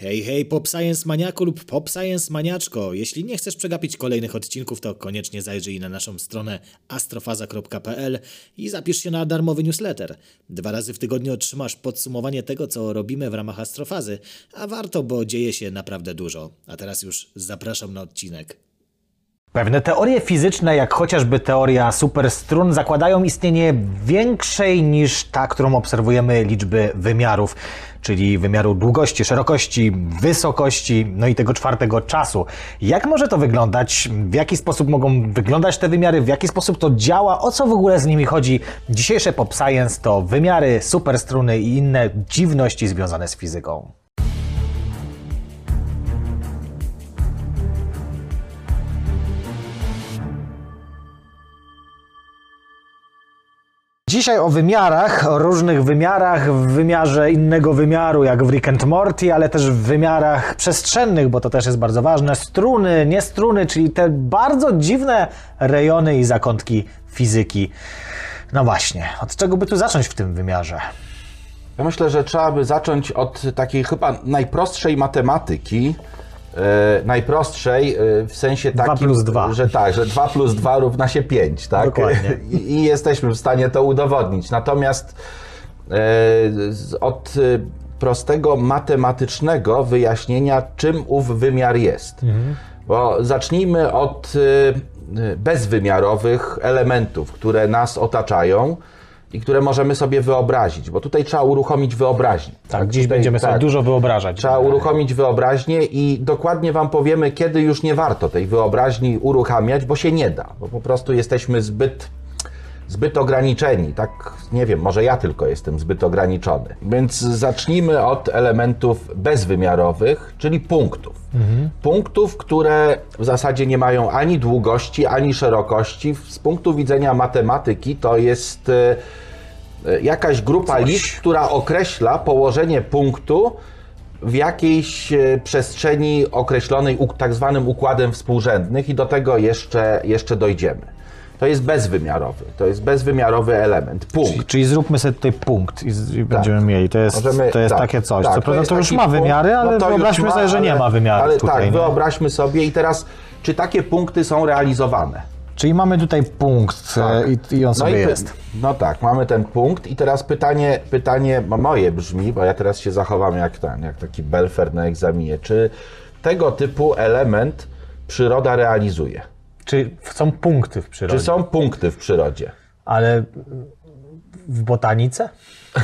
Hej, hej, Pop Science Maniaku lub Pop Science Maniaczko. Jeśli nie chcesz przegapić kolejnych odcinków, to koniecznie zajrzyj na naszą stronę astrofaza.pl i zapisz się na darmowy newsletter. Dwa razy w tygodniu otrzymasz podsumowanie tego, co robimy w ramach astrofazy, a warto, bo dzieje się naprawdę dużo. A teraz już zapraszam na odcinek. Pewne teorie fizyczne, jak chociażby teoria superstrun, zakładają istnienie większej niż ta, którą obserwujemy liczby wymiarów, czyli wymiaru długości, szerokości, wysokości, no i tego czwartego czasu. Jak może to wyglądać? W jaki sposób mogą wyglądać te wymiary? W jaki sposób to działa? O co w ogóle z nimi chodzi? Dzisiejsze Pop Science to wymiary, superstruny i inne dziwności związane z fizyką. Dzisiaj o wymiarach, o różnych wymiarach, w wymiarze innego wymiaru, jak w Rick and Morty, ale też w wymiarach przestrzennych, bo to też jest bardzo ważne. Struny, nie struny, czyli te bardzo dziwne rejony i zakątki fizyki. No właśnie, od czego by tu zacząć w tym wymiarze? Ja myślę, że trzeba by zacząć od takiej chyba najprostszej matematyki. E, najprostszej e, w sensie takim, plus dwa. że tak, że 2 plus 2 równa się 5, tak? Dokładnie. I, I jesteśmy w stanie to udowodnić. Natomiast e, od prostego matematycznego wyjaśnienia, czym ów wymiar jest. Mhm. Bo zacznijmy od bezwymiarowych elementów, które nas otaczają i które możemy sobie wyobrazić, bo tutaj trzeba uruchomić wyobraźnię. Tak, dziś tutaj, będziemy sobie tak. dużo wyobrażać. Trzeba uruchomić wyobraźnię i dokładnie Wam powiemy, kiedy już nie warto tej wyobraźni uruchamiać, bo się nie da, bo po prostu jesteśmy zbyt, zbyt ograniczeni. Tak, nie wiem, może ja tylko jestem zbyt ograniczony. Więc zacznijmy od elementów bezwymiarowych, czyli punktów. Punktów, które w zasadzie nie mają ani długości, ani szerokości. Z punktu widzenia matematyki to jest e, e, jakaś grupa liczb, która określa położenie punktu w jakiejś e, przestrzeni określonej tak zwanym układem współrzędnych i do tego jeszcze, jeszcze dojdziemy. To jest bezwymiarowy, to jest bezwymiarowy element, punkt. Czyli, czyli zróbmy sobie tutaj punkt i, z, i będziemy mieli. To jest, Możemy- to jest tak, takie coś. tak, Co prawda to już ma punkt, wymiary, ale no to już wyobraźmy ma, sobie, że nie ale- ma wymiarów Ale tutaj. tak, nie? wyobraźmy sobie i teraz, czy takie punkty są realizowane? Czyli mamy tutaj punkt Tak. e, i, i on sobie i py- jest. No tak, mamy ten punkt i teraz pytanie, pytanie mo- moje brzmi, bo ja teraz się zachowam jak ten, jak taki belfer na egzaminie. Czy tego typu element przyroda realizuje? Czy są punkty w przyrodzie? Czy są punkty w przyrodzie? Ale w botanice?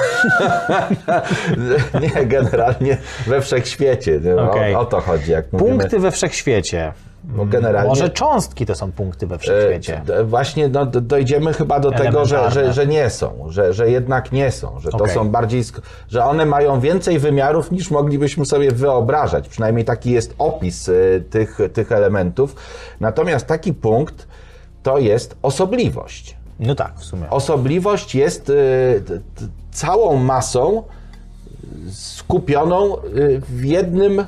Nie, generalnie we wszechświecie. nie? O- Okej. O, to chodzi, jak mówimy. Punkty we wszechświecie. Bo generalnie, Może cząstki to są punkty we wszechświecie. E, Właśnie no, dojdziemy chyba do tego, że, że, że nie są, że, że jednak nie są, że to Okej. są bardziej, że one mają więcej wymiarów niż moglibyśmy sobie wyobrażać. Przynajmniej taki jest opis e, tych, tych elementów. Natomiast taki punkt to jest osobliwość. No tak, w sumie. Osobliwość jest e, całą masą skupioną w jednym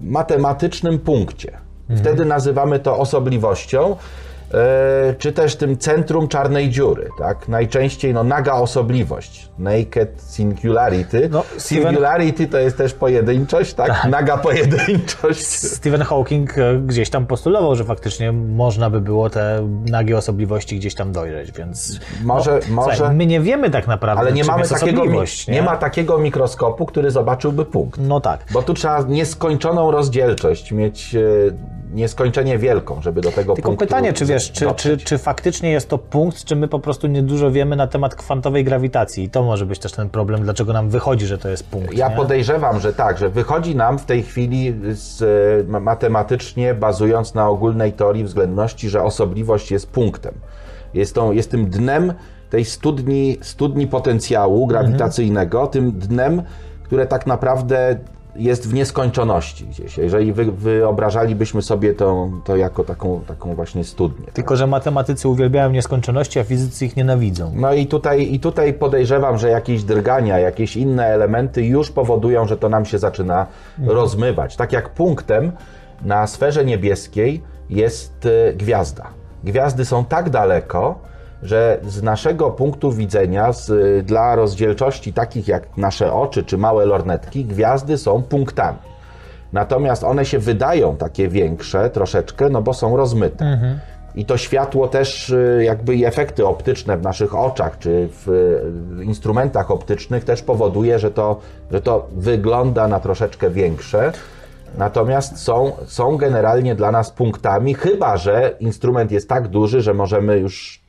matematycznym punkcie. Wtedy nazywamy to osobliwością, e, czy też tym centrum czarnej dziury. Tak? Najczęściej no, naga osobliwość, naked singularity. No, Steven- Singularity to jest też pojedynczość, tak? Naga pojedynczość. Stephen Hawking e, gdzieś tam postulował, że faktycznie można by było te nagie osobliwości gdzieś tam dojrzeć, więc... Może, może... Słuchaj, my nie wiemy tak naprawdę, ale nie mamy jest takiego, osobliwość. nie ma takiego mikroskopu, który zobaczyłby punkt. No tak. Bo tu trzeba nieskończoną rozdzielczość mieć, e, nieskończenie wielką, żeby do tego Tylko pytanie, czy wiesz, czy, czy, czy faktycznie jest to punkt, czy my po prostu niedużo wiemy na temat kwantowej grawitacji? I to może być też ten problem, dlaczego nam wychodzi, że to jest punkt. Ja nie? podejrzewam, że tak, że wychodzi nam w tej chwili z, e, ma- matematycznie, bazując na ogólnej teorii względności, że osobliwość jest punktem. Jest, tą, jest tym dnem tej studni, studni potencjału grawitacyjnego, tym dnem, które tak naprawdę jest w nieskończoności gdzieś. Jeżeli wy, wyobrażalibyśmy sobie to, to jako taką, taką właśnie studnię. Tylko, że matematycy uwielbiają nieskończoności, a fizycy ich nienawidzą. No i tutaj, i tutaj podejrzewam, że jakieś drgania, jakieś inne elementy już powodują, że to nam się zaczyna rozmywać. Tak jak punktem na sferze niebieskiej jest e, gwiazda. Gwiazdy są tak daleko, że z naszego punktu widzenia, z, dla rozdzielczości takich jak nasze oczy czy małe lornetki, gwiazdy są punktami. Natomiast one się wydają takie większe troszeczkę, no bo są rozmyte. I to światło też, y, jakby i efekty optyczne w naszych oczach, czy w instrumentach optycznych też powoduje, że to, że to wygląda na troszeczkę większe. Natomiast są, są generalnie dla nas punktami, chyba że instrument jest tak duży, że możemy już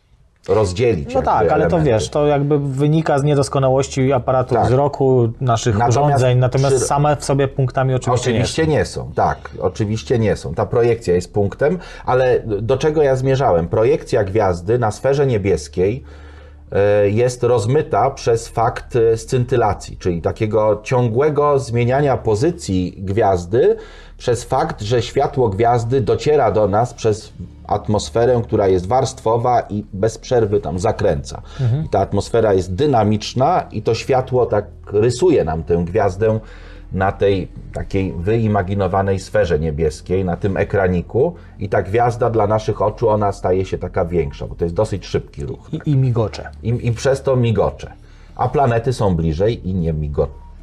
rozdzielić. No tak, ale to elementy. wiesz, to jakby wynika z niedoskonałości aparatu Tak. wzroku, naszych Natomiast urządzeń, natomiast przy- same w sobie punktami oczywiście, Oczywiście nie są, tak, oczywiście nie są. Ta projekcja jest punktem, ale do czego ja zmierzałem? Projekcja gwiazdy na sferze niebieskiej e, jest rozmyta przez fakt e, scintylacji, czyli takiego ciągłego zmieniania pozycji gwiazdy przez fakt, że światło gwiazdy dociera do nas przez atmosferę, która jest warstwowa i bez przerwy tam zakręca. I ta atmosfera jest dynamiczna i to światło tak rysuje nam tę gwiazdę na tej takiej wyimaginowanej sferze niebieskiej, na tym ekraniku i ta gwiazda dla naszych oczu, ona staje się taka większa, bo to jest dosyć szybki ruch. I, I migocze. I, i przez to migocze. A planety są bliżej i nie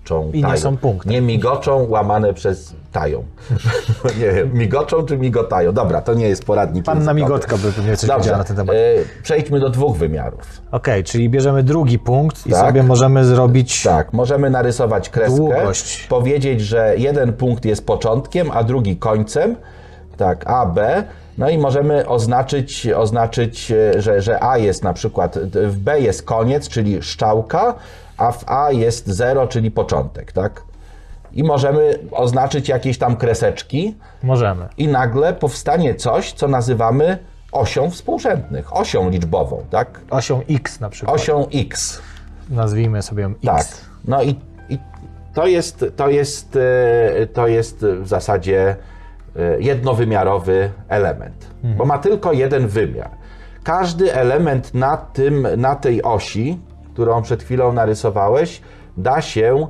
migoczą. I nie tają. są punktem. Nie migoczą, łamane przez tają. nie wiem, migoczą czy migotają. Dobra, to nie jest poradnik. Panna. Migotka by pewnie coś Dobrze, na ten temat. e, przejdźmy do dwóch wymiarów. Okej, czyli bierzemy drugi punkt i Tak. sobie możemy zrobić... Tak, możemy narysować kreskę, Długość. powiedzieć, że jeden punkt jest początkiem, a drugi końcem, tak, A, B, no i możemy oznaczyć, oznaczyć e, że, że A jest na przykład, w B jest koniec, czyli szczałka, a w A jest 0, czyli początek, tak? I możemy oznaczyć jakieś tam kreseczki Możemy. i nagle powstanie coś, co nazywamy osią współrzędnych, osią liczbową, tak? Osią X na przykład. Osią X. Nazwijmy sobie ją X. Tak. No i, i to, jest, to, jest, e, to jest w zasadzie e, jednowymiarowy element, bo ma tylko jeden wymiar. Każdy element na, tym, na tej osi, którą przed chwilą narysowałeś, da się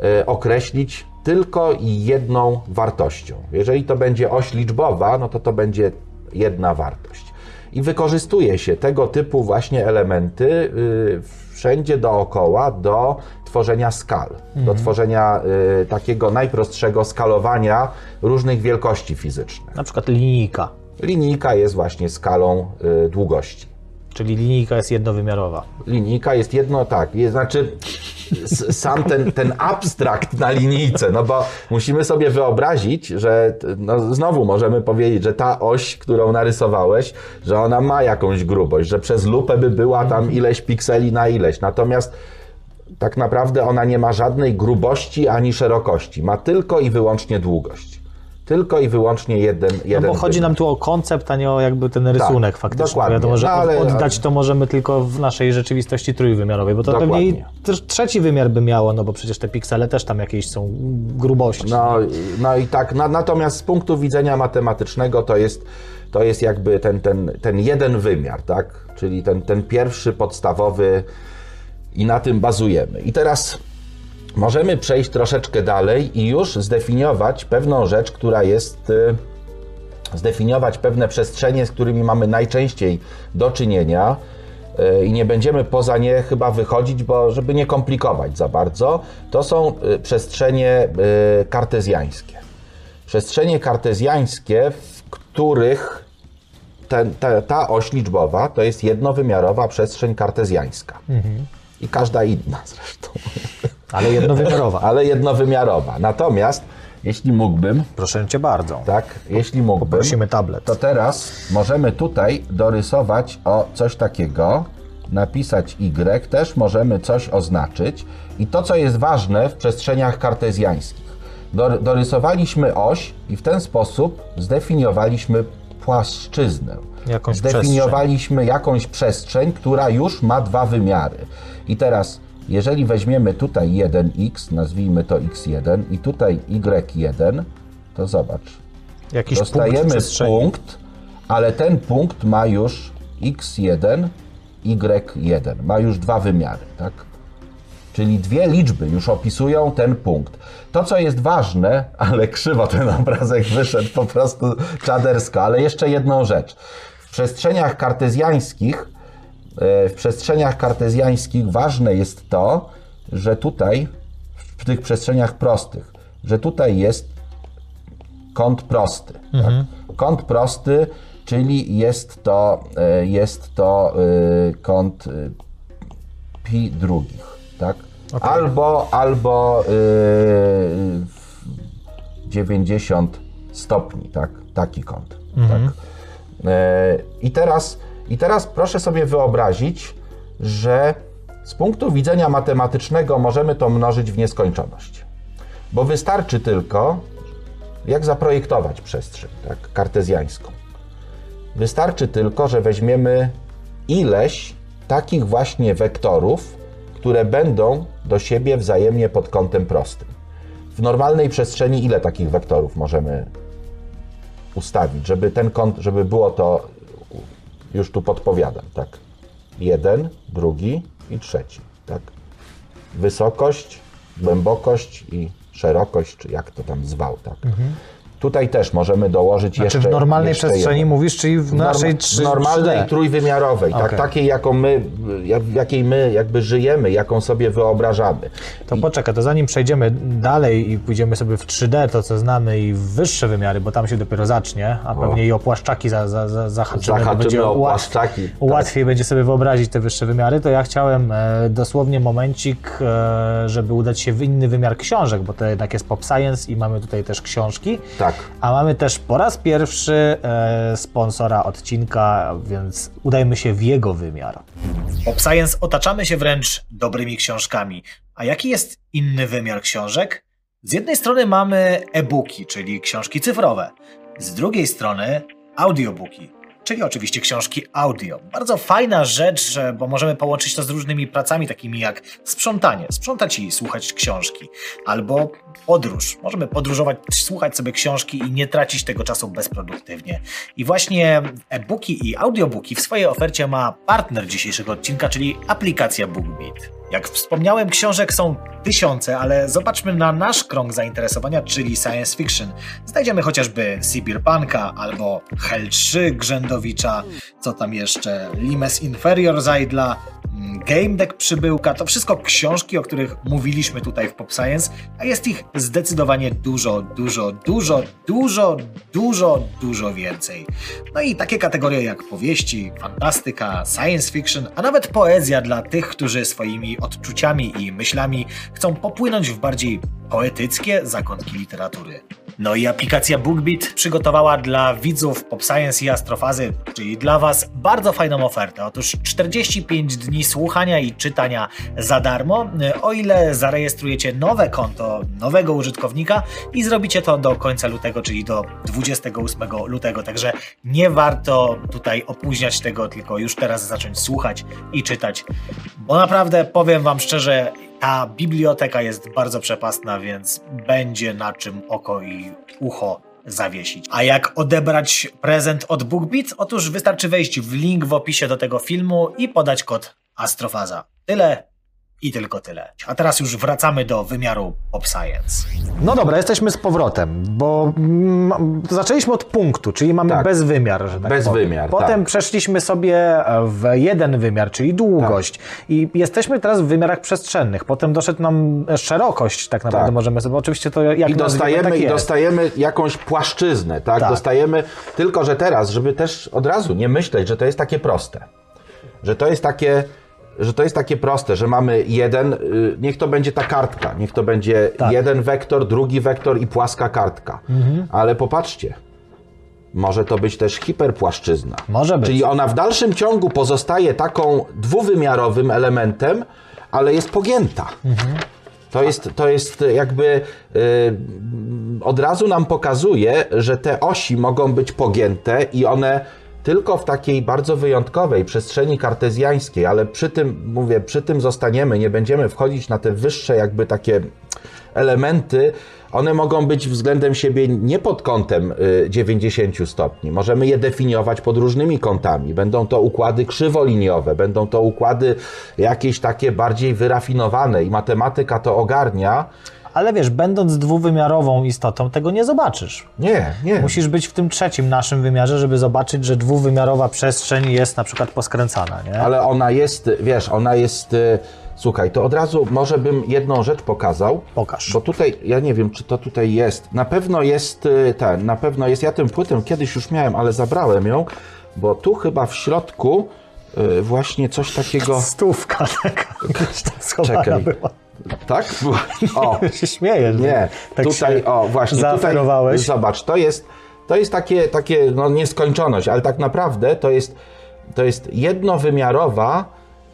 e, określić tylko jedną wartością. Jeżeli to będzie oś liczbowa, no to to będzie jedna wartość. I wykorzystuje się tego typu właśnie elementy y, wszędzie dookoła do tworzenia skal, do tworzenia y, takiego najprostszego skalowania różnych wielkości fizycznych. Na przykład linijka, Linijka jest właśnie skalą y, długości. Czyli linijka jest jednowymiarowa. Linijka jest jedno, tak, jest, znaczy sam ten, ten abstrakt na linijce, no bo musimy sobie wyobrazić, że no znowu możemy powiedzieć, że ta oś, którą narysowałeś, że ona ma jakąś grubość, że przez lupę by była tam ileś pikseli na ileś, natomiast tak naprawdę ona nie ma żadnej grubości ani szerokości, ma tylko i wyłącznie długość. Tylko i wyłącznie jeden, No jeden bo chodzi nam tu o koncept, a nie o jakby ten rysunek faktycznie. dokładnie. Wiadomo, że No, ale- od- oddać to możemy tylko w naszej rzeczywistości trójwymiarowej, bo to Dokładnie. pewnie trzeci wymiar by miało, no bo przecież te piksele też tam jakieś są grubości. No, no i tak, na, natomiast z punktu widzenia matematycznego to jest, to jest jakby ten, ten, ten jeden wymiar, tak? Czyli ten, ten pierwszy podstawowy i na tym bazujemy. I teraz możemy przejść troszeczkę dalej i już zdefiniować pewną rzecz, która jest. y, Zdefiniować pewne przestrzenie, z którymi mamy najczęściej do czynienia. y, I nie będziemy poza nie chyba wychodzić, bo żeby nie komplikować za bardzo, to są y, przestrzenie kartezjańskie. Przestrzenie kartezjańskie, w których ten, ta, ta oś liczbowa to jest jednowymiarowa przestrzeń kartezjańska. I każda inna zresztą, Ale jednowymiarowa. ale jednowymiarowa. Natomiast, jeśli mógłbym, Proszę cię bardzo. tak, jeśli mógłbym, Prosimy tablet. to teraz możemy tutaj dorysować o coś takiego, napisać Y, też możemy coś oznaczyć. I to, co jest ważne w przestrzeniach kartezjańskich, Dor- dorysowaliśmy oś i w ten sposób zdefiniowaliśmy płaszczyznę. Jakąś zdefiniowaliśmy jakąś przestrzeń, która już ma dwa wymiary. I teraz, jeżeli weźmiemy tutaj 1x, nazwijmy to x1 i tutaj y1, to zobacz, Jakiś punkt Dostajemy przestrzeni. punkt, ale ten punkt ma już x1, y1. Ma już dwa wymiary, tak? Czyli dwie liczby już opisują ten punkt. To, co jest ważne, ale krzywo ten obrazek wyszedł po prostu czadersko, ale jeszcze jedną rzecz. W przestrzeniach kartezjańskich, w przestrzeniach kartezjańskich ważne jest to, że tutaj, w tych przestrzeniach prostych, że tutaj jest kąt prosty. Tak? Kąt prosty, czyli jest to, e, jest to e, kąt e, pi drugich. Tak? Albo, albo e, 90 stopni, tak? Taki kąt. Tak? E, I, teraz, I teraz proszę sobie wyobrazić, że z punktu widzenia matematycznego możemy to mnożyć w nieskończoność. Bo wystarczy tylko, jak zaprojektować przestrzeń, tak, kartezjańską. Wystarczy tylko, że weźmiemy ileś takich właśnie wektorów, które będą do siebie wzajemnie pod kątem prostym. W normalnej przestrzeni ile takich wektorów możemy ustawić, żeby ten kąt, żeby było to, już tu podpowiadam, tak? Jeden, drugi i trzeci, tak? Wysokość, głębokość i szerokość, czy jak to tam zwał, tak? Tutaj też możemy dołożyć Znaczy jeszcze w normalnej jeszcze przestrzeni jedno. mówisz, czyli w naszej w 3, normalnej 3D. trójwymiarowej, tak, Okej. takiej, jaką my, jak- jakiej my jakby żyjemy, jaką sobie wyobrażamy. To poczekaj, to zanim przejdziemy dalej i pójdziemy sobie w 3D, to co znamy i w wyższe wymiary, bo tam się dopiero zacznie, a pewnie i o płaszczaki za, za, za, zahaczymy, Zahaczymy będzie o tak. łatwiej będzie sobie wyobrazić te wyższe wymiary, to ja chciałem e, dosłownie momencik, e, żeby udać się w inny wymiar książek, bo to jednak jest pop science i mamy tutaj też książki. Tak. A mamy też po raz pierwszy e, sponsora odcinka, więc udajmy się w jego wymiar. Pop Science otaczamy się wręcz dobrymi książkami. A jaki jest inny wymiar książek? Z jednej strony mamy e-booki, czyli książki cyfrowe. Z drugiej strony audiobooki, czyli oczywiście książki audio. Bardzo fajna rzecz, bo możemy połączyć to z różnymi pracami, takimi jak sprzątanie, sprzątać i słuchać książki, albo podróż. Możemy podróżować, słuchać sobie książki i nie tracić tego czasu bezproduktywnie. I właśnie e-booki i audiobooki w swojej ofercie ma partner dzisiejszego odcinka, czyli aplikacja BookBeat. Jak wspomniałem, książek są tysiące, ale zobaczmy na nasz krąg zainteresowania, czyli science fiction. Znajdziemy chociażby Cyberpunka albo Hell 3 Grzędowicza, co tam jeszcze, Limes Inferior Zajdla, mm, Game Deck Przybyłka, to wszystko książki, o których mówiliśmy tutaj w Pop Science, a jest ich zdecydowanie dużo, dużo, dużo, dużo, dużo, dużo więcej. No i takie kategorie jak powieści, fantastyka, science fiction, a nawet poezja dla tych, którzy swoimi odczuciami i myślami chcą popłynąć w bardziej poetyckie zakątki literatury. No i aplikacja BookBeat przygotowała dla widzów Pop Science i Astrofazy, czyli dla Was, bardzo fajną ofertę. Otóż 45 dni słuchania i czytania za darmo, o ile zarejestrujecie nowe konto nowego użytkownika i zrobicie to do końca lutego, czyli do 28 lutego. Także nie warto tutaj opóźniać tego, tylko już teraz zacząć słuchać i czytać, bo naprawdę powiem Wam szczerze, ta biblioteka jest bardzo przepastna, więc będzie na czym oko i ucho zawiesić. A jak odebrać prezent od BookBeat? Otóż wystarczy wejść w link w opisie do tego filmu i podać kod Astrofaza. Tyle i tylko tyle. A teraz już wracamy do wymiaru Pop Science. No dobra, jesteśmy z powrotem, bo mm, zaczęliśmy od punktu, czyli mamy Tak. bezwymiar. Że tak Bezwymiar, powiem. Potem tak. przeszliśmy sobie w jeden wymiar, czyli długość. I jesteśmy teraz w wymiarach przestrzennych. Potem doszedł nam szerokość, tak naprawdę Tak. możemy sobie. Oczywiście to jak I dostajemy, tak i dostajemy jakąś płaszczyznę, tak? Tak. Dostajemy, tylko że teraz, żeby też od razu nie myśleć, że to jest takie proste. Że to jest takie, że to jest takie proste, że mamy jeden, y, niech to będzie ta kartka, niech to będzie Tak. jeden wektor, drugi wektor i płaska kartka. Mhm. Ale popatrzcie, może to być też hiperpłaszczyzna. Może być. Czyli ona w dalszym ciągu pozostaje taką dwuwymiarowym elementem, ale jest pogięta. To jest, to jest jakby y, od razu nam pokazuje, że te osi mogą być pogięte i one tylko w takiej bardzo wyjątkowej przestrzeni kartezjańskiej, ale przy tym, mówię, przy tym zostaniemy, nie będziemy wchodzić na te wyższe jakby takie elementy, one mogą być względem siebie nie pod kątem y, 90 stopni. Możemy je definiować pod różnymi kątami. Będą to układy krzywoliniowe, będą to układy jakieś takie bardziej wyrafinowane i matematyka to ogarnia. Ale wiesz, będąc dwuwymiarową istotą, tego nie zobaczysz. Nie, nie. Musisz być w tym trzecim naszym wymiarze, żeby zobaczyć, że dwuwymiarowa przestrzeń jest na przykład poskręcana, nie? Ale ona jest, wiesz, ona jest y, Słuchaj, to od razu może bym jedną rzecz pokazał. Pokaż. Bo tutaj, ja nie wiem, czy to tutaj jest. Na pewno jest y, ten, na pewno jest. Ja tę płytę kiedyś już miałem, ale zabrałem ją, bo tu chyba w środku y, właśnie coś takiego. Stówka taka Czekaj. była. Tak? O, się śmiejesz. nie. tak tutaj, o, właśnie. Tutaj, Zaoferowałeś. zobacz, to jest, to jest takie, takie no, nieskończoność, ale tak naprawdę to jest, to jest jednowymiarowa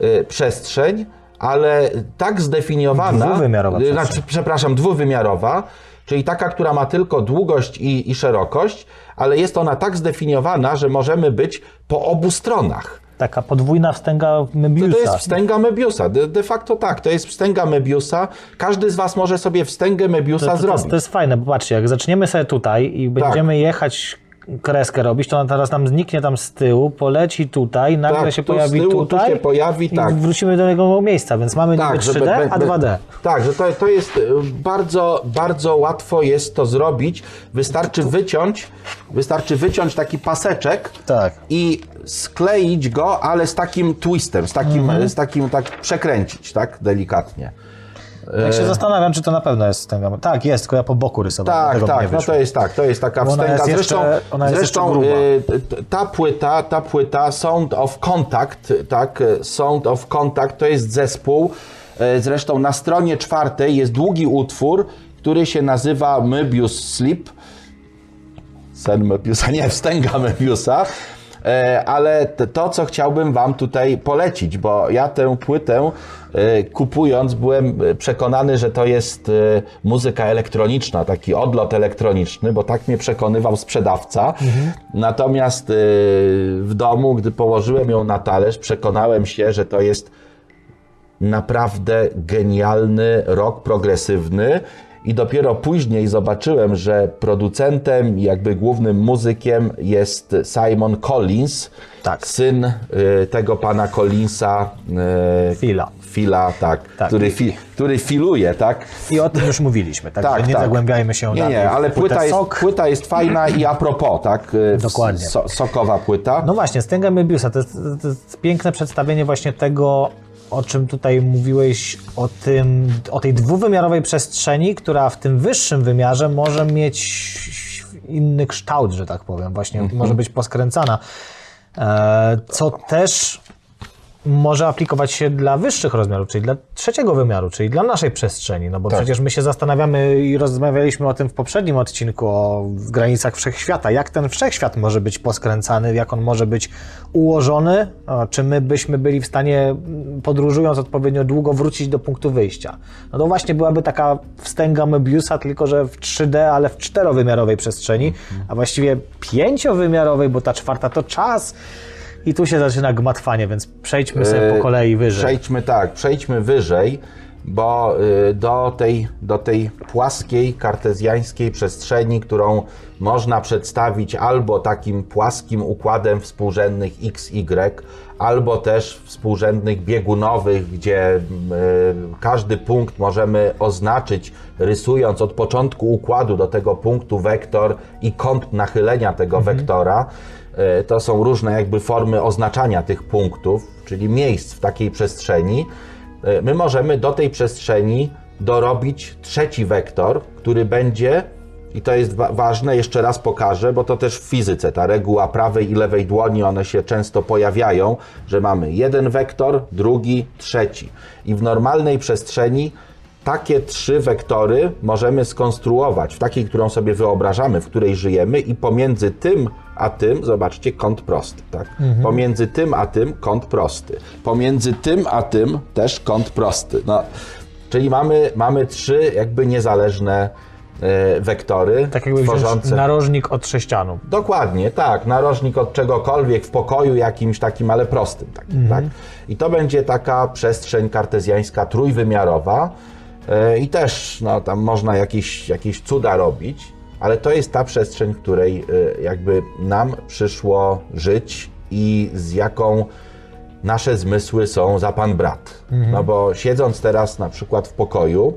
y, przestrzeń, ale tak zdefiniowana. Dwuwymiarowa y. Znaczy, przepraszam, dwuwymiarowa, czyli taka, która ma tylko długość i, i szerokość, ale jest ona tak zdefiniowana, że możemy być po obu stronach. Taka podwójna wstęga To, Möbiusa. to jest wstęga Möbiusa. De, de facto tak, to jest wstęga Möbiusa. Każdy z Was może sobie wstęgę Möbiusa to, to, to, zrobić. jest, to jest fajne, bo patrzcie, jak zaczniemy sobie tutaj i będziemy jechać kreskę robić, to ona teraz nam zniknie tam z tyłu, poleci tutaj, nagle Tak, się tu pojawi tyłu, tu tutaj się pojawi, i tak. wrócimy do tego miejsca, więc mamy niby 3D, be- a be- 2D. Tak, że to, to jest y, bardzo, bardzo łatwo jest to zrobić. Wystarczy wyciąć, wystarczy wyciąć taki paseczek Tak. i skleić go, ale z takim twistem, z takim, Mhm. z takim tak przekręcić, tak, delikatnie. Ja się zastanawiam, czy to na pewno jest wstęga. Tak, jest, tylko ja po boku rysowałem. Tak, nie tak, no to jest tak, to jest taka Bo ona wstęga. jest zresztą jeszcze- ona jest zresztą t- ta płyta, ta płyta Sound of Contact, tak, y, Sound of Contact to jest zespół. Zresztą na stronie czwartej jest długi utwór, który się nazywa Möbius Sleep. Sen Möbiusa, nie, wstęga Möbiusa. E, Ale to, co chciałbym Wam tutaj polecić, bo ja tę płytę e, kupując byłem przekonany, że to jest e, muzyka elektroniczna, taki odlot elektroniczny, bo tak mnie przekonywał sprzedawca. Natomiast e, w domu, gdy położyłem ją na talerz, przekonałem się, że to jest naprawdę genialny rock progresywny. I dopiero później zobaczyłem, że producentem i jakby głównym muzykiem jest Simon Collins, Tak. syn y, tego pana Collinsa. Y, Phila. Phila, tak, Tak. Który, fi, który filuje, tak? I o tym już mówiliśmy, także Tak, nie tak. zagłębiajmy się Nie, dalej nie, ale płyta jest, Sok. płyta jest fajna i a propos, tak? Y, Dokładnie. So, sokowa płyta. No właśnie, Stęga Möbiusa to jest, to jest piękne przedstawienie właśnie tego, o czym tutaj mówiłeś, o, tym, o tej dwuwymiarowej przestrzeni, która w tym wyższym wymiarze może mieć inny kształt, że tak powiem, właśnie Mhm. może być poskręcana. E, co też może aplikować się dla wyższych rozmiarów, czyli dla trzeciego wymiaru, czyli dla naszej przestrzeni, no bo Tak. przecież my się zastanawiamy i rozmawialiśmy o tym w poprzednim odcinku, o granicach wszechświata, jak ten wszechświat może być poskręcany, jak on może być ułożony, czy my byśmy byli w stanie, mm, podróżując odpowiednio długo, wrócić do punktu wyjścia. No to właśnie byłaby taka wstęga Möbiusa, tylko że w 3D, ale w czterowymiarowej przestrzeni, a właściwie pięciowymiarowej, bo ta czwarta to czas, i tu się zaczyna gmatwanie, więc przejdźmy sobie po kolei wyżej. Przejdźmy tak, przejdźmy wyżej, bo y, do tej, do tej płaskiej, kartezjańskiej przestrzeni, którą można przedstawić albo takim płaskim układem współrzędnych XY, albo też współrzędnych biegunowych, gdzie y, każdy punkt możemy oznaczyć, rysując od początku układu do tego punktu wektor i kąt nachylenia tego wektora. E, To są różne jakby formy oznaczania tych punktów, czyli miejsc w takiej przestrzeni. E, My możemy do tej przestrzeni dorobić trzeci wektor, który będzie, i to jest wa- ważne, jeszcze raz pokażę, bo to też w fizyce, ta reguła prawej i lewej dłoni, one się często pojawiają, że mamy jeden wektor, drugi, trzeci. I w normalnej przestrzeni takie trzy wektory możemy skonstruować w takiej, którą sobie wyobrażamy, w której żyjemy i pomiędzy tym a tym, zobaczcie, kąt prosty, tak? Pomiędzy tym a tym kąt prosty. Pomiędzy tym a tym też kąt prosty. No, czyli mamy, mamy trzy jakby niezależne e, wektory Tak jakby tworzące... narożnik od sześcianu. Dokładnie, tak. Narożnik od czegokolwiek w pokoju jakimś takim, ale prostym. Takim, tak? I to będzie taka przestrzeń kartezjańska trójwymiarowa i też no, tam można jakieś, jakieś cuda robić, ale to jest ta przestrzeń, w której e, jakby nam przyszło żyć i z jaką nasze zmysły są za pan brat. No bo siedząc teraz na przykład w pokoju,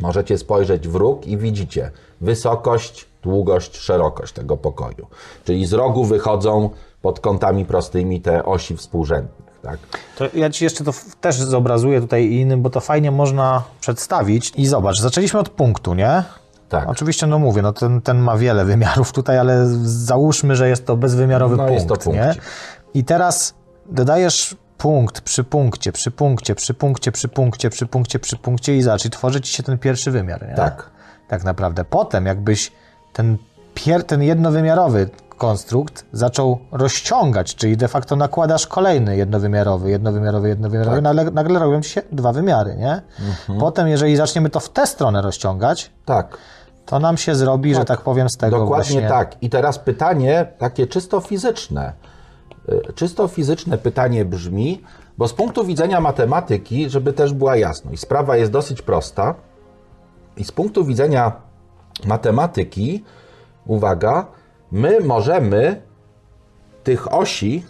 Możecie spojrzeć w róg i widzicie wysokość, długość, szerokość tego pokoju. Czyli z rogu wychodzą pod kątami prostymi te osi współrzędnych. Tak? To ja Ci jeszcze to też zobrazuję tutaj innym, bo to fajnie można przedstawić. I zobacz, zaczęliśmy od punktu, nie? Tak. Oczywiście, no mówię, no ten, ten ma wiele wymiarów tutaj, ale załóżmy, że jest to bezwymiarowy No, punkt, jest to nie? I teraz dodajesz punkt przy punkcie, przy punkcie, przy punkcie, przy punkcie, przy punkcie, przy punkcie i zobacz, i tworzy Ci się ten pierwszy wymiar, nie? Tak. Tak naprawdę. Potem jakbyś ten, pier, ten jednowymiarowy konstrukt zaczął rozciągać, czyli de facto nakładasz kolejny jednowymiarowy, jednowymiarowy, jednowymiarowy, nagle, nagle robią Ci się dwa wymiary, nie? Potem, jeżeli zaczniemy to w tę stronę rozciągać, Tak. to nam się zrobi, że tak powiem, z tego Dokładnie właśnie... tak. I teraz pytanie takie czysto fizyczne. Y, Czysto fizyczne pytanie brzmi, bo z punktu widzenia matematyki, żeby też była jasność, sprawa jest dosyć prosta. I z punktu widzenia matematyki, uwaga, my możemy tych osi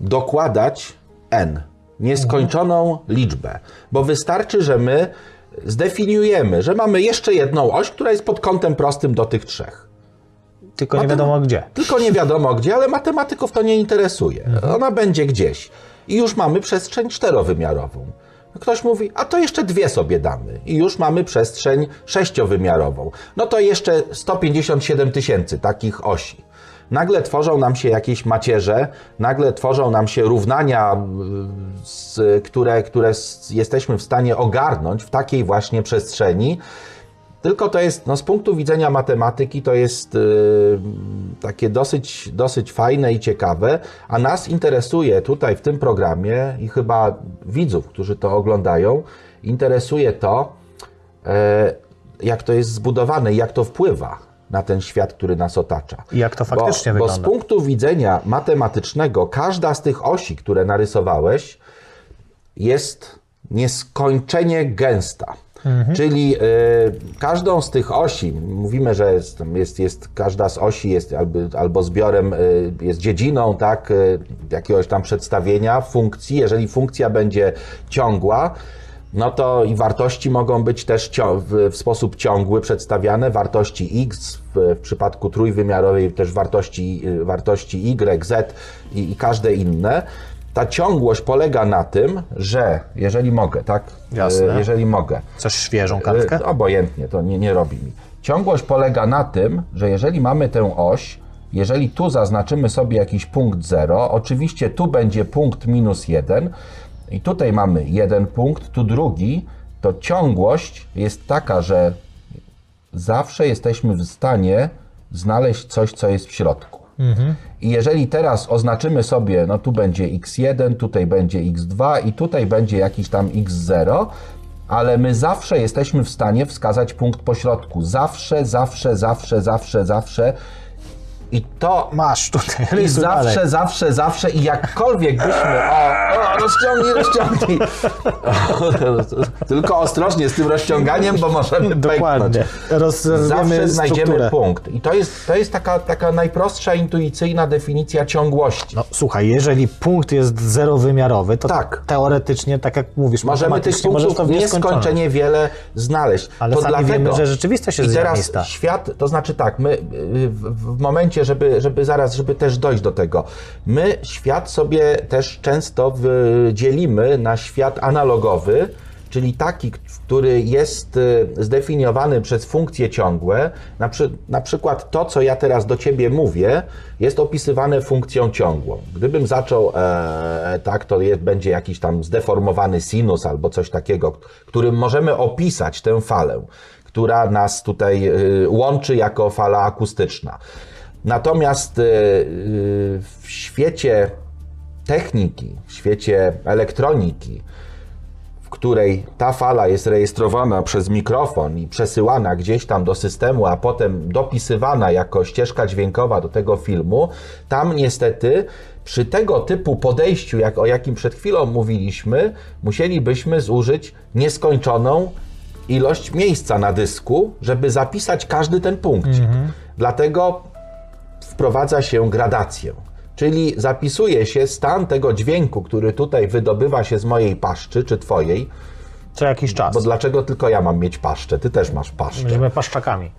dokładać n, nieskończoną liczbę, bo wystarczy, że my zdefiniujemy, że mamy jeszcze jedną oś, która jest pod kątem prostym do tych trzech. Tylko nie Matem- wiadomo gdzie. Tylko nie wiadomo gdzie, ale matematyków to nie interesuje. Ona będzie gdzieś. I już mamy przestrzeń czterowymiarową. Ktoś mówi, a to jeszcze dwie sobie damy. I już mamy przestrzeń sześciowymiarową. No to jeszcze 157 tysięcy takich osi. Nagle tworzą nam się jakieś macierze, nagle tworzą nam się równania, które, które jesteśmy w stanie ogarnąć w takiej właśnie przestrzeni, tylko to jest, no z punktu widzenia matematyki, to jest yy, takie dosyć, dosyć fajne i ciekawe, a nas interesuje tutaj w tym programie i chyba widzów, którzy to oglądają, interesuje to, e, jak to jest zbudowane i jak to wpływa na ten świat, który nas otacza. I jak to faktycznie bo, Bo wygląda. z punktu widzenia matematycznego, każda z tych osi, które narysowałeś, jest nieskończenie gęsta. Czyli y, każdą z tych osi, mówimy, że jest, jest, jest każda z osi jest albo, albo zbiorem, y, jest dziedziną tak, y, jakiegoś tam przedstawienia funkcji. Jeżeli funkcja będzie ciągła, no to i wartości mogą być też w, sposób ciągły przedstawiane. Wartości x, w, przypadku trójwymiarowej też wartości, wartości y, z i, i każde inne. Ta ciągłość polega na tym, że jeżeli mogę, tak? Jasne. Y, Jeżeli mogę. Chcesz świeżą kartkę? Y, Obojętnie, to nie, nie robi mi. Ciągłość polega na tym, że jeżeli mamy tę oś, jeżeli tu zaznaczymy sobie jakiś punkt 0, oczywiście tu będzie punkt minus 1 i tutaj mamy jeden punkt, tu drugi, to ciągłość jest taka, że zawsze jesteśmy w stanie znaleźć coś, co jest w środku. I jeżeli teraz oznaczymy sobie, no tu będzie x1, tutaj będzie x2 i tutaj będzie jakiś tam x0, ale my zawsze jesteśmy w stanie wskazać punkt pośrodku. Zawsze, zawsze, zawsze, zawsze, zawsze. I to Masz tutaj, i zawsze, dalej. zawsze, zawsze i jakkolwiek byśmy. O, o rozciągnij, rozciągnij. Tylko ostrożnie z tym rozciąganiem, bo możemy Dokładnie. Zawsze znajdziemy strukturę. punkt. I to jest, to jest taka, taka najprostsza, intuicyjna definicja ciągłości. No słuchaj, jeżeli punkt jest zerowymiarowy, to Tak. teoretycznie, tak jak mówisz, Możemy tych punktów nieskończenie wiele znaleźć. Ale to sami dlatego. wiemy, że rzeczywistość jest I teraz świat, to znaczy tak, my y, w, w momencie, żeby, żeby zaraz, żeby też dojść do tego, my świat sobie też często dzielimy na świat analogowy, czyli taki, który jest y, zdefiniowany przez funkcje ciągłe. Na, przy, na przykład to, co ja teraz do Ciebie mówię, jest opisywane funkcją ciągłą. Gdybym zaczął e, tak, to jest, będzie jakiś tam zdeformowany sinus albo coś takiego, którym możemy opisać tę falę, która nas tutaj y, łączy jako fala akustyczna. Natomiast y, y, w świecie techniki, w świecie elektroniki, w której ta fala jest rejestrowana przez mikrofon i przesyłana gdzieś tam do systemu, a potem dopisywana jako ścieżka dźwiękowa do tego filmu, tam niestety przy tego typu podejściu, jak o jakim przed chwilą mówiliśmy, musielibyśmy zużyć nieskończoną ilość miejsca na dysku, żeby zapisać każdy ten punkcik. Dlatego wprowadza się gradację. Czyli zapisuje się stan tego dźwięku, który tutaj wydobywa się z mojej paszczy, czy twojej, Co jakiś czas. bo dlaczego tylko ja mam mieć paszczę? Ty też masz paszczę. Będziemy paszczakami.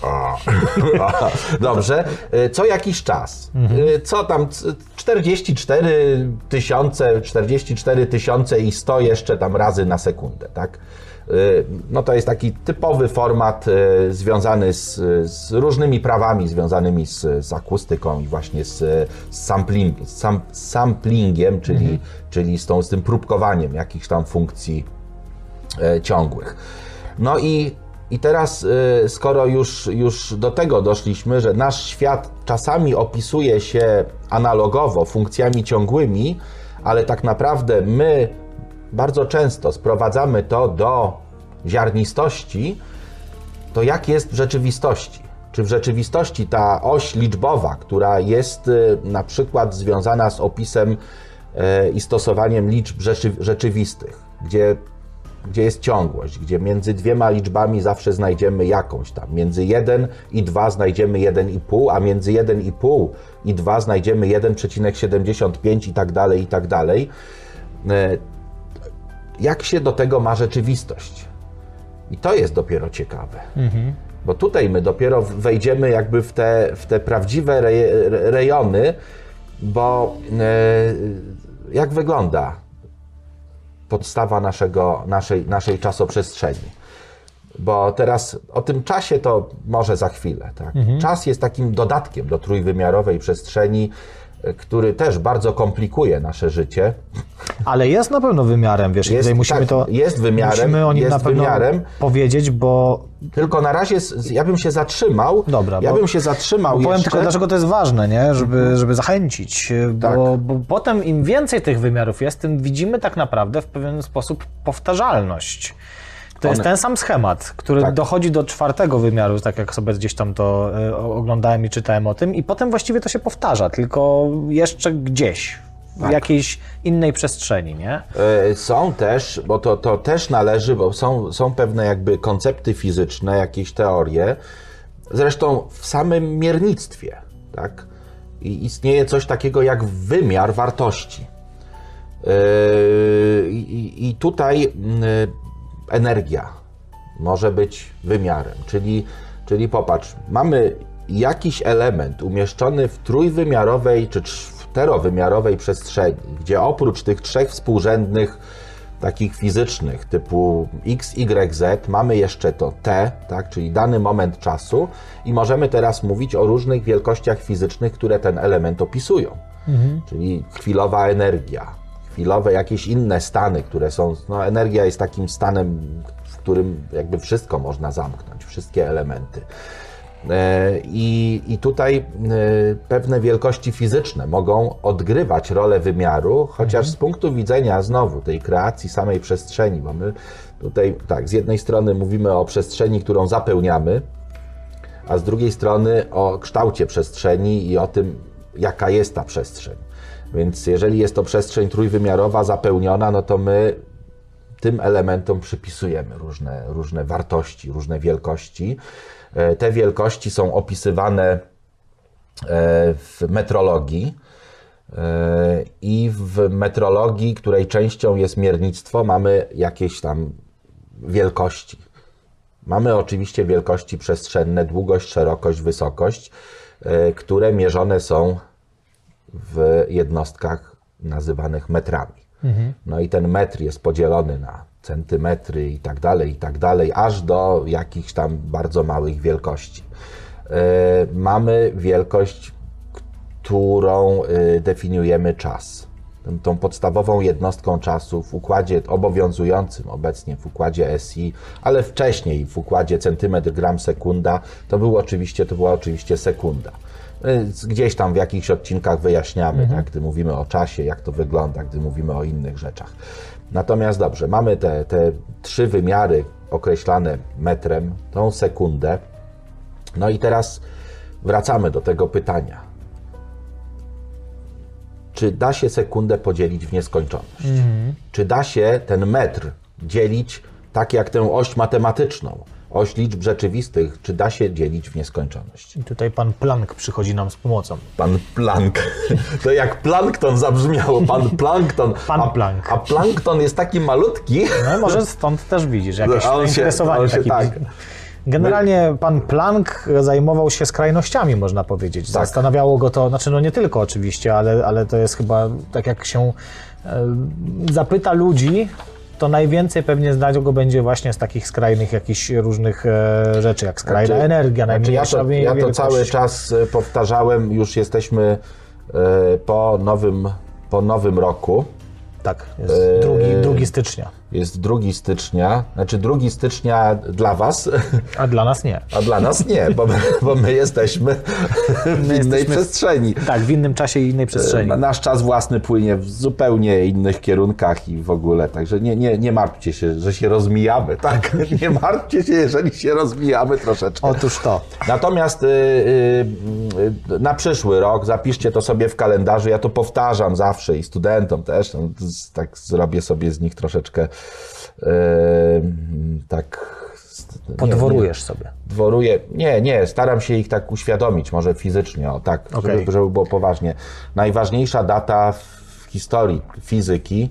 Dobrze. Y, Co jakiś czas. Y, Co tam? c- 44 tysiące, 44 tysiące i 100 jeszcze tam razy na sekundę, tak? Y, No to jest taki typowy format związany z, z różnymi prawami związanymi z, z akustyką i właśnie z, z, sampling, sam, samplingiem, czyli, czyli z, tą, z tym próbkowaniem jakichś tam funkcji e, ciągłych. No i, i teraz, e, skoro już, już do tego doszliśmy, że nasz świat czasami opisuje się analogowo funkcjami ciągłymi, ale tak naprawdę my bardzo często sprowadzamy to do ziarnistości, to jak jest w rzeczywistości? Czy w rzeczywistości ta oś liczbowa, która jest y, na przykład związana z opisem e, i stosowaniem liczb rzeczy, rzeczywistych, gdzie, gdzie jest ciągłość, gdzie między dwiema liczbami zawsze znajdziemy jakąś tam, między 1 i 2 znajdziemy 1,5, a między 1,5 i 2 znajdziemy 1,75 i tak dalej, i tak dalej. E, Jak się do tego ma rzeczywistość? I to jest dopiero ciekawe. Bo tutaj my dopiero wejdziemy jakby w te, w te prawdziwe rej, rejony, bo e, jak wygląda podstawa naszego, naszej, naszej czasoprzestrzeni? Bo teraz o tym czasie to może za chwilę. Tak? Czas jest takim dodatkiem do trójwymiarowej przestrzeni, który też bardzo komplikuje nasze życie. Ale jest na pewno wymiarem, wiesz, Jest, tutaj musimy tak, to. jest wymiarem, Musimy o nim jest na pewno wymiarem. powiedzieć, bo Tylko na razie ja bym się zatrzymał. Dobra, ja bo- bym się zatrzymał Powiem jeszcze. tylko, dlaczego to jest ważne, nie? Żeby, żeby zachęcić, bo, Tak. bo potem im więcej tych wymiarów jest, tym widzimy tak naprawdę w pewien sposób powtarzalność. To jest One- ten sam schemat, który Tak. dochodzi do czwartego wymiaru, tak jak sobie gdzieś tam to e, oglądałem i czytałem o tym, i potem właściwie to się powtarza, tylko jeszcze gdzieś, w Tak. jakiejś innej przestrzeni, nie? E, Są też, bo to, to też należy, bo są, są pewne jakby koncepty fizyczne, jakieś teorie, zresztą w samym miernictwie, tak? I istnieje coś takiego jak wymiar wartości. Yy, I, i tutaj energia może być wymiarem, czyli, czyli popatrz, mamy jakiś element umieszczony w trójwymiarowej czy czterowymiarowej przestrzeni, gdzie oprócz tych trzech współrzędnych takich fizycznych typu x, y, z mamy jeszcze to t, tak, czyli dany moment czasu i możemy teraz mówić o różnych wielkościach fizycznych, które ten element opisują. Czyli chwilowa energia, chwilowe jakieś inne stany, które są, no energia jest takim stanem, w którym jakby wszystko można zamknąć, wszystkie elementy. E, I, I tutaj e, pewne wielkości fizyczne mogą odgrywać rolę wymiaru, chociaż z punktu widzenia znowu tej kreacji samej przestrzeni, bo my tutaj tak, z jednej strony mówimy o przestrzeni, którą zapełniamy, a z drugiej strony o kształcie przestrzeni i o tym, jaka jest ta przestrzeń. Więc jeżeli jest to przestrzeń trójwymiarowa, zapełniona, no to my tym elementom przypisujemy różne, różne wartości, różne wielkości. E, Te wielkości są opisywane e, w metrologii. E, I w metrologii, której częścią jest miernictwo, mamy jakieś tam wielkości. Mamy oczywiście wielkości przestrzenne, długość, szerokość, wysokość, które mierzone są w jednostkach nazywanych metrami. No i ten metr jest podzielony na centymetry i tak dalej, i tak dalej, aż do jakichś tam bardzo małych wielkości. E, Mamy wielkość, którą y, definiujemy czas. Tą, tą podstawową jednostką czasu w układzie obowiązującym obecnie w układzie SI, ale wcześniej w układzie centymetr, gram, sekunda, to, był oczywiście, to była oczywiście sekunda. Y, Gdzieś tam w jakichś odcinkach wyjaśniamy, tak, gdy mówimy o czasie, jak to wygląda, gdy mówimy o innych rzeczach. Natomiast dobrze, mamy te, te trzy wymiary określane metrem, tą sekundę. No i teraz wracamy do tego pytania. Czy da się sekundę podzielić w nieskończoność? Czy da się ten metr dzielić tak jak tę oś matematyczną, oś liczb rzeczywistych, czy da się dzielić w nieskończoność? I tutaj pan Planck przychodzi nam z pomocą. Pan Planck. To jak plankton zabrzmiało, pan plankton. Pan a, Planck. A plankton jest taki malutki. No może stąd też widzisz jakieś A on się- zainteresowanie on się tak. Generalnie pan Planck zajmował się skrajnościami, można powiedzieć. Tak. Zastanawiało go to, znaczy no nie tylko oczywiście, ale, ale to jest chyba tak jak się e, zapyta ludzi, to najwięcej pewnie znać go będzie właśnie z takich skrajnych jakichś różnych e, rzeczy, jak skrajna Znaczy- energia, Znaczy ja to, ja to cały czas e, powtarzałem, już jesteśmy e, po nowym, po nowym roku. Tak, jest E, drugi, drugi stycznia, Jest 2 stycznia, znaczy 2 stycznia dla Was, a dla nas nie. a dla nas nie, bo my, bo my jesteśmy w innej jesteśmy- przestrzeni. Tak, w innym czasie i innej przestrzeni. Nasz czas własny płynie w zupełnie innych kierunkach i w ogóle, także nie, nie, nie martwcie się, że się rozmijamy, tak? Nie martwcie się, jeżeli się rozmijamy troszeczkę. Otóż to. Natomiast y, y, y, na przyszły rok zapiszcie to sobie w kalendarzu. Ja to powtarzam zawsze i studentom też. No, tak zrobię sobie z nich troszeczkę tak. nie- Podworujesz sobie. Nie, dworuję. Nie, nie, staram się ich tak uświadomić, może fizycznie, o tak, Okej. żeby, żeby było poważnie. Najważniejsza data w historii fizyki,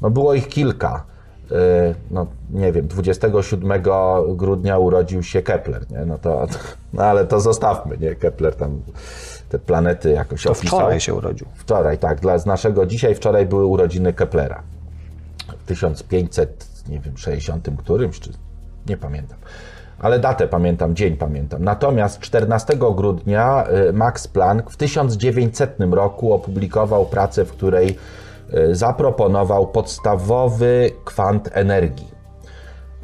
no było ich kilka. Y, No, nie wiem, 27 grudnia urodził się Kepler, nie? No to, no ale to zostawmy, nie? Kepler tam te planety jakoś To opisał. wczoraj się urodził. Wczoraj, tak, dla z naszego dzisiaj, wczoraj były urodziny Keplera. W 1500, nie wiem, 60 którymś, czy nie pamiętam. Ale datę pamiętam, dzień pamiętam. Natomiast 14 grudnia y, Max Planck w 1900 roku opublikował pracę, w której y, zaproponował podstawowy kwant energii.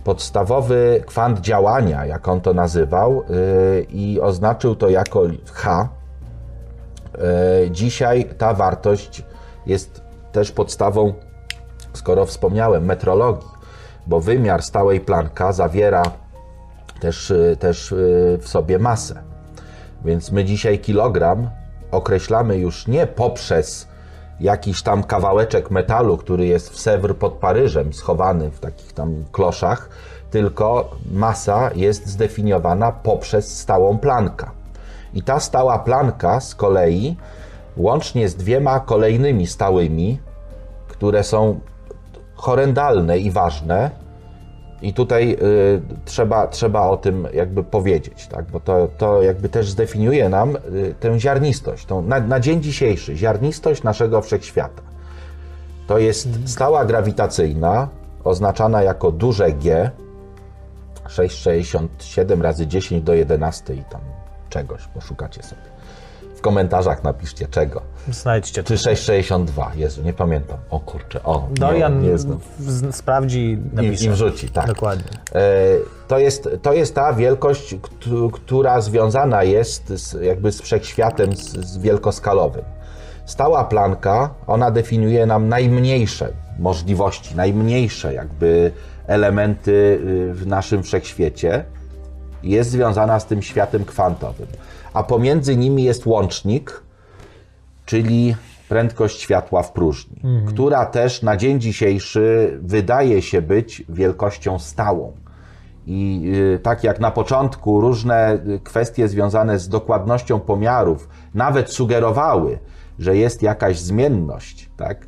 Podstawowy kwant działania, jak on to nazywał, y, i oznaczył to jako H, Dzisiaj ta wartość jest też podstawą, skoro wspomniałem, metrologii, bo wymiar stałej Plancka zawiera też, e, też e, w sobie masę. Więc my dzisiaj kilogram określamy już nie poprzez jakiś tam kawałeczek metalu, który jest w Sewr pod Paryżem, schowany w takich tam kloszach, tylko masa jest zdefiniowana poprzez stałą Plancka. I ta stała Plancka z kolei, łącznie z dwiema kolejnymi stałymi, które są horrendalne i ważne, i tutaj y, trzeba, trzeba o tym jakby powiedzieć, tak? bo to, to jakby też zdefiniuje nam y, tę ziarnistość, tą, na, na dzień dzisiejszy, ziarnistość naszego wszechświata. To jest stała grawitacyjna, oznaczana jako duże G, 6,67 razy 10 do 11 i tam czegoś, poszukacie sobie. W komentarzach napiszcie czego. Znajdźcie. Czy 6,62, Jezu, nie pamiętam. O kurczę, o, nie, Dorian nie w- sprawdzi i I, napisze. I wrzuci, tak. Dokładnie. E, To jest, to jest ta wielkość, któ- która związana jest z, jakby z wszechświatem, z, z wielkoskalowym. Stała planka, ona definiuje nam najmniejsze możliwości, najmniejsze jakby elementy y, w naszym wszechświecie. Jest związana z tym światem kwantowym. A pomiędzy nimi jest łącznik, czyli prędkość światła w próżni, która też na dzień dzisiejszy wydaje się być wielkością stałą. I y, tak jak na początku różne y, kwestie związane z dokładnością pomiarów nawet sugerowały, że jest jakaś zmienność, tak?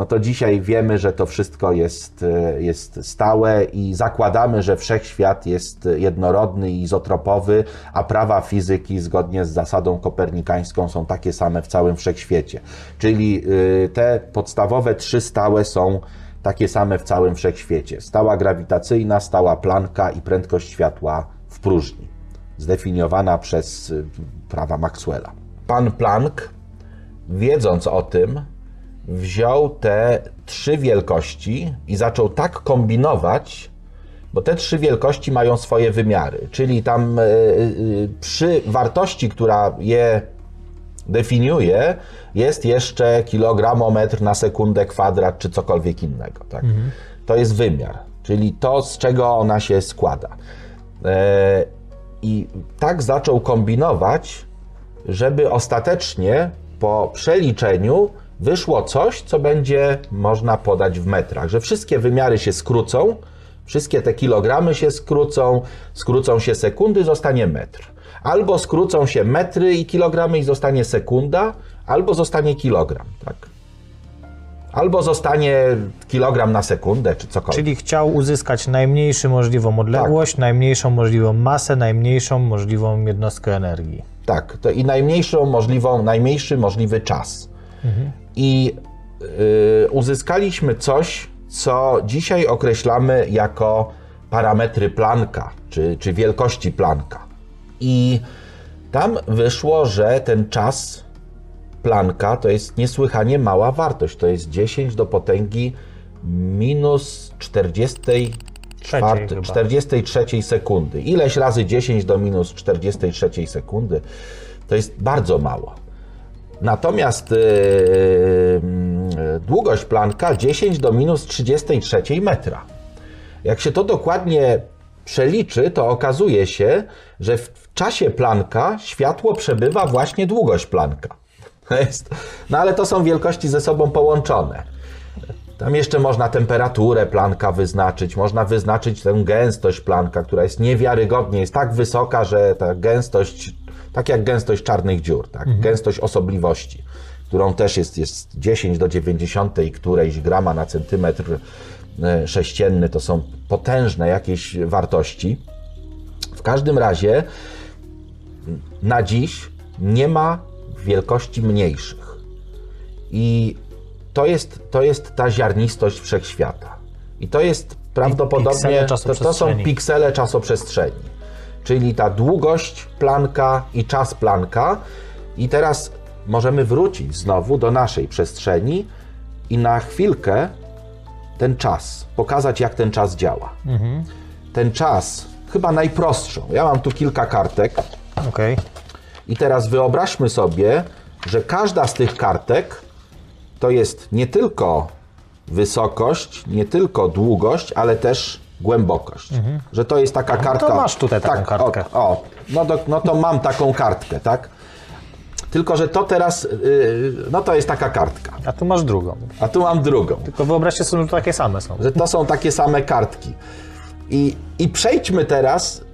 No to dzisiaj wiemy, że to wszystko jest, y, jest stałe i zakładamy, że wszechświat jest jednorodny i izotropowy, a prawa fizyki zgodnie z zasadą kopernikańską są takie same w całym wszechświecie. Czyli y, te podstawowe trzy stałe są takie same w całym wszechświecie. Stała grawitacyjna, stała planka i prędkość światła w próżni, zdefiniowana przez y, prawa Maxwella. Pan Planck, wiedząc o tym, wziął te trzy wielkości i zaczął tak kombinować, bo te trzy wielkości mają swoje wymiary, czyli tam y, y, przy wartości, która je definiuje, jest jeszcze kilogramometr na sekundę kwadrat, czy cokolwiek innego. Tak? To jest wymiar, czyli to, z czego ona się składa. E, I tak zaczął kombinować, żeby ostatecznie po przeliczeniu wyszło coś, co będzie można podać w metrach, że wszystkie wymiary się skrócą, wszystkie te kilogramy się skrócą, skrócą się sekundy, zostanie metr. Albo skrócą się metry i kilogramy i zostanie sekunda, albo zostanie kilogram, tak? Albo zostanie kilogram na sekundę, czy cokolwiek. Czyli chciał uzyskać najmniejszą możliwą odległość, najmniejszą możliwą masę, najmniejszą możliwą jednostkę energii. Tak, to i najmniejszą możliwą, najmniejszy możliwy czas. I y, uzyskaliśmy coś, co dzisiaj określamy jako parametry Plancka, czy, czy wielkości Plancka. I tam wyszło, że ten czas Plancka to jest niesłychanie mała wartość. To jest 10 do potęgi minus 44, chyba. 43 sekundy. Ileś razy 10 do minus 43 sekundy to jest bardzo mało. Natomiast yy, yy, długość Plancka 10 do minus 33 metra. Jak się to dokładnie przeliczy, to okazuje się, że w, czasie Plancka światło przebywa właśnie długość jest, no ale to są wielkości ze sobą połączone. Tam jeszcze można temperaturę Plancka wyznaczyć, można wyznaczyć tę gęstość Plancka, która jest niewiarygodnie, jest tak wysoka, że ta gęstość, tak jak gęstość czarnych dziur, tak, gęstość osobliwości, którą też jest, jest 10 do 90 którejś grama na centymetr e, sześcienny, to są potężne jakieś wartości. W każdym razie na dziś nie ma wielkości mniejszych. I to jest, to jest ta ziarnistość wszechświata. I to jest prawdopodobnie. To, to są piksele czasoprzestrzeni. Czyli ta długość Plancka i czas Plancka. I teraz możemy wrócić znowu do naszej przestrzeni i na chwilkę ten czas, pokazać jak ten czas działa. Ten czas, chyba najprostszą. Ja mam tu kilka kartek. Okej. I teraz wyobraźmy sobie, że każda z tych kartek to jest nie tylko wysokość, nie tylko długość, ale też głębokość. Że to jest taka kartka. Mhm. masz tutaj taką tak, kartkę. O, o no, do, no to mam taką kartkę, tak? Tylko, że to teraz, yy, no to jest taka kartka. A tu masz drugą. A tu mam drugą. Tylko wyobraźcie sobie, że to takie same są. Że to są takie same kartki. I, I przejdźmy teraz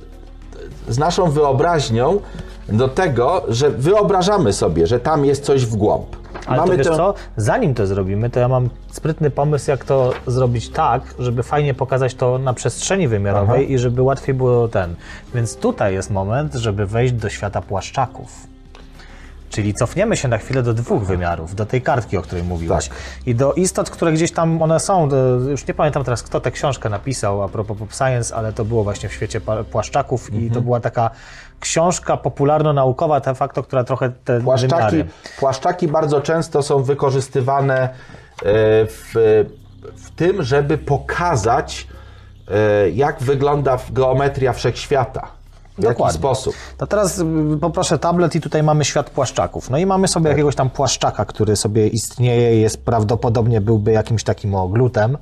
z naszą wyobraźnią do tego, że wyobrażamy sobie, że tam jest coś w głąb. Ale to wiesz co, zanim to zrobimy, to ja mam sprytny pomysł, jak to zrobić tak, żeby fajnie pokazać to na przestrzeni wymiarowej Aha. i żeby łatwiej było ten. Więc tutaj jest moment, żeby wejść do świata płaszczaków. Czyli cofniemy się na chwilę do dwóch wymiarów, do tej kartki, o której mówiłeś. Tak. I do istot, które gdzieś tam one są. To już nie pamiętam teraz, kto tę książkę napisał a propos Pop Science, ale to było właśnie w świecie płaszczaków Mhm. i to była taka książka popularno-naukowa, de facto, która trochę te Płaszczaki, wymiary... płaszczaki bardzo często są wykorzystywane e, w, w tym, żeby pokazać, e, jak wygląda geometria wszechświata. W jaki Dokładnie. sposób. To teraz poproszę tablet i tutaj mamy świat płaszczaków. No i mamy sobie jakiegoś tam płaszczaka, który sobie istnieje i jest prawdopodobnie byłby jakimś takim o, glutem.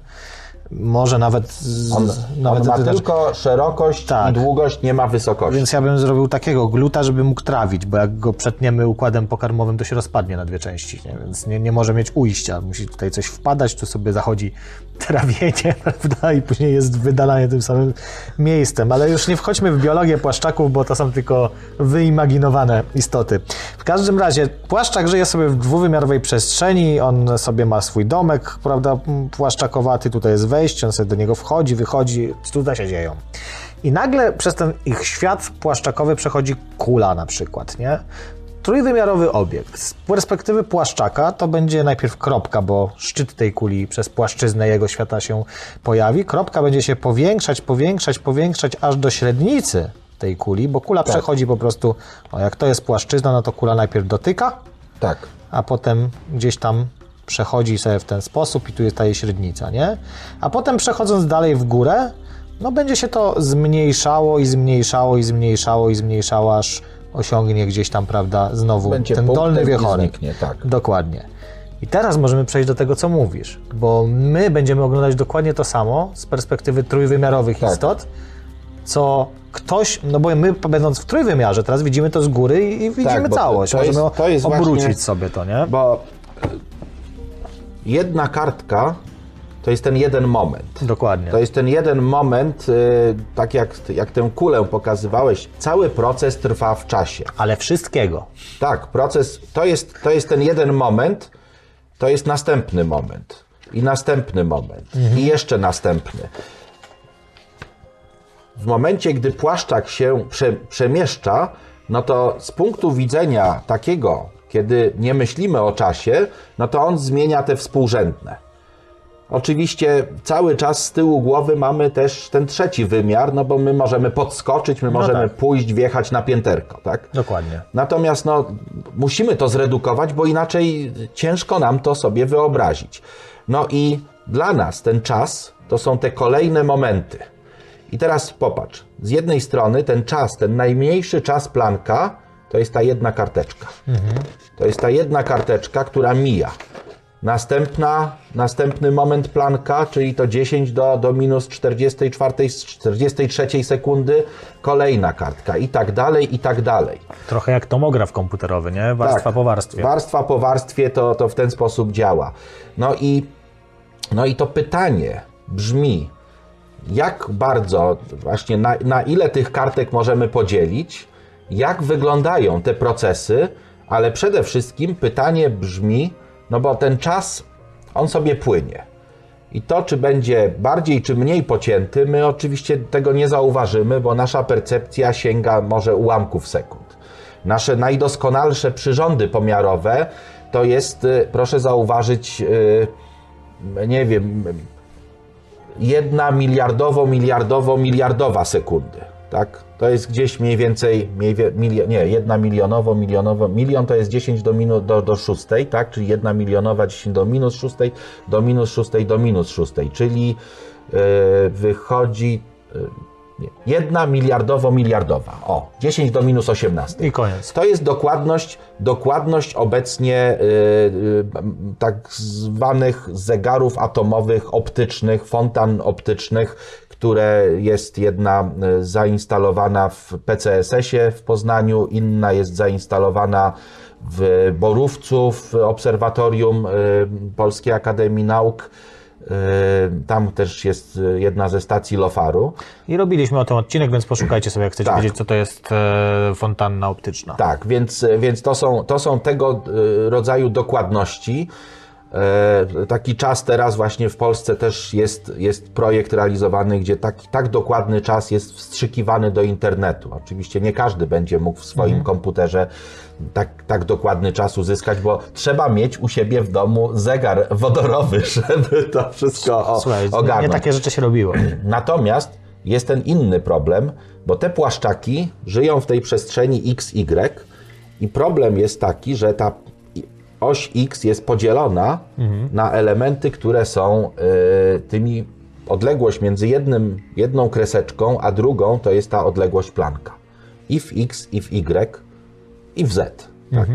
Może nawet... On, nawet on ma znaczy- tylko szerokość Tak. i długość, nie ma wysokości. Więc ja bym zrobił takiego gluta, żeby mógł trawić, bo jak go przetniemy układem pokarmowym, to się rozpadnie na dwie części, nie? więc nie, nie może mieć ujścia. Musi tutaj coś wpadać, tu sobie zachodzi trawienie, prawda, i później jest wydalanie tym samym miejscem. Ale już nie wchodźmy w biologię płaszczaków, bo to są tylko wyimaginowane istoty. W każdym razie płaszczak żyje sobie w dwuwymiarowej przestrzeni, on sobie ma swój domek, prawda, płaszczakowaty, tutaj jest wejście, on sobie do niego wchodzi, wychodzi, cuda się dzieją. I nagle przez ten ich świat płaszczakowy przechodzi kula na przykład, nie? Trójwymiarowy obiekt. Z perspektywy płaszczaka to będzie najpierw kropka, bo szczyt tej kuli przez płaszczyznę jego świata się pojawi. Kropka będzie się powiększać, powiększać, powiększać aż do średnicy tej kuli, bo kula przechodzi po prostu, o jak to jest płaszczyzna, no to kula najpierw dotyka, Tak. a potem gdzieś tam przechodzi sobie w ten sposób i tu jest ta jej średnica, nie? A potem przechodząc dalej w górę, no będzie się to zmniejszało i zmniejszało i zmniejszało i zmniejszało, aż osiągnie gdzieś tam, prawda, znowu Będzie ten dolny wiechorek. zniknie, tak. Dokładnie. I teraz możemy przejść do tego, co mówisz, bo my będziemy oglądać dokładnie to samo z perspektywy trójwymiarowych Tak. istot, co ktoś, no bo my będąc w trójwymiarze, teraz widzimy to z góry i, i widzimy Tak, to- całość. to jest- możemy to jest obrócić właśnie- sobie to, nie? Bo jedna kartka to jest ten jeden moment. Dokładnie. To jest ten jeden moment, y, tak jak, jak tę kulę pokazywałeś, cały proces trwa w czasie. Ale wszystkiego. Tak, proces to jest, to jest ten jeden moment to jest następny moment. I następny moment. I jeszcze następny. W momencie, gdy płaszczak się prze, przemieszcza, no to z punktu widzenia takiego, kiedy nie myślimy o czasie, no to on zmienia te współrzędne. Oczywiście cały czas z tyłu głowy mamy też ten trzeci wymiar, no bo my możemy podskoczyć, my możemy tak. pójść, wjechać na pięterko, tak? Dokładnie. Natomiast no, musimy to zredukować, bo inaczej ciężko nam to sobie wyobrazić. No i dla nas ten czas to są te kolejne momenty. I teraz popatrz, z jednej strony ten czas, ten najmniejszy czas planka, to jest ta jedna karteczka. To jest ta jedna karteczka, która mija. Następna, następny moment planka, czyli to 10 do, do minus 44, 43 sekundy, kolejna kartka i tak dalej, i tak dalej. Trochę jak tomograf komputerowy, nie? Warstwa Tak. po warstwie. Warstwa po warstwie to, to w ten sposób działa. No i, no i to pytanie brzmi, jak bardzo, właśnie na, na ile tych kartek możemy podzielić, jak wyglądają te procesy, ale przede wszystkim pytanie brzmi, no bo ten czas, on sobie płynie. I to, czy będzie bardziej czy mniej pocięty, my oczywiście tego nie zauważymy, bo nasza percepcja sięga może ułamków sekund. Nasze najdoskonalsze przyrządy pomiarowe to jest, y, proszę zauważyć, y, nie wiem, jedna miliardowo, miliardowo, miliardowa sekundy. Tak? To jest gdzieś mniej więcej, mniej, milio, nie, jedna milionowo, milionowo, milion to jest 10 do, minu, do, do 6, tak? czyli jedna milionowa 10 do minus 6, do minus 6 do minus 6, czyli yy, wychodzi yy, nie, jedna miliardowo, miliardowa. O, 10 do minus 18. I koniec. To jest dokładność, dokładność obecnie y, y, tak zwanych zegarów atomowych, optycznych, fontan optycznych, które jest jedna y, zainstalowana w PCSS-ie w Poznaniu, inna jest zainstalowana w Borówcu, w Obserwatorium y, Polskiej Akademii Nauk. Y, Tam też jest jedna ze stacji LOFAR-u. I robiliśmy o tym odcinek, więc poszukajcie sobie, jak chcecie Tak. wiedzieć, co to jest e, fontanna optyczna. Tak, więc, więc to, są, to są tego rodzaju dokładności. E, Taki czas teraz właśnie w Polsce też jest, jest projekt realizowany, gdzie taki, tak dokładny czas jest wstrzykiwany do internetu. Oczywiście nie każdy będzie mógł w swoim komputerze tak, tak dokładny czas uzyskać, bo trzeba mieć u siebie w domu zegar wodorowy, żeby to wszystko o, Słuchaj, ogarnąć. nie takie rzeczy się robiło. Natomiast jest ten inny problem, bo te płaszczaki żyją w tej przestrzeni XY i problem jest taki, że ta oś X jest podzielona na elementy, które są y, tymi odległość między jednym, jedną kreseczką, a drugą to jest ta odległość planka. I w X, i w Y, i w Z. Tak?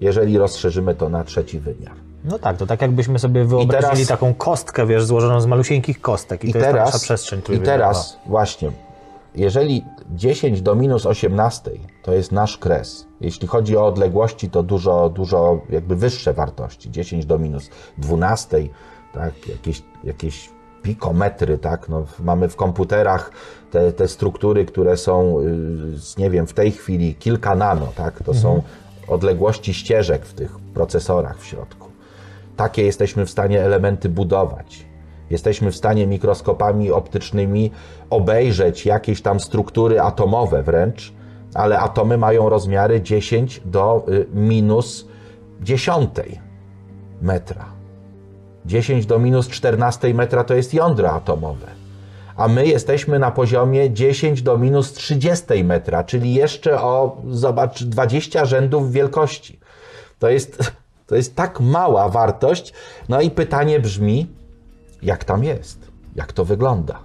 Jeżeli rozszerzymy to na trzeci wymiar. No tak, to tak jakbyśmy sobie wyobrazili teraz- taką kostkę, wiesz, złożoną z malusieńkich kostek. I, I to jest ta teraz, przestrzeń I teraz właśnie, jeżeli 10 do minus 18 to jest nasz kres, jeśli chodzi o odległości, to dużo, dużo jakby wyższe wartości. 10 do minus 12, tak, jakieś, jakieś pikometry, tak, no, mamy w komputerach te, te struktury, które są, y, nie wiem, w tej chwili kilka nano, tak, to są odległości ścieżek w tych procesorach w środku. Takie jesteśmy w stanie elementy budować. Jesteśmy w stanie mikroskopami optycznymi obejrzeć jakieś tam struktury atomowe wręcz, ale atomy mają rozmiary 10 do y, minus 10 metra. 10 do minus 14 metra to jest jądro atomowe. A my jesteśmy na poziomie 10 do minus 30 metra, czyli jeszcze o, zobacz, 20 rzędów wielkości. To jest, to jest tak mała wartość. No i pytanie brzmi, jak tam jest? Jak to wygląda?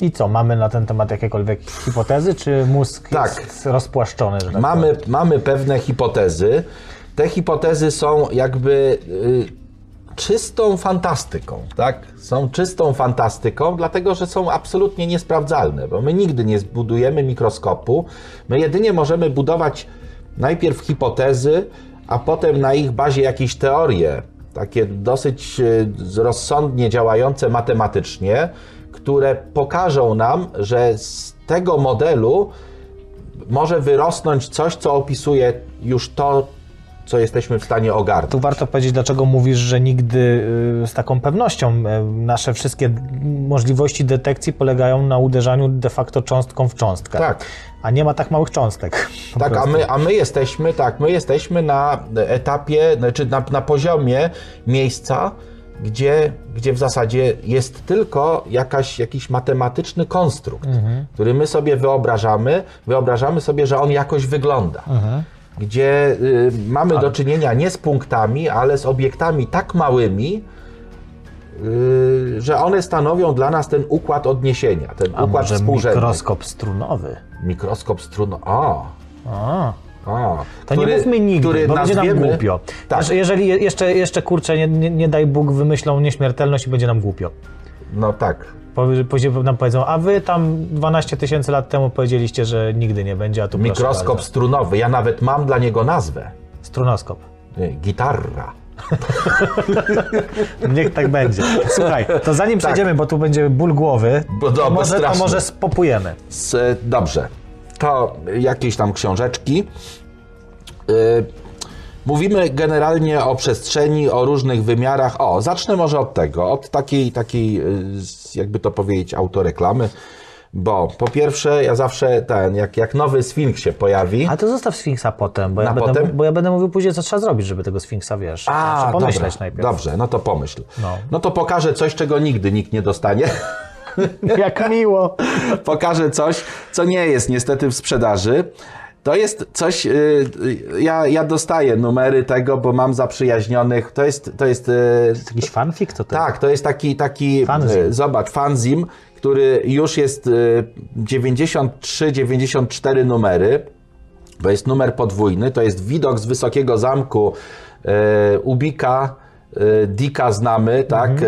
I co, mamy na ten temat jakiekolwiek hipotezy, czy mózg Tak. jest rozpłaszczony? Tak Mamy, powiem? mamy pewne hipotezy. Te hipotezy są jakby y, czystą fantastyką, tak? Są czystą fantastyką, dlatego że są absolutnie niesprawdzalne, bo my nigdy nie zbudujemy mikroskopu. My jedynie możemy budować najpierw hipotezy, a potem na ich bazie jakieś teorie, takie dosyć y, rozsądnie działające matematycznie, które pokażą nam, że z tego modelu może wyrosnąć coś, co opisuje już to, co jesteśmy w stanie ogarnąć. Tu warto powiedzieć, dlaczego mówisz, że nigdy y, z taką pewnością y, nasze wszystkie możliwości detekcji polegają na uderzaniu de facto cząstką w cząstkę. Tak. A nie ma tak małych cząstek. Tak, a my, a my jesteśmy, tak, my jesteśmy na etapie, znaczy na, na poziomie miejsca, gdzie, gdzie w zasadzie jest tylko jakaś, jakiś matematyczny konstrukt, który my sobie wyobrażamy, wyobrażamy sobie, że on jakoś wygląda. Gdzie y, mamy do czynienia nie z punktami, ale z obiektami tak małymi, y, że one stanowią dla nas ten układ odniesienia, ten A układ może współrzędny. mikroskop strunowy? Mikroskop strun. A, A. a. To nie mówmy nigdy, który bo będzie nam głupio. Tak. Jeszcze- Jeżeli je- jeszcze, jeszcze kurczę, nie, nie, nie daj Bóg, wymyślą nieśmiertelność i będzie nam głupio. No tak. Później nam powiedzą, a wy tam 12 tysięcy lat temu powiedzieliście, że nigdy nie będzie, a tu proszę Mikroskop bardzo. strunowy. Ja nawet mam dla niego nazwę. Strunoskop. Nie, Gitarra. Niech tak będzie. Słuchaj, to zanim przejdziemy, bo tu będzie ból głowy, Bo to, może, to może spopujemy. S, dobrze. To jakieś tam książeczki. Y, Mówimy generalnie o przestrzeni, o różnych wymiarach. O, zacznę może od tego, od takiej, takiej y, jakby to powiedzieć, autoreklamy. Bo po pierwsze, ja zawsze ten, jak, jak nowy Sfinks się pojawi. A to zostaw Sfinksa potem, bo ja, Na będę, potem? bo ja będę mówił później, co trzeba zrobić, żeby tego Sfinksa, wiesz, muszę pomyśleć dobra, najpierw. Dobrze, no to pomyśl. No. no to pokażę coś, czego nigdy nikt nie dostanie. Jak miło. pokażę coś, co nie jest niestety w sprzedaży. To jest coś, y, y, ja, ja dostaję numery tego, bo mam zaprzyjaźnionych, to jest, to jest, y, Jakiś fanfic to tak, to jest taki, taki Fanzim. zobacz, fanzim, który już jest y, 93-94 numery, bo jest numer podwójny, to jest widok z wysokiego zamku Ubika, Dika znamy, tak? E,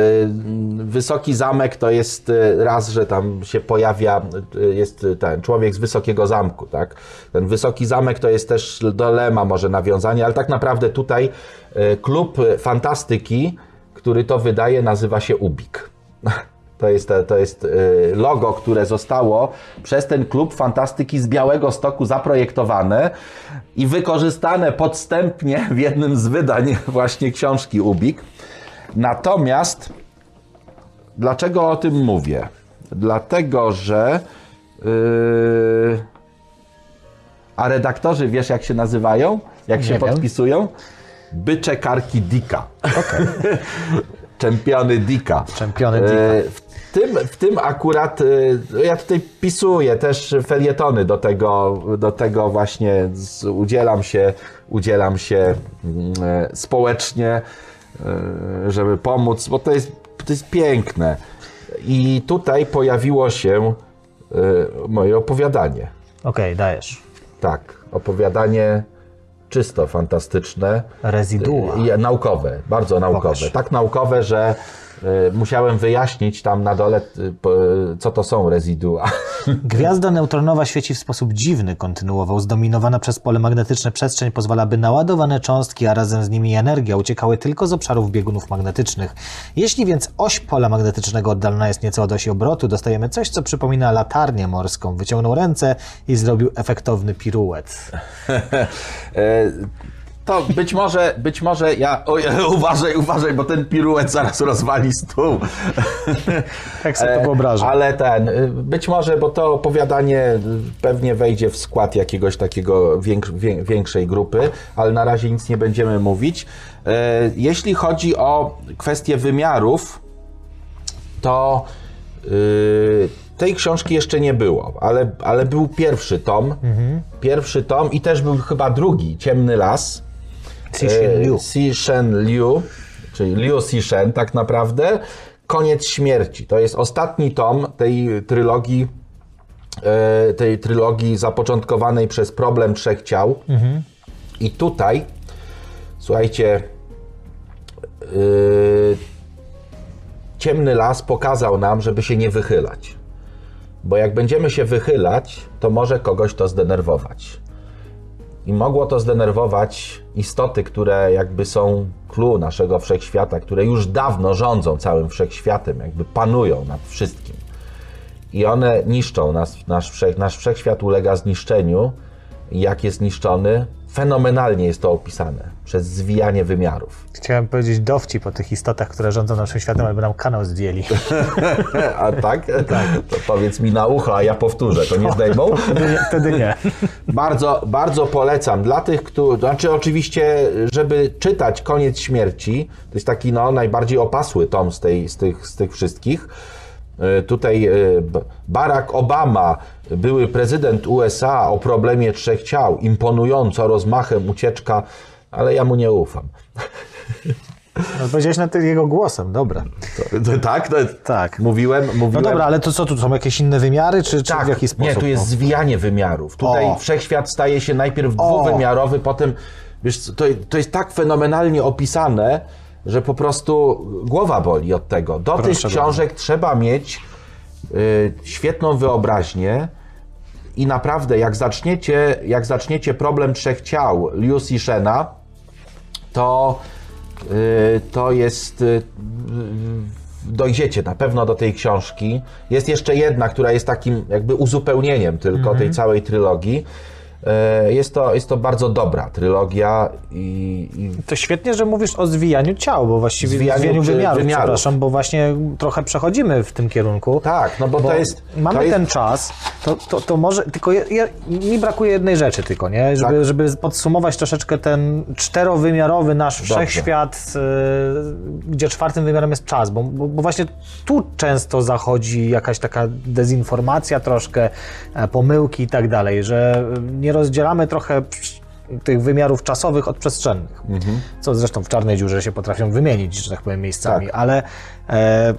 wysoki zamek to jest e, raz, że tam się pojawia, e, jest ten człowiek z wysokiego zamku, tak? Ten wysoki zamek to jest też do Lema może nawiązanie, ale tak naprawdę tutaj e, klub fantastyki, który to wydaje, nazywa się Ubik. To jest, to jest y, logo, które zostało przez ten klub fantastyki z Białego Stoku zaprojektowane i wykorzystane podstępnie w jednym z wydań właśnie książki Ubik. Natomiast dlaczego o tym mówię? Dlatego, że yy, a redaktorzy wiesz jak się nazywają? Jak się Nie wiem. podpisują? Bycze karki Dika. Czempiony Dika. Czempiony Dika. W tym, w tym akurat, e, ja tutaj pisuję też felietony do tego, do tego właśnie z, udzielam się, udzielam się mm, e, społecznie, e, żeby pomóc, bo to jest, to jest piękne. I tutaj pojawiło się e, moje opowiadanie. Okej, dajesz. Tak, opowiadanie czysto fantastyczne. Rezydua. I naukowe, bardzo naukowe. Pokaż. Tak naukowe, że y, musiałem wyjaśnić tam na dole, y, po- co to są rezydua. Gwiazda neutronowa świeci w sposób dziwny, kontynuował. Zdominowana przez pole magnetyczne przestrzeń pozwala, by naładowane cząstki, a razem z nimi energia uciekały tylko z obszarów biegunów magnetycznych. Jeśli więc oś pola magnetycznego oddalona jest nieco od osi obrotu, dostajemy coś, co przypomina latarnię morską. Wyciągnął ręce i zrobił efektowny piruet. To być może, być może ja. Oj, uważaj, uważaj, bo ten piruet zaraz rozwali stół. Jak sobie to wyobrażam. Ale ten, być może, bo to opowiadanie pewnie wejdzie w skład jakiegoś takiego większ, wię- większej grupy, ale na razie nic nie będziemy mówić. E, Jeśli chodzi o kwestię wymiarów, to y, tej książki jeszcze nie było, ale, ale był pierwszy tom. Pierwszy tom i też był chyba drugi, Ciemny Las. Cixin Liu. Sishen Liu, czyli Liu Sishen tak naprawdę. Koniec śmierci. To jest ostatni tom tej trylogii, e, tej trylogii zapoczątkowanej przez problem trzech ciał. I tutaj, słuchajcie, yy, ciemny las pokazał nam, żeby się nie wychylać. Bo jak będziemy się wychylać, to może kogoś to zdenerwować. I mogło to zdenerwować istoty, które jakby są clue naszego wszechświata, które już dawno rządzą całym wszechświatem, jakby panują nad wszystkim. I one niszczą nas, nasz, wszech, nasz wszechświat ulega zniszczeniu jak jest niszczony. Fenomenalnie jest to opisane przez zwijanie wymiarów. Chciałem powiedzieć dowcip o tych istotach, które rządzą naszym światem, albo nam kanał zdjęli. A tak? To powiedz mi na ucho, a ja powtórzę. To nie zdejmą? Wtedy nie. Wtedy nie. Bardzo, bardzo polecam. Dla tych, którzy. Znaczy, oczywiście, żeby czytać Koniec Śmierci, to jest taki no, najbardziej opasły tom z, tej, z, tych, z tych wszystkich. E, Tutaj e, Barack Obama, były prezydent USA o problemie trzech ciał, imponująco rozmachem ucieczka, ale ja mu nie ufam. No, powiedziałeś na tym jego głosem, dobra. To, to, tak? To, Tak. Mówiłem, No mówiłem. dobra, ale to co, tu są jakieś inne wymiary, czy, czy Tak, w jaki sposób? nie, tu jest no? zwijanie wymiarów. Tutaj O. wszechświat staje się najpierw O. dwuwymiarowy, potem, wiesz, to, to jest tak fenomenalnie opisane, że po prostu głowa boli od tego. Do tych Proszę książek trzeba mieć y, świetną wyobraźnię i naprawdę, jak zaczniecie, jak zaczniecie problem trzech ciał Lucy Shena, to, y, to jest. y, dojdziecie na pewno do tej książki. Jest jeszcze jedna, która jest takim jakby uzupełnieniem tylko tej całej trylogii. E, Jest to, jest to bardzo dobra trylogia i, i To świetnie, że mówisz o zwijaniu ciał, bo właściwie Zwijaniu zwijaniu, wymiarów, wymiarów. przepraszam, bo właśnie trochę przechodzimy w tym kierunku. tak, no bo, Bo to jest. mamy to jest, ten czas, to, to, to może, tylko ja, ja, mi brakuje jednej rzeczy tylko, nie? Żeby, Tak. żeby podsumować troszeczkę ten czterowymiarowy nasz Dobrze. wszechświat, y, gdzie czwartym wymiarem jest czas, bo, bo, bo właśnie tu często zachodzi jakaś taka dezinformacja troszkę, e, pomyłki i tak dalej, że nie rozdzielamy trochę tych wymiarów czasowych od przestrzennych. Mhm. Co zresztą w czarnej dziurze się potrafią wymienić, że tak powiem, miejscami, Tak. ale e,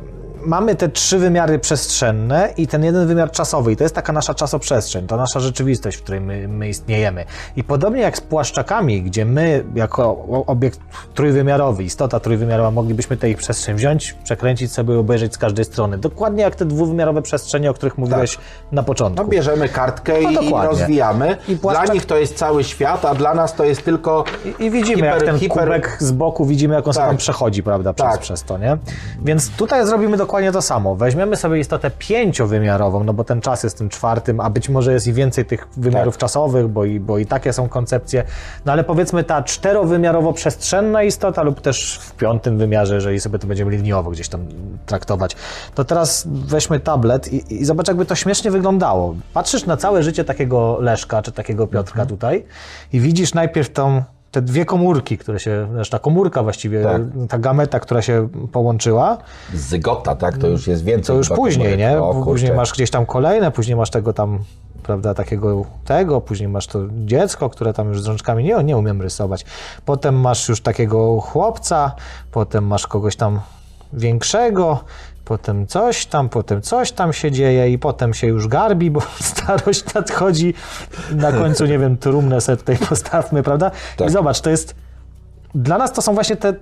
mamy te trzy wymiary przestrzenne i ten jeden wymiar czasowy. I to jest taka nasza czasoprzestrzeń, to nasza rzeczywistość, w której my, my istniejemy. I podobnie jak z płaszczakami, gdzie my, jako obiekt trójwymiarowy, istota trójwymiarowa, moglibyśmy tę ich przestrzeń wziąć, przekręcić sobie i obejrzeć z każdej strony. Dokładnie jak te dwuwymiarowe przestrzenie, o których mówiłeś na początku. no bierzemy kartkę No i, rozwijamy. I płaszczak- Dla nich to jest cały świat, a dla nas to jest tylko. I, I widzimy, jak hiper- ten hiper- kubek z boku, widzimy, jak on Tak. tam przechodzi, prawda, przez, Tak. przez to, nie? Więc tutaj zrobimy dokładnie to samo. Weźmiemy sobie istotę pięciowymiarową, no bo ten czas jest tym czwartym, a być może jest i więcej tych wymiarów Tak. czasowych, bo i, bo i takie są koncepcje. No ale powiedzmy ta czterowymiarowo przestrzenna istota lub też w piątym wymiarze, jeżeli sobie to będziemy liniowo gdzieś tam traktować. To teraz weźmy tablet i, i zobacz, jakby to śmiesznie wyglądało. Patrzysz na całe życie takiego Leszka, czy takiego Piotrka Mhm. tutaj i widzisz najpierw tą te dwie komórki, które się, znaczy ta komórka właściwie, Tak. ta gameta, która się połączyła, Zygota, tak? To już jest więcej. to już później, komórek. nie? O, później masz gdzieś tam kolejne, później masz tego tam, prawda, takiego tego, później masz to dziecko, które tam już z rączkami nie, nie umiem rysować. Potem masz już takiego chłopca, potem masz kogoś tam większego, potem coś tam, potem coś tam się dzieje i potem się już garbi, bo starość nadchodzi. Na końcu, nie wiem, trumnę sobie tutaj postawmy, prawda? Tak. I zobacz, to jest... Dla nas to są właśnie te,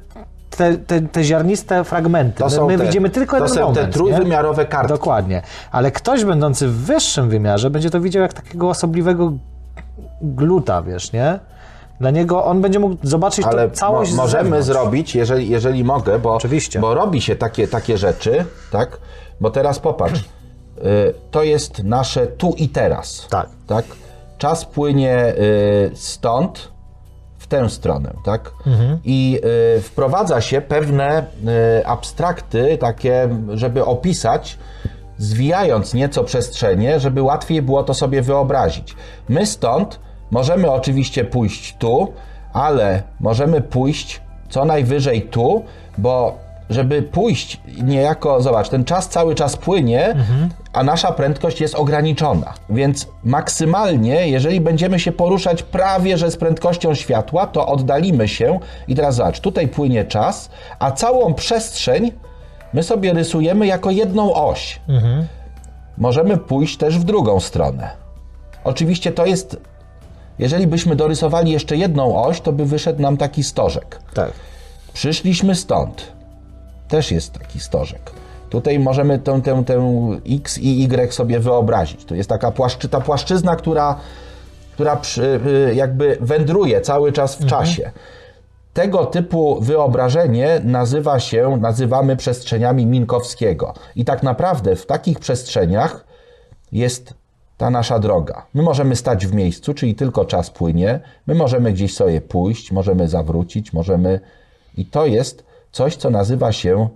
te, te, te ziarniste fragmenty. To my są my te- widzimy tylko to jeden są te moment. nie? trójwymiarowe kartki. Dokładnie. Ale ktoś będący w wyższym wymiarze będzie to widział jak takiego osobliwego gluta, wiesz, nie? Dla niego on będzie mógł zobaczyć Ale całość mo- możemy zrobić, jeżeli, jeżeli mogę, bo, Oczywiście. bo robi się takie, takie rzeczy, tak? Bo teraz popatrz, y, to jest nasze tu i teraz. Tak. tak? Czas płynie y, stąd w tę stronę, tak? Mhm. I y, wprowadza się pewne abstrakty, takie, żeby opisać, zwijając nieco przestrzenie, żeby łatwiej było to sobie wyobrazić. My stąd możemy oczywiście pójść tu, ale możemy pójść co najwyżej tu, bo żeby pójść niejako, zobacz, ten czas cały czas płynie, a nasza prędkość jest ograniczona. Więc maksymalnie, jeżeli będziemy się poruszać prawie że z prędkością światła, to oddalimy się i teraz zobacz, tutaj płynie czas, a całą przestrzeń my sobie rysujemy jako jedną oś. Możemy pójść też w drugą stronę. Oczywiście to jest, jeżeli byśmy dorysowali jeszcze jedną oś, to by wyszedł nam taki stożek. Tak. Przyszliśmy stąd. Też jest taki stożek. Tutaj możemy tę, tę, tę X i Y sobie wyobrazić. To jest taka płaszczy, ta płaszczyzna, która, która przy, y, jakby wędruje cały czas w czasie. Tego typu wyobrażenie nazywa się, nazywamy przestrzeniami Minkowskiego. I tak naprawdę w takich przestrzeniach jest ta nasza droga. My możemy stać w miejscu, czyli tylko czas płynie, my możemy gdzieś sobie pójść, możemy zawrócić, możemy. I to jest coś, co nazywa się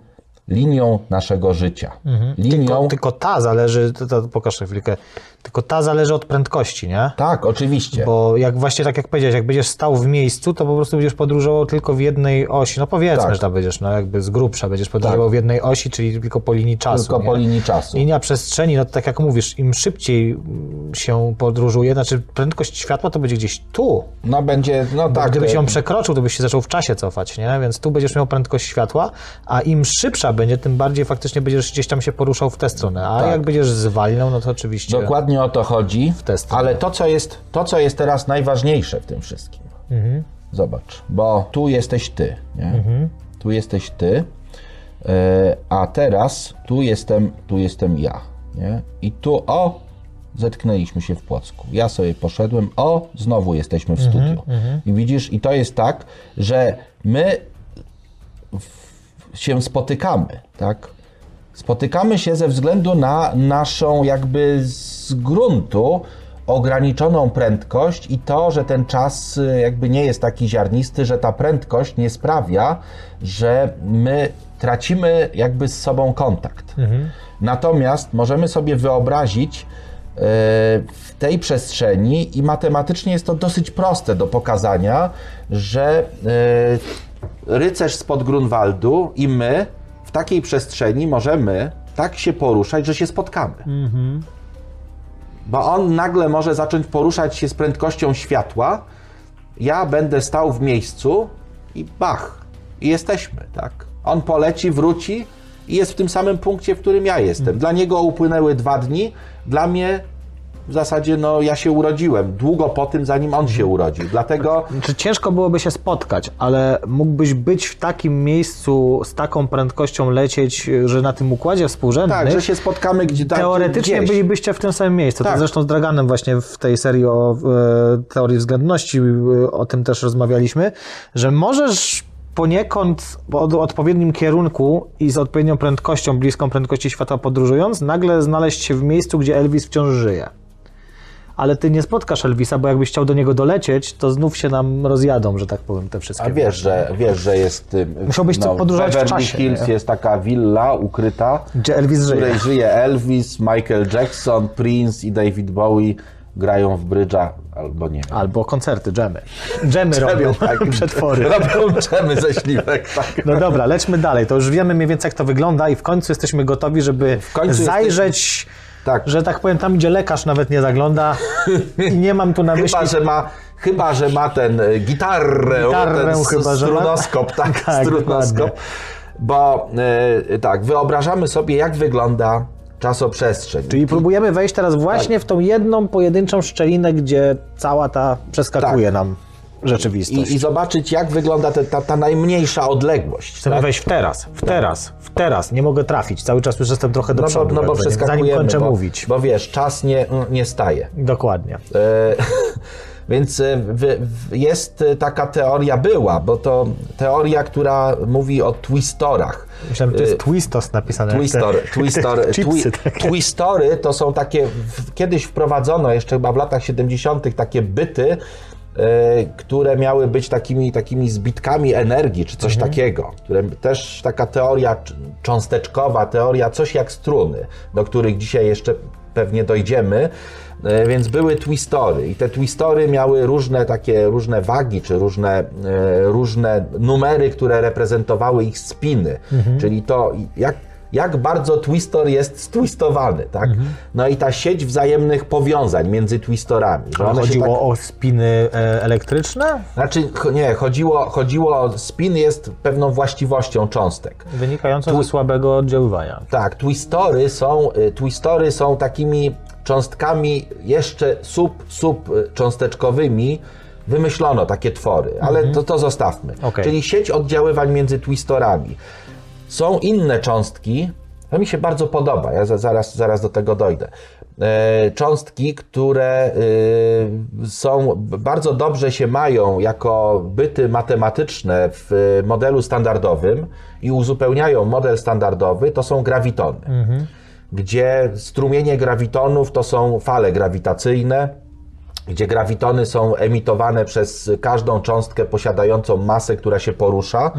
linią naszego życia. Linią. Tylko, tylko ta zależy, to, to pokaż chwilkę, tylko ta zależy od prędkości, nie? Tak, oczywiście. Bo jak właśnie tak jak powiedziałeś, jak będziesz stał w miejscu, to po prostu będziesz podróżował tylko w jednej osi. No powiedzmy, Tak. że tam będziesz, no jakby z grubsza będziesz podróżował w jednej osi, czyli tylko po linii czasu. Tylko nie? po linii czasu. Linia przestrzeni, no to tak jak mówisz, im szybciej mm, się podróżuje, znaczy prędkość światła to będzie gdzieś tu. No będzie, no tak. gdybyś to- ją przekroczył, to byś się zaczął w czasie cofać, nie? Więc tu będziesz miał prędkość światła, a im szybsza będzie, tym bardziej faktycznie będziesz gdzieś tam się poruszał w tę stronę. A Tak. jak będziesz zwalniał, no to oczywiście. Dokładnie o to chodzi. tę stronę. Ale to co, jest, to, co jest teraz najważniejsze w tym wszystkim. Mhm. Zobacz, bo tu jesteś ty. Nie? Tu jesteś ty. e, A teraz tu jestem, tu jestem ja. Nie? I tu o, zetknęliśmy się w Płocku. Ja sobie poszedłem, o, znowu jesteśmy w Mhm, studiu. I widzisz, i to jest tak, że my w- się spotykamy, tak? Spotykamy się ze względu na naszą jakby z gruntu ograniczoną prędkość i to, że ten czas y, jakby nie jest taki ziarnisty, że ta prędkość nie sprawia, że my tracimy jakby z sobą kontakt. Natomiast możemy sobie wyobrazić y, w tej przestrzeni i matematycznie jest to dosyć proste do pokazania, że y, rycerz spod Grunwaldu i my w takiej przestrzeni możemy tak się poruszać, że się spotkamy. Bo on nagle może zacząć poruszać się z prędkością światła, ja będę stał w miejscu i bach, i jesteśmy, tak? On poleci, wróci i jest w tym samym punkcie, w którym ja jestem. Dla niego upłynęły dwa dni, dla mnie w zasadzie, no, ja się urodziłem długo po tym, zanim on się urodził. Dlatego Czy ciężko byłoby się spotkać, ale mógłbyś być w takim miejscu z taką prędkością lecieć, że na tym układzie współrzędnym tak, że się spotkamy gdzie tak, teoretycznie gdzieś. bylibyście w tym samym miejscu. To Tak. zresztą z Draganem właśnie w tej serii o e, teorii względności e, o tym też rozmawialiśmy, że możesz poniekąd w od- odpowiednim kierunku i z odpowiednią prędkością, bliską prędkości światła podróżując, nagle znaleźć się w miejscu, gdzie Elvis wciąż żyje. Ale ty nie spotkasz Elvisa, bo jakbyś chciał do niego dolecieć, to znów się nam rozjadą, że tak powiem, te wszystkie A wiesz, że, wiesz, że jest. ym, Musiałbyś co podróżować w Beverly czasie, Hills jest taka willa ukryta, Gdzie Elvis w żyje. której żyje Elvis, Michael Jackson, Prince i David Bowie grają w brydża albo nie. Albo koncerty, dżemy. Dżemy robią, tak, przetwory. Robią dżemy ze śliwek, tak. No dobra, lećmy dalej. To już wiemy mniej więcej, jak to wygląda i w końcu jesteśmy gotowi, żeby zajrzeć, Tak. że tak powiem, tam, gdzie lekarz nawet nie zagląda. I nie mam tu na myśli... Chyba, że ma, chyba, że ma ten y, gitarrę, Gitarę ten chyba, że ma. strunoskop, tak, Tak, strunoskop. dokładnie. Bo y, tak, wyobrażamy sobie, jak wygląda czasoprzestrzeń. Czyli próbujemy wejść teraz właśnie w tą jedną pojedynczą szczelinę, gdzie cała ta przeskakuje Tak. nam rzeczywistość. I, I zobaczyć, jak wygląda te, ta, ta najmniejsza odległość. Chcemy tak? wejść w teraz, w teraz, w teraz. Nie mogę trafić. Cały czas już jestem trochę do No bo, przodu. no bo przeskakujemy, Zanim kończę bo, mówić. Bo wiesz, czas nie, nie staje. Dokładnie. E, Więc e, jest e, taka teoria, była, bo to teoria, która mówi o twistorach. Myślałem, że to jest Twistos napisane. te Twistor, twistor, chipsy twi, takie. twistory to są takie, kiedyś wprowadzono jeszcze chyba w latach 70. takie byty, które miały być takimi, takimi zbitkami energii, czy coś Mhm. takiego. Które, też taka teoria cz- cząsteczkowa, teoria coś jak struny, do których dzisiaj jeszcze pewnie dojdziemy. E, Więc były twistory i te twistory miały różne takie różne wagi, czy różne, e, różne numery, które reprezentowały ich spiny. Mhm. Czyli to jak, jak bardzo twistor jest stwistowany, tak? Mhm. No i ta sieć wzajemnych powiązań między twistorami. Że one Chodziło tak, o spiny e, elektryczne? Znaczy, nie, chodziło, chodziło o spin jest pewną właściwością cząstek. Wynikające ze słabego oddziaływania. Tak, twistory są, y, twistory są takimi cząstkami jeszcze sub, sub y, cząsteczkowymi. Wymyślono takie twory, ale to, to zostawmy. Okej. Czyli sieć oddziaływań między twistorami. Są inne cząstki, to mi się bardzo podoba, ja za, zaraz, zaraz do tego dojdę. E, cząstki, które y, są, bardzo dobrze się mają jako byty matematyczne w modelu standardowym i uzupełniają model standardowy, to są grawitony. gdzie strumienie grawitonów to są fale grawitacyjne, gdzie grawitony są emitowane przez każdą cząstkę posiadającą masę, która się porusza.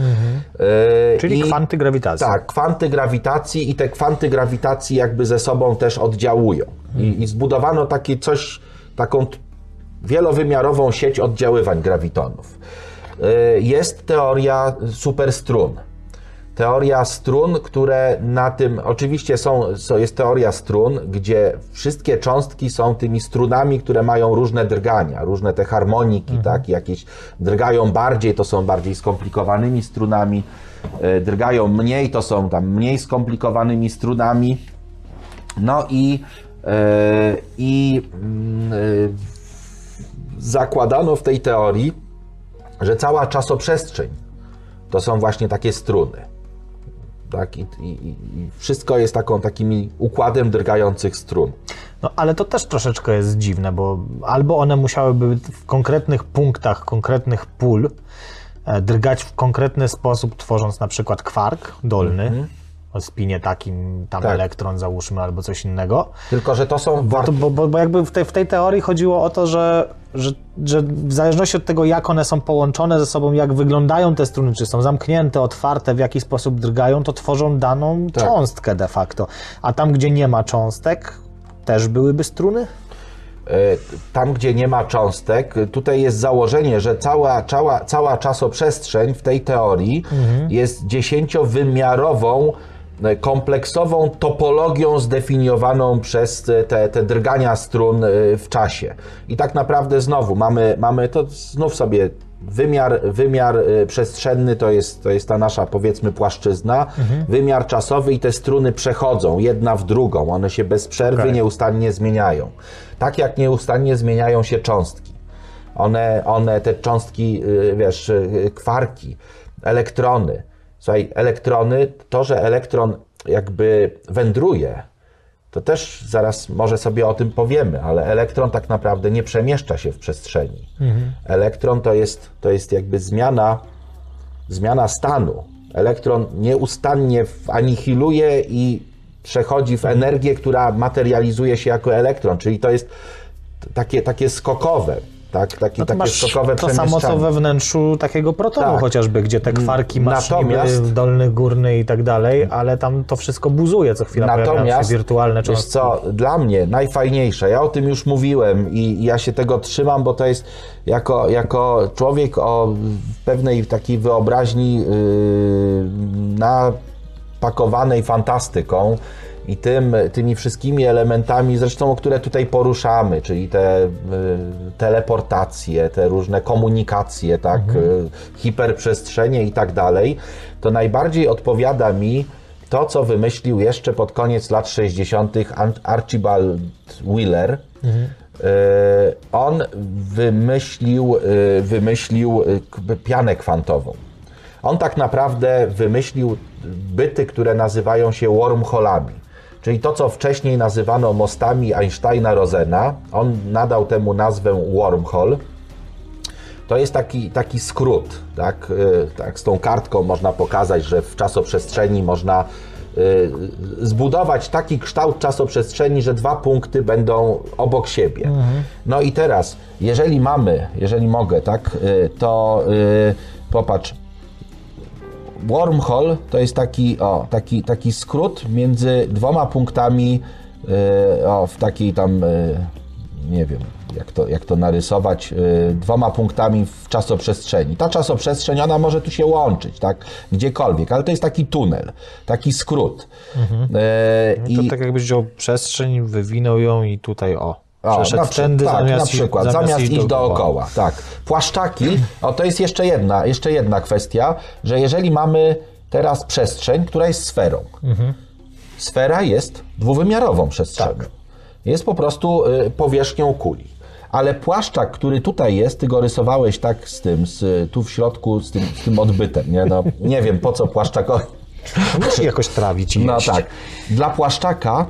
E, Czyli i- kwanty grawitacji. tak, kwanty grawitacji i te kwanty grawitacji jakby ze sobą też oddziałują. I, i zbudowano takie coś, taką wielowymiarową sieć oddziaływań grawitonów. Y, Jest teoria superstrun. Teoria strun, które na tym, oczywiście są, jest teoria strun, gdzie wszystkie cząstki są tymi strunami, które mają różne drgania, różne te harmoniki, tak, jakieś drgają bardziej, to są bardziej skomplikowanymi strunami, y, drgają mniej, to są tam mniej skomplikowanymi strunami. No i, y, i mm, y, zakładano w tej teorii, że cała czasoprzestrzeń to są właśnie takie struny. Tak? I, i, i wszystko jest taką, takim układem drgających strun. No ale to też troszeczkę jest dziwne, bo albo one musiałyby w konkretnych punktach, konkretnych pól e, drgać w konkretny sposób, tworząc na przykład kwark dolny, o spinie takim, tam Tak. elektron załóżmy, albo coś innego. Tylko, że to są to, bo, bo, bo jakby w tej, w tej teorii chodziło o to, że, że, że w zależności od tego, jak one są połączone ze sobą, jak wyglądają te struny, czy są zamknięte, otwarte, w jaki sposób drgają, to tworzą daną Tak. cząstkę de facto. A tam, gdzie nie ma cząstek, też byłyby struny? E, tam, gdzie nie ma cząstek, tutaj jest założenie, że cała, cała, cała czasoprzestrzeń w tej teorii jest dziesięciowymiarową, kompleksową topologią zdefiniowaną przez e, te, te drgania strun e, w czasie. I tak naprawdę znowu mamy, mamy to znów sobie wymiar, wymiar e, przestrzenny to jest, to jest ta nasza powiedzmy płaszczyzna, wymiar czasowy i te struny przechodzą jedna w drugą, one się bez przerwy Okej. nieustannie zmieniają. Tak jak nieustannie zmieniają się cząstki. One, one te cząstki, y, wiesz, y, kwarki, elektrony. Słuchaj, elektrony, to, że elektron jakby wędruje, to też zaraz może sobie o tym powiemy, ale elektron tak naprawdę nie przemieszcza się w przestrzeni. Elektron to jest, to jest jakby zmiana, zmiana stanu. Elektron nieustannie anihiluje i przechodzi w energię, która materializuje się jako elektron, czyli to jest takie, takie skokowe, tak? takie, No to takie skokowe to samo, co we wnętrzu takiego protonu Tak. chociażby, gdzie te kwarki masz Natomiast- niby dolny, górny i tak dalej, ale tam to wszystko buzuje, co chwila pojawiają się Natomiast, wirtualne wiesz cząstki. co, dla mnie najfajniejsze, ja o tym już mówiłem i ja się tego trzymam, bo to jest jako, jako człowiek o pewnej takiej wyobraźni yy, napakowanej fantastyką i tym, tymi wszystkimi elementami, zresztą, które tutaj poruszamy, czyli te y, teleportacje, te różne komunikacje, tak, y, hiperprzestrzenie i tak dalej, to najbardziej odpowiada mi to, co wymyślił jeszcze pod koniec lat 60. Ant- Archibald Wheeler. Y, On wymyślił, y, wymyślił y, pianę kwantową. On tak naprawdę wymyślił byty, które nazywają się wormholami. Czyli to, co wcześniej nazywano mostami Einsteina-Rosena, on nadał temu nazwę wormhole. To jest taki, taki skrót, tak? Y, tak? Z tą kartką można pokazać, że w czasoprzestrzeni można y, zbudować taki kształt czasoprzestrzeni, że dwa punkty będą obok siebie. No i teraz, jeżeli mamy, jeżeli mogę, tak, y, to popatrz, wormhole to jest taki, o, taki, taki skrót między dwoma punktami y, o, w takiej tam, y, nie wiem jak to, jak to narysować, y, dwoma punktami w czasoprzestrzeni. Ta czasoprzestrzeń, ona może tu się łączyć, tak, gdziekolwiek, ale to jest taki tunel, taki skrót. Y, To i- tak jakbyś wziął przestrzeń, wywinął ją i tutaj o. o, Przeszedł na, tędy tak, zamiast, na iść- przykład, zamiast, iść dookoła. Tak. Płaszczaki, o to jest jeszcze jedna, jeszcze jedna kwestia, że jeżeli mamy teraz przestrzeń, która jest sferą, sfera jest dwuwymiarową przestrzenią. Tak. Jest po prostu y, powierzchnią kuli. Ale płaszczak, który tutaj jest, ty go rysowałeś tak z tym, z, tu w środku, z tym, z tym odbytem, nie? No, nie wiem po co płaszczakowi. Musi jakoś trawić i No tak. Dla płaszczaka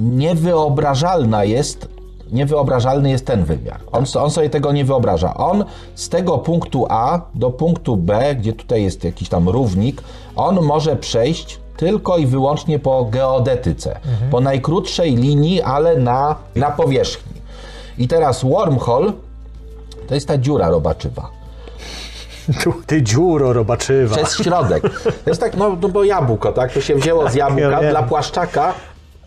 niewyobrażalna jest, niewyobrażalny jest ten wymiar. On, on sobie tego nie wyobraża. On z tego punktu A do punktu B, gdzie tutaj jest jakiś tam równik, on może przejść tylko i wyłącznie po geodetyce, po najkrótszej linii, ale na, na powierzchni. I teraz wormhole to jest ta dziura robaczywa. Ty dziuro robaczywa. Przez środek. To jest tak, no, no bo jabłko, tak? To się wzięło z jabłka. Ja. Dla płaszczaka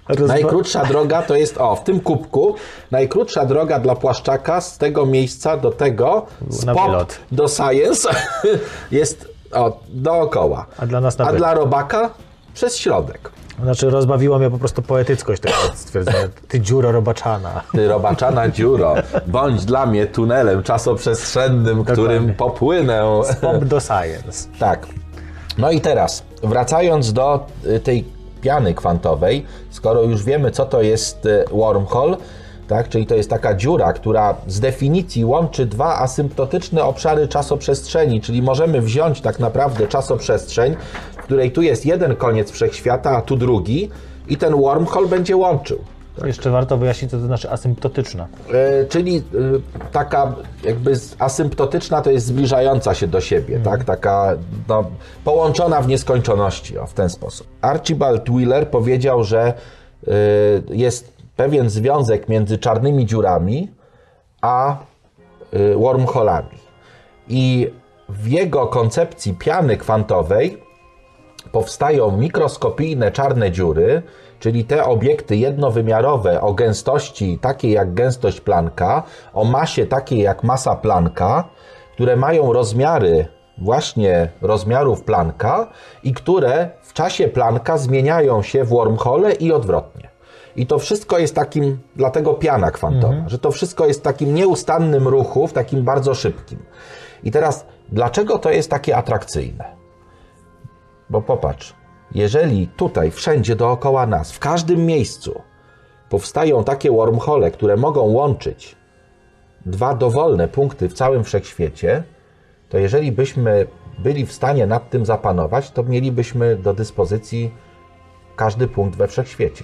Rozba- najkrótsza droga to jest, o, w tym kubku, najkrótsza droga dla płaszczaka z tego miejsca do tego, wylot. do science jest o, dookoła. A dla nas na A dla robaka przez środek. Znaczy rozbawiło mnie po prostu poetyckość tego stwierdzenia. Ty dziuro robaczana. Ty robaczana dziuro, bądź dla mnie tunelem czasoprzestrzennym, którym popłynę. Pop do science. Tak. No i teraz, wracając do y, tej piany kwantowej, skoro już wiemy, co to jest y, wormhole, tak, czyli to jest taka dziura, która z definicji łączy dwa asymptotyczne obszary czasoprzestrzeni, czyli możemy wziąć tak naprawdę czasoprzestrzeń, w której tu jest jeden koniec wszechświata, a tu drugi, i ten wormhole będzie łączył. Jeszcze warto wyjaśnić, co to znaczy asymptotyczna. E, czyli e, taka jakby asymptotyczna to jest zbliżająca się do siebie, tak? Taka no, połączona w nieskończoności, o, w ten sposób. Archibald Wheeler powiedział, że e, jest pewien związek między czarnymi dziurami a wormholami. I w jego koncepcji piany kwantowej powstają mikroskopijne czarne dziury, czyli te obiekty jednowymiarowe o gęstości takiej jak gęstość Plancka, o masie takiej jak masa Plancka, które mają rozmiary właśnie rozmiarów Plancka i które w czasie Plancka zmieniają się w wormhole i odwrotnie. I to wszystko jest takim, dlatego piana kwantowa, że to wszystko jest w takim nieustannym ruchu, w takim bardzo szybkim. I teraz, dlaczego to jest takie atrakcyjne? Bo popatrz, jeżeli tutaj, wszędzie dookoła nas, w każdym miejscu powstają takie wormhole, które mogą łączyć dwa dowolne punkty w całym wszechświecie, to jeżeli byśmy byli w stanie nad tym zapanować, to mielibyśmy do dyspozycji każdy punkt we wszechświecie.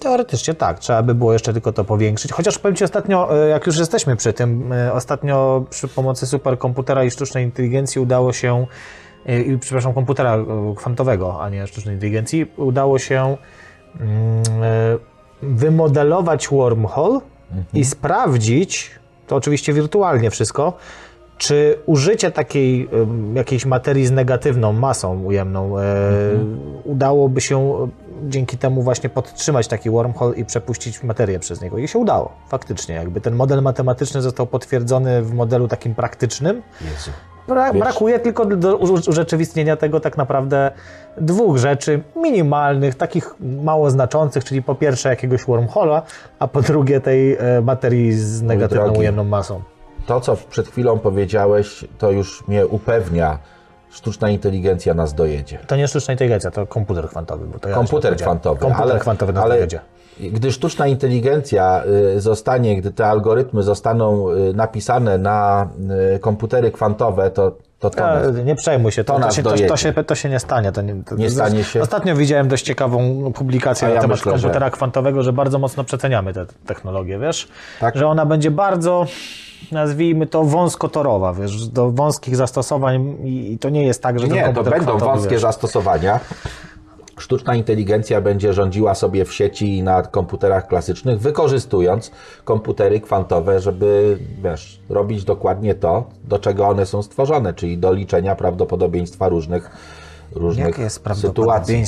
Teoretycznie tak, trzeba by było jeszcze tylko to powiększyć. Chociaż powiem Ci ostatnio, e, jak już jesteśmy przy tym, e, ostatnio przy pomocy superkomputera i sztucznej inteligencji udało się, i, przepraszam, komputera e, kwantowego, a nie sztucznej inteligencji, udało się mm, e, wymodelować wormhole i sprawdzić, to oczywiście wirtualnie wszystko, czy użycie takiej jakiejś materii z negatywną masą ujemną e, udałoby się dzięki temu właśnie podtrzymać taki wormhole i przepuścić materię przez niego. I się udało, faktycznie. Jakby ten model matematyczny został potwierdzony w modelu takim praktycznym. Jezu. Bra- Wiesz- brakuje tylko do urzeczywistnienia tego tak naprawdę dwóch rzeczy minimalnych, takich mało znaczących, czyli po pierwsze jakiegoś wormhola, a po drugie tej e, materii z negatywną drogi. ujemną masą. To, co przed chwilą powiedziałeś, to już mnie upewnia, sztuczna inteligencja nas dojedzie. To nie sztuczna inteligencja, to komputer kwantowy. Bo to ja Komputer kwantowy. Komputer ale, kwantowy nas ale dojedzie. Gdy sztuczna inteligencja y, zostanie, gdy te algorytmy zostaną y, napisane na y, komputery kwantowe, to, to, to nas, E, Nie przejmuj się, to, to nas się, to, się, to się nie stanie. To nie, Nie stanie się? Ostatnio widziałem dość ciekawą publikację na temat myślę, że- komputera kwantowego, że bardzo mocno przeceniamy tę technologię, wiesz? Tak. Że ona będzie bardzo, nazwijmy to, wąskotorowa, wiesz, do wąskich zastosowań i, to nie jest tak, że Nie, to będą kwantowy, wąskie wiesz, zastosowania. Sztuczna inteligencja będzie rządziła sobie w sieci i na komputerach klasycznych, wykorzystując komputery kwantowe, żeby wiesz, robić dokładnie to, do czego one są stworzone, czyli do liczenia prawdopodobieństwa różnych, różnych Jakie jest sytuacji.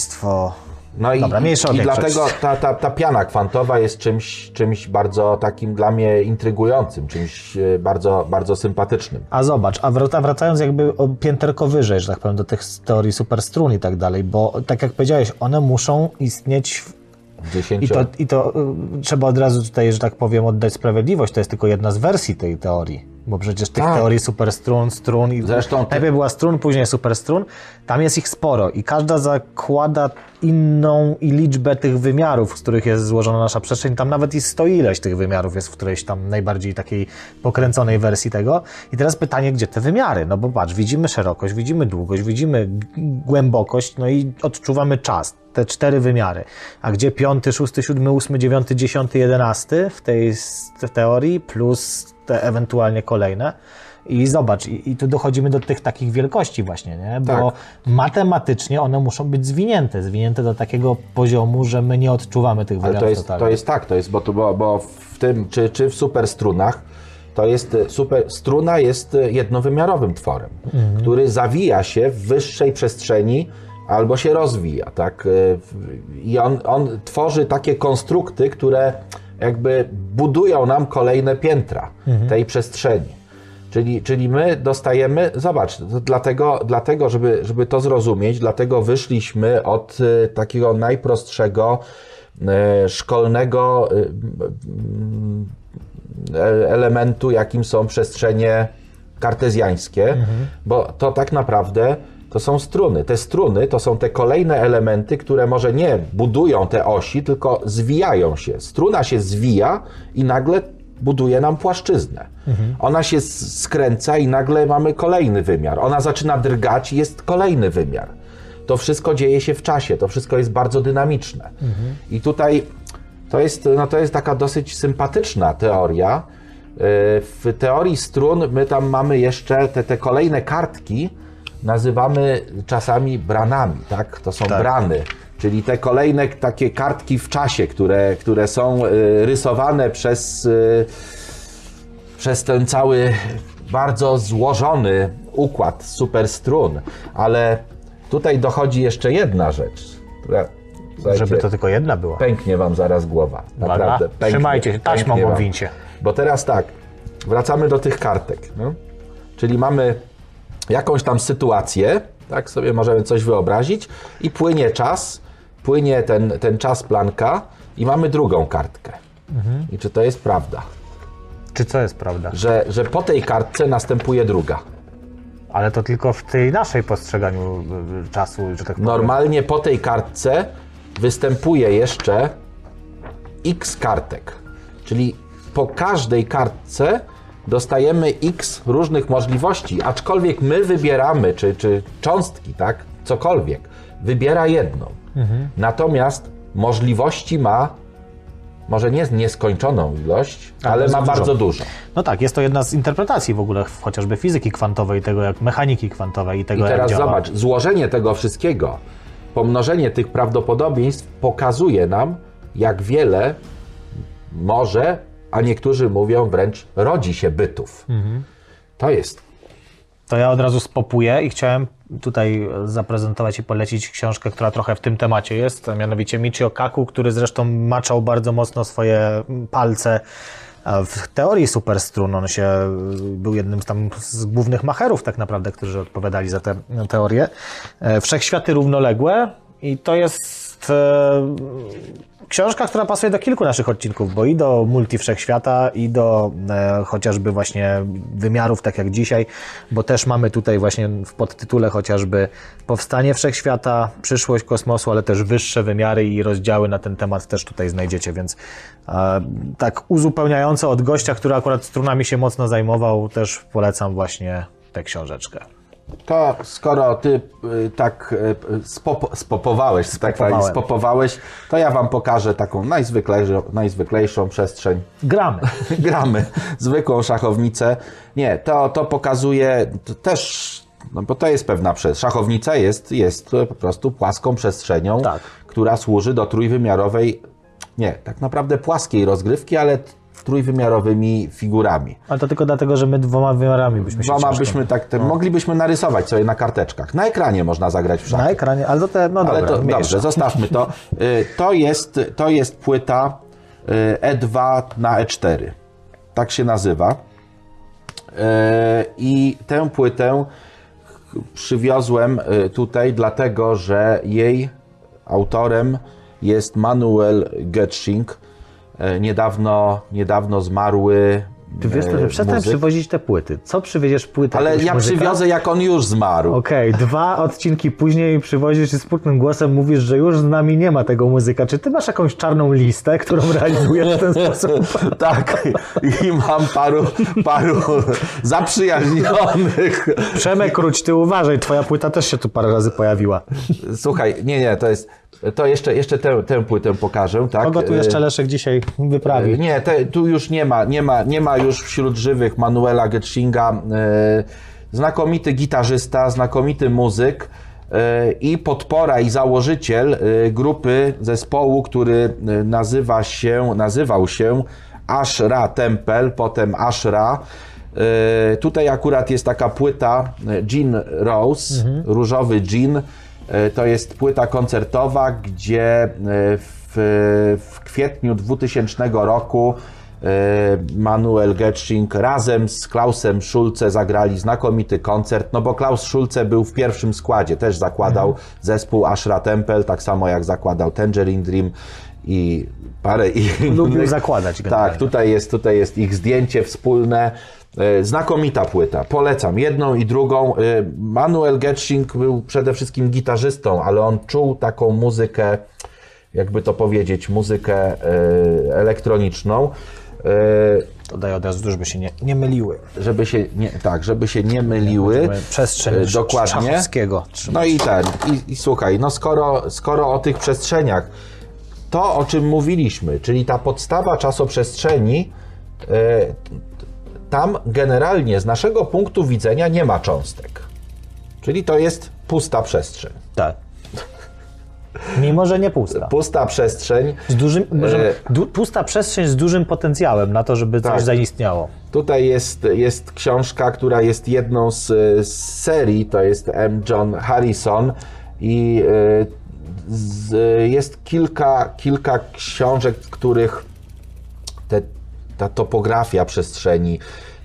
No i, Dobra, mniejsza i dlatego ta, ta, ta piana kwantowa jest czymś, czymś bardzo takim dla mnie intrygującym, czymś e, bardzo, bardzo sympatycznym. A zobacz, a wraca- wracając jakby o pięterko wyżej, że tak powiem, do tych teorii superstrun i tak dalej, bo tak jak powiedziałeś, one muszą istnieć w. I to, i to y, trzeba od razu tutaj, że tak powiem, oddać sprawiedliwość. To jest tylko jedna z wersji tej teorii. Bo przecież tych Tak. teorii superstrun, strun i Zresztą ty- najpierw była strun, później superstrun. Tam jest ich sporo i każda zakłada inną i liczbę tych wymiarów, z których jest złożona nasza przestrzeń. Tam nawet i sto ileś tych wymiarów jest w którejś tam najbardziej takiej pokręconej wersji tego. I teraz pytanie, gdzie te wymiary? No bo patrz, widzimy szerokość, widzimy długość, widzimy głębokość, no i odczuwamy czas te cztery wymiary. A gdzie piąty, szósty, siódmy, ósmy, dziewiąty, dziesiąty, jedenasty w tej w teorii, plus te ewentualnie kolejne. I zobacz, i, i tu dochodzimy do tych takich wielkości właśnie, nie? Bo Tak. matematycznie one muszą być zwinięte, zwinięte do takiego poziomu, że my nie odczuwamy tych wymiarów to jest, totalnie. to jest tak, to jest, bo, to, bo, bo w tym, czy, czy w superstrunach, to jest e, super, struna jest e, jednowymiarowym tworem, który zawija się w wyższej przestrzeni albo się rozwija, tak? W- I on, on tworzy takie konstrukty, które jakby budują nam kolejne piętra tej przestrzeni. Czyli, czyli my dostajemy, zobacz, dlatego, dlatego żeby, żeby to zrozumieć, dlatego wyszliśmy od e, takiego najprostszego e, szkolnego e, elementu, jakim są przestrzenie kartezjańskie, bo to tak naprawdę to są struny. Te struny to są te kolejne elementy, które może nie budują te osi, tylko zwijają się. Struna się zwija i nagle buduje nam płaszczyznę. Ona się skręca i nagle mamy kolejny wymiar. Ona zaczyna drgać i jest kolejny wymiar. To wszystko dzieje się w czasie, to wszystko jest bardzo dynamiczne. I tutaj to jest, no to jest taka dosyć sympatyczna teoria. Yy, W teorii strun my tam mamy jeszcze te, te kolejne kartki, nazywamy czasami branami, tak? To są Tak. brany, czyli te kolejne takie kartki w czasie, które, które są yy, rysowane przez, yy, przez ten cały bardzo złożony układ superstrun. Ale tutaj dochodzi jeszcze jedna rzecz, która Żeby to tylko jedna była. pęknie wam zaraz głowa. Naprawdę. Pęknie, Trzymajcie się, taśmą obwincie. Bo teraz tak, wracamy do tych kartek. No? Czyli mamy jakąś tam sytuację, tak sobie możemy coś wyobrazić i płynie czas, płynie ten, ten czas planka i mamy drugą kartkę. Mhm. I czy to jest prawda? Czy co jest prawda? Że, że po tej kartce następuje druga. Ale to tylko w tej naszej postrzeganiu y, czasu, że tak powiem. Normalnie po tej kartce występuje jeszcze x kartek. Czyli po każdej kartce dostajemy x różnych możliwości, aczkolwiek my wybieramy, czy, czy cząstki, tak, cokolwiek, wybiera jedną. Natomiast możliwości ma może nie nieskończoną ilość, Ale ale ma bardzo dużo. dużo. No tak, jest to jedna z interpretacji w ogóle chociażby fizyki kwantowej, tego jak mechaniki kwantowej i tego I teraz jak działa. zobacz, złożenie tego wszystkiego, pomnożenie tych prawdopodobieństw pokazuje nam, jak wiele może, a niektórzy mówią wręcz rodzi się bytów. Mhm. To jest. To ja od razu spopuję i chciałem tutaj zaprezentować i polecić książkę, która trochę w tym temacie jest, a mianowicie Michio Kaku, który zresztą maczał bardzo mocno swoje palce w teorii superstrun. On się był jednym z tam z głównych macherów tak naprawdę, którzy odpowiadali za tę teorię. E, Wszechświaty równoległe i to jest e, książka, która pasuje do kilku naszych odcinków, bo i do multi wszechświata, i do e, chociażby właśnie wymiarów, tak jak dzisiaj, bo też mamy tutaj właśnie w podtytule chociażby powstanie wszechświata, przyszłość kosmosu, ale też wyższe wymiary i rozdziały na ten temat też tutaj znajdziecie, więc e, tak uzupełniająco od gościa, który akurat strunami się mocno zajmował, też polecam właśnie tę książeczkę. To skoro ty y, tak y, spop, spopowałeś, tak, Spopowałem. spopowałeś, to ja wam pokażę taką najzwyklejszą, najzwyklejszą przestrzeń Gramy. gramy zwykłą szachownicę. Nie, to, to pokazuje to też, no bo to jest pewna przestrzeń. Szachownica jest, jest po prostu płaską przestrzenią, Tak. która służy do trójwymiarowej, nie, tak naprawdę płaskiej rozgrywki, ale trójwymiarowymi figurami. Ale to tylko dlatego, że my dwoma wymiarami byśmy się Dwoma byśmy tak, te, moglibyśmy narysować sobie na karteczkach. Na ekranie można zagrać w szachy. Na ekranie, ale to te, no Ale dobra, to, dobrze, zostawmy to. Y, To jest, to jest płyta y, E2 na E4. Tak się nazywa. Y, I tę płytę przywiozłem tutaj, dlatego że jej autorem jest Manuel Götsching, y, niedawno, niedawno zmarły Ty wiesz, to, że przestań muzyk. przywozić te płyty. Co przywieziesz płytę? Ale ja muzyka? przywiozę, jak on już zmarł. Okej, dwa odcinki później przywozisz i smutnym głosem mówisz, że już z nami nie ma tego muzyka. Czy ty masz jakąś czarną listę, którą realizujesz w ten sposób? Tak, i mam paru, paru zaprzyjaźnionych. Przemek Kruć, ty uważaj, twoja płyta też się tu parę razy pojawiła. Słuchaj, nie, nie, to jest. To jeszcze, jeszcze tę, tę płytę pokażę, tak? Kogo tu E, jeszcze Leszek dzisiaj wyprawi? Nie, te, tu już nie ma, nie ma, nie ma już wśród żywych Manuela Getschinga. E, znakomity gitarzysta, znakomity muzyk i podpora i założyciel grupy zespołu, który nazywa się, nazywał się Ashra Temple, potem Ashra. Tutaj akurat jest taka płyta Jean Rose, różowy Jean. E, To jest płyta koncertowa, gdzie e, w, w kwietniu 2000 roku e, Manuel Getsching razem z Klausem Schulze zagrali znakomity koncert, no bo Klaus Schulze był w pierwszym składzie, też zakładał zespół Ashra Temple, tak samo jak zakładał Tangerine Dream i parę innych. Lubił zakładać generalnie. Tak, tutaj jest, tutaj jest ich zdjęcie wspólne. E, Znakomita płyta, polecam jedną i drugą. E, Manuel Getsching był przede wszystkim gitarzystą, ale on czuł taką muzykę, jakby to powiedzieć, muzykę e, elektroniczną. To daję od razu, żeby się nie, nie myliły. Żeby się nie, tak, żeby się nie myliły. Przestrzeń dokładnie. No i ten, i, i słuchaj, no skoro, skoro o tych przestrzeniach, to o czym mówiliśmy, czyli ta podstawa czasoprzestrzeni, tam generalnie z naszego punktu widzenia nie ma cząstek. Czyli to jest pusta przestrzeń. Tak. Mimo, że nie pusta. Pusta przestrzeń. Z dużym, E, du, pusta przestrzeń z dużym potencjałem na to, żeby Tak. coś zaistniało. Tutaj jest, jest książka, która jest jedną z, z serii, to jest M. John Harrison i y, z, jest kilka, kilka książek, których te, ta topografia przestrzeni,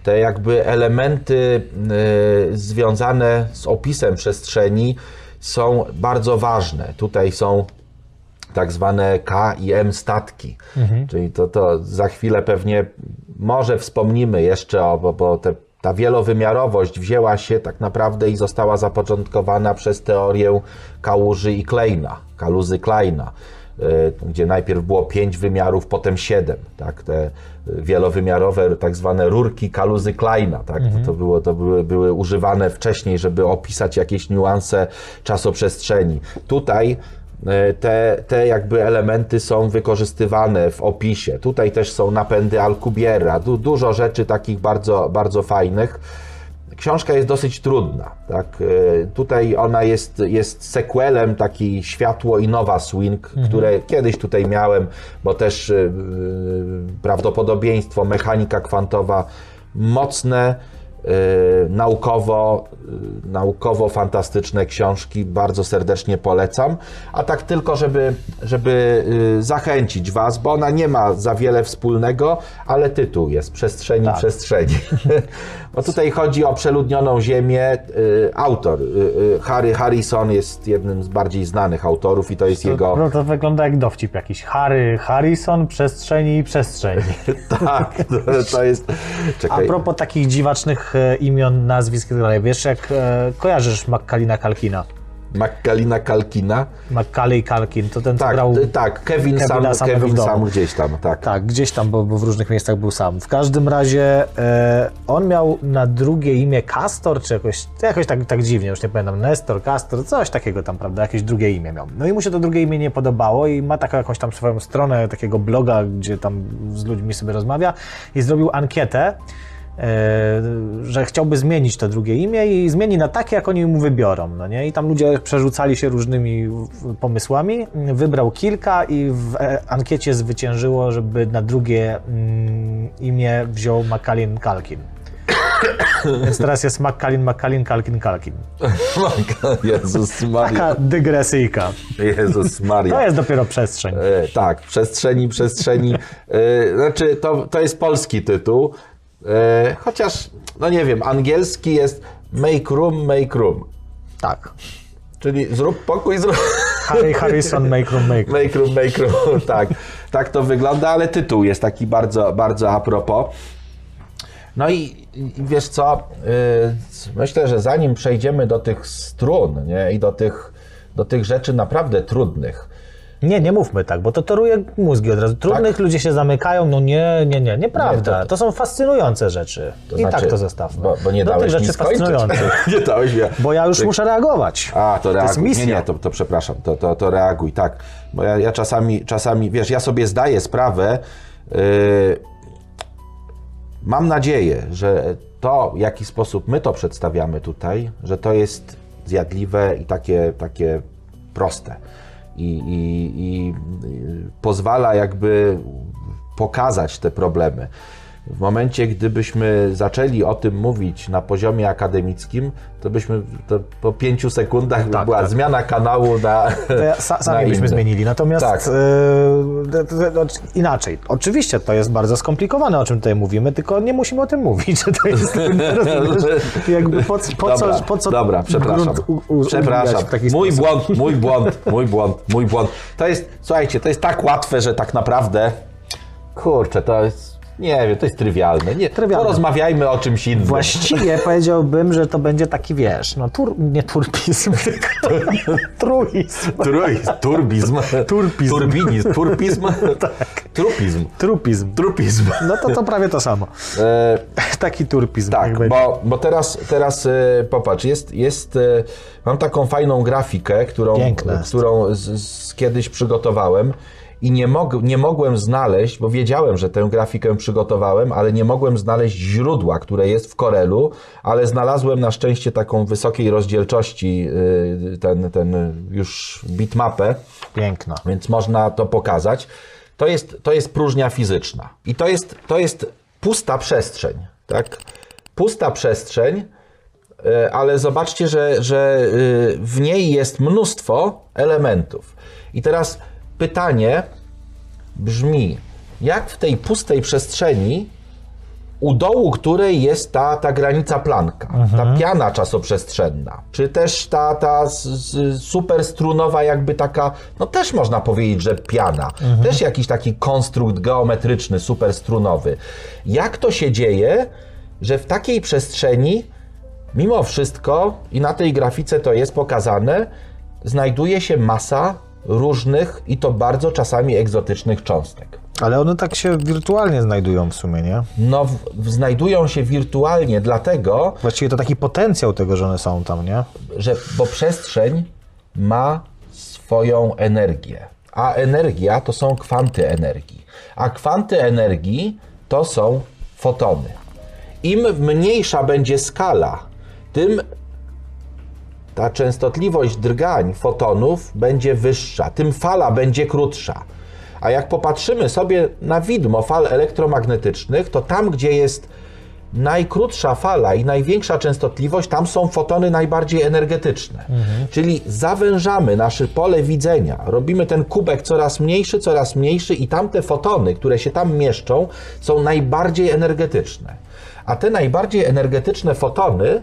te jakby elementy y, związane z opisem przestrzeni są bardzo ważne. Tutaj są tak zwane K i M statki. Czyli to, to za chwilę pewnie może wspomnimy jeszcze o, bo, bo te, ta wielowymiarowość wzięła się tak naprawdę i została zapoczątkowana przez teorię Kałuży i Kleina, Kaluzy Kleina, gdzie najpierw było pięć wymiarów, potem siedem, tak, te y, wielowymiarowe tak zwane rurki Kaluzy Kleina, tak, to, to, było, to były, były używane wcześniej, żeby opisać jakieś niuanse czasoprzestrzeni. Tutaj E, te, te jakby elementy są wykorzystywane w opisie. Tutaj też są napędy Alcubierra, du, dużo rzeczy takich bardzo, bardzo fajnych. Książka jest dosyć trudna. Tak? E, Tutaj ona jest, jest sequelem taki Światło i Nowa Swing, które kiedyś tutaj miałem, bo też e, e, prawdopodobieństwo, mechanika kwantowa, mocne, naukowo, e, naukowo fantastyczne książki, bardzo serdecznie polecam. A tak tylko, żeby, żeby zachęcić Was, bo ona nie ma za wiele wspólnego, ale tytuł jest Przestrzeni Tak. Przestrzeni. bo tutaj chodzi o przeludnioną Ziemię. E, Autor e, e, Harry Harrison jest jednym z bardziej znanych autorów i to jest jego... No to wygląda jak dowcip jakiś. Harry Harrison, przestrzeni i przestrzeni. Tak, to, to jest... A Czekaj. propos takich dziwacznych e, imion, nazwisk i tak dalej, wiesz jak e, kojarzysz Maccalina Kalkina? Magdalena Kalkina. Macaulay Kalkin, to ten, co Tak, grał... t- tak, Kevin, Kevina sam, samego Kevin sam gdzieś tam, tak. Tak, gdzieś tam, bo, bo w różnych miejscach był sam. W każdym razie e, on miał na drugie imię Castor, czy jakoś, jakoś tak, tak dziwnie, już nie pamiętam, Nestor, Castor, coś takiego tam, prawda, jakieś drugie imię miał. No i mu się to drugie imię nie podobało i ma taką jakąś tam swoją stronę, takiego bloga, gdzie tam z ludźmi sobie rozmawia i zrobił ankietę, że chciałby zmienić to drugie imię i zmieni na takie, jak oni mu wybiorą, no nie? I tam ludzie przerzucali się różnymi pomysłami, wybrał kilka i w e, ankiecie zwyciężyło, żeby na drugie mm, imię wziął Macalin Kalkin. Więc teraz jest Macalin, Macalin, Kalkin, Kalkin. Jezus Maria. Taka dygresyjka. Jezus Maria. To jest dopiero przestrzeń. E, tak, przestrzeni, przestrzeni. E, znaczy, to, to jest polski tytuł. E, chociaż, no nie wiem, angielski jest make room, make room. Tak. Czyli zrób pokój, zrób. Harry Harrison, make room, make room. Make room, make room, tak. Tak to wygląda, ale tytuł jest taki bardzo, bardzo a propos. No i, i wiesz co, yy, myślę, że zanim przejdziemy do tych strun nie, i do tych, do tych rzeczy naprawdę trudnych, Nie, nie mówmy tak, bo to toruje mózgi od razu. Trudnych ludzie się zamykają, no nie, nie, nie, nieprawda. Tak. Nie, to, to- są fascynujące rzeczy. To I znaczy, tak to zostawmy. Bo, bo nie Do tych rzeczy fascynujących. nie dałeś mi. Bo ja już Ty- muszę reagować. A, to reaguj. jest misja. Nie, nie, to, to przepraszam, to, to, to reaguj, tak. Bo ja, ja czasami, czasami, wiesz, ja sobie zdaję sprawę, yy, mam nadzieję, że to, w jaki sposób my to przedstawiamy tutaj, że to jest zjadliwe i takie, takie proste. I, i, i yy, pozwala jakby pokazać te problemy. W momencie, gdybyśmy zaczęli o tym mówić na poziomie akademickim, to byśmy to po pięciu sekundach Tak, była tak. zmiana kanału na. Ja, sa, na sami byśmy inny. zmienili. Natomiast Tak. e, inaczej. Oczywiście to jest bardzo skomplikowane, o czym tutaj mówimy, tylko nie musimy o tym mówić, że to jest jakby po, po, dobra, co, po co dobra, przepraszam. u, u, przepraszam. Mój błąd, mój błąd, mój błąd, mój błąd. To jest, słuchajcie, to jest tak łatwe, że tak naprawdę. Kurczę, to jest. Nie wiem, to jest trywialne. Nie, Trywialne. Porozmawiajmy o czymś innym. Właściwie powiedziałbym, że to będzie taki, wiesz, no tur, nie turpizm, tylko truizm. Trój, turbizm. Turpizm. Turbinizm. Turpizm. Trupizm. Trupizm. Trupizm. No to to prawie to samo. E, Taki turpizm. Tak, bo, bo teraz, teraz e, popatrz, jest, jest, e, mam taką fajną grafikę, którą, którą z, z kiedyś przygotowałem i nie, mog, nie mogłem znaleźć, bo wiedziałem, że tę grafikę przygotowałem, ale nie mogłem znaleźć źródła, które jest w Corelu, ale znalazłem na szczęście taką wysokiej rozdzielczości e, ten, ten już bitmapę, Piękna. więc można to pokazać. To jest, to jest próżnia fizyczna. I to jest, to jest pusta przestrzeń. Tak? Pusta przestrzeń, e, ale zobaczcie, że, że e, w niej jest mnóstwo elementów. I teraz pytanie brzmi, jak w tej pustej przestrzeni u dołu której jest ta, ta granica planka, ta piana czasoprzestrzenna, czy też ta, ta superstrunowa jakby taka, no też można powiedzieć, że piana, też jakiś taki konstrukt geometryczny, superstrunowy. Jak to się dzieje, że w takiej przestrzeni, mimo wszystko, i na tej grafice to jest pokazane, znajduje się masa różnych i to bardzo czasami egzotycznych cząstek. Ale one tak się wirtualnie znajdują w sumie, nie? No, w, w, znajdują się wirtualnie, dlatego, Właściwie to taki potencjał tego, że one są tam, nie? że bo przestrzeń ma swoją energię, a energia to są kwanty energii, a kwanty energii to są fotony. Im mniejsza będzie skala, tym ta częstotliwość drgań fotonów będzie wyższa, tym fala będzie krótsza. A jak popatrzymy sobie na widmo fal elektromagnetycznych, to tam, gdzie jest najkrótsza fala i największa częstotliwość, tam są fotony najbardziej energetyczne. Czyli zawężamy nasze pole widzenia, robimy ten kubek coraz mniejszy, coraz mniejszy i tamte fotony, które się tam mieszczą, są najbardziej energetyczne. A te najbardziej energetyczne fotony,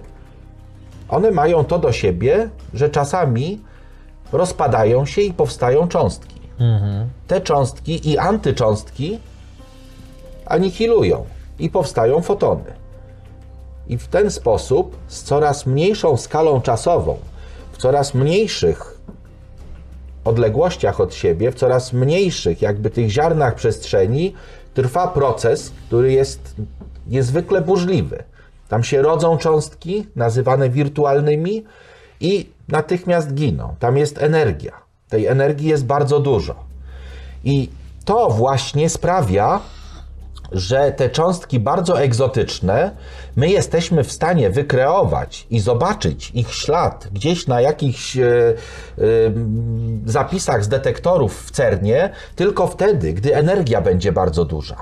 one mają to do siebie, że czasami rozpadają się i powstają cząstki. Te cząstki i antycząstki anihilują i powstają fotony. I w ten sposób, z coraz mniejszą skalą czasową, w coraz mniejszych odległościach od siebie, w coraz mniejszych jakby tych ziarnach przestrzeni, trwa proces, który jest niezwykle burzliwy. Tam się rodzą cząstki, nazywane wirtualnymi, i natychmiast giną. Tam jest energia. Tej energii jest bardzo dużo. I to właśnie sprawia, że te cząstki bardzo egzotyczne, my jesteśmy w stanie wykreować i zobaczyć ich ślad gdzieś na jakichś e, e, zapisach z detektorów w CERNie, tylko wtedy, gdy energia będzie bardzo duża.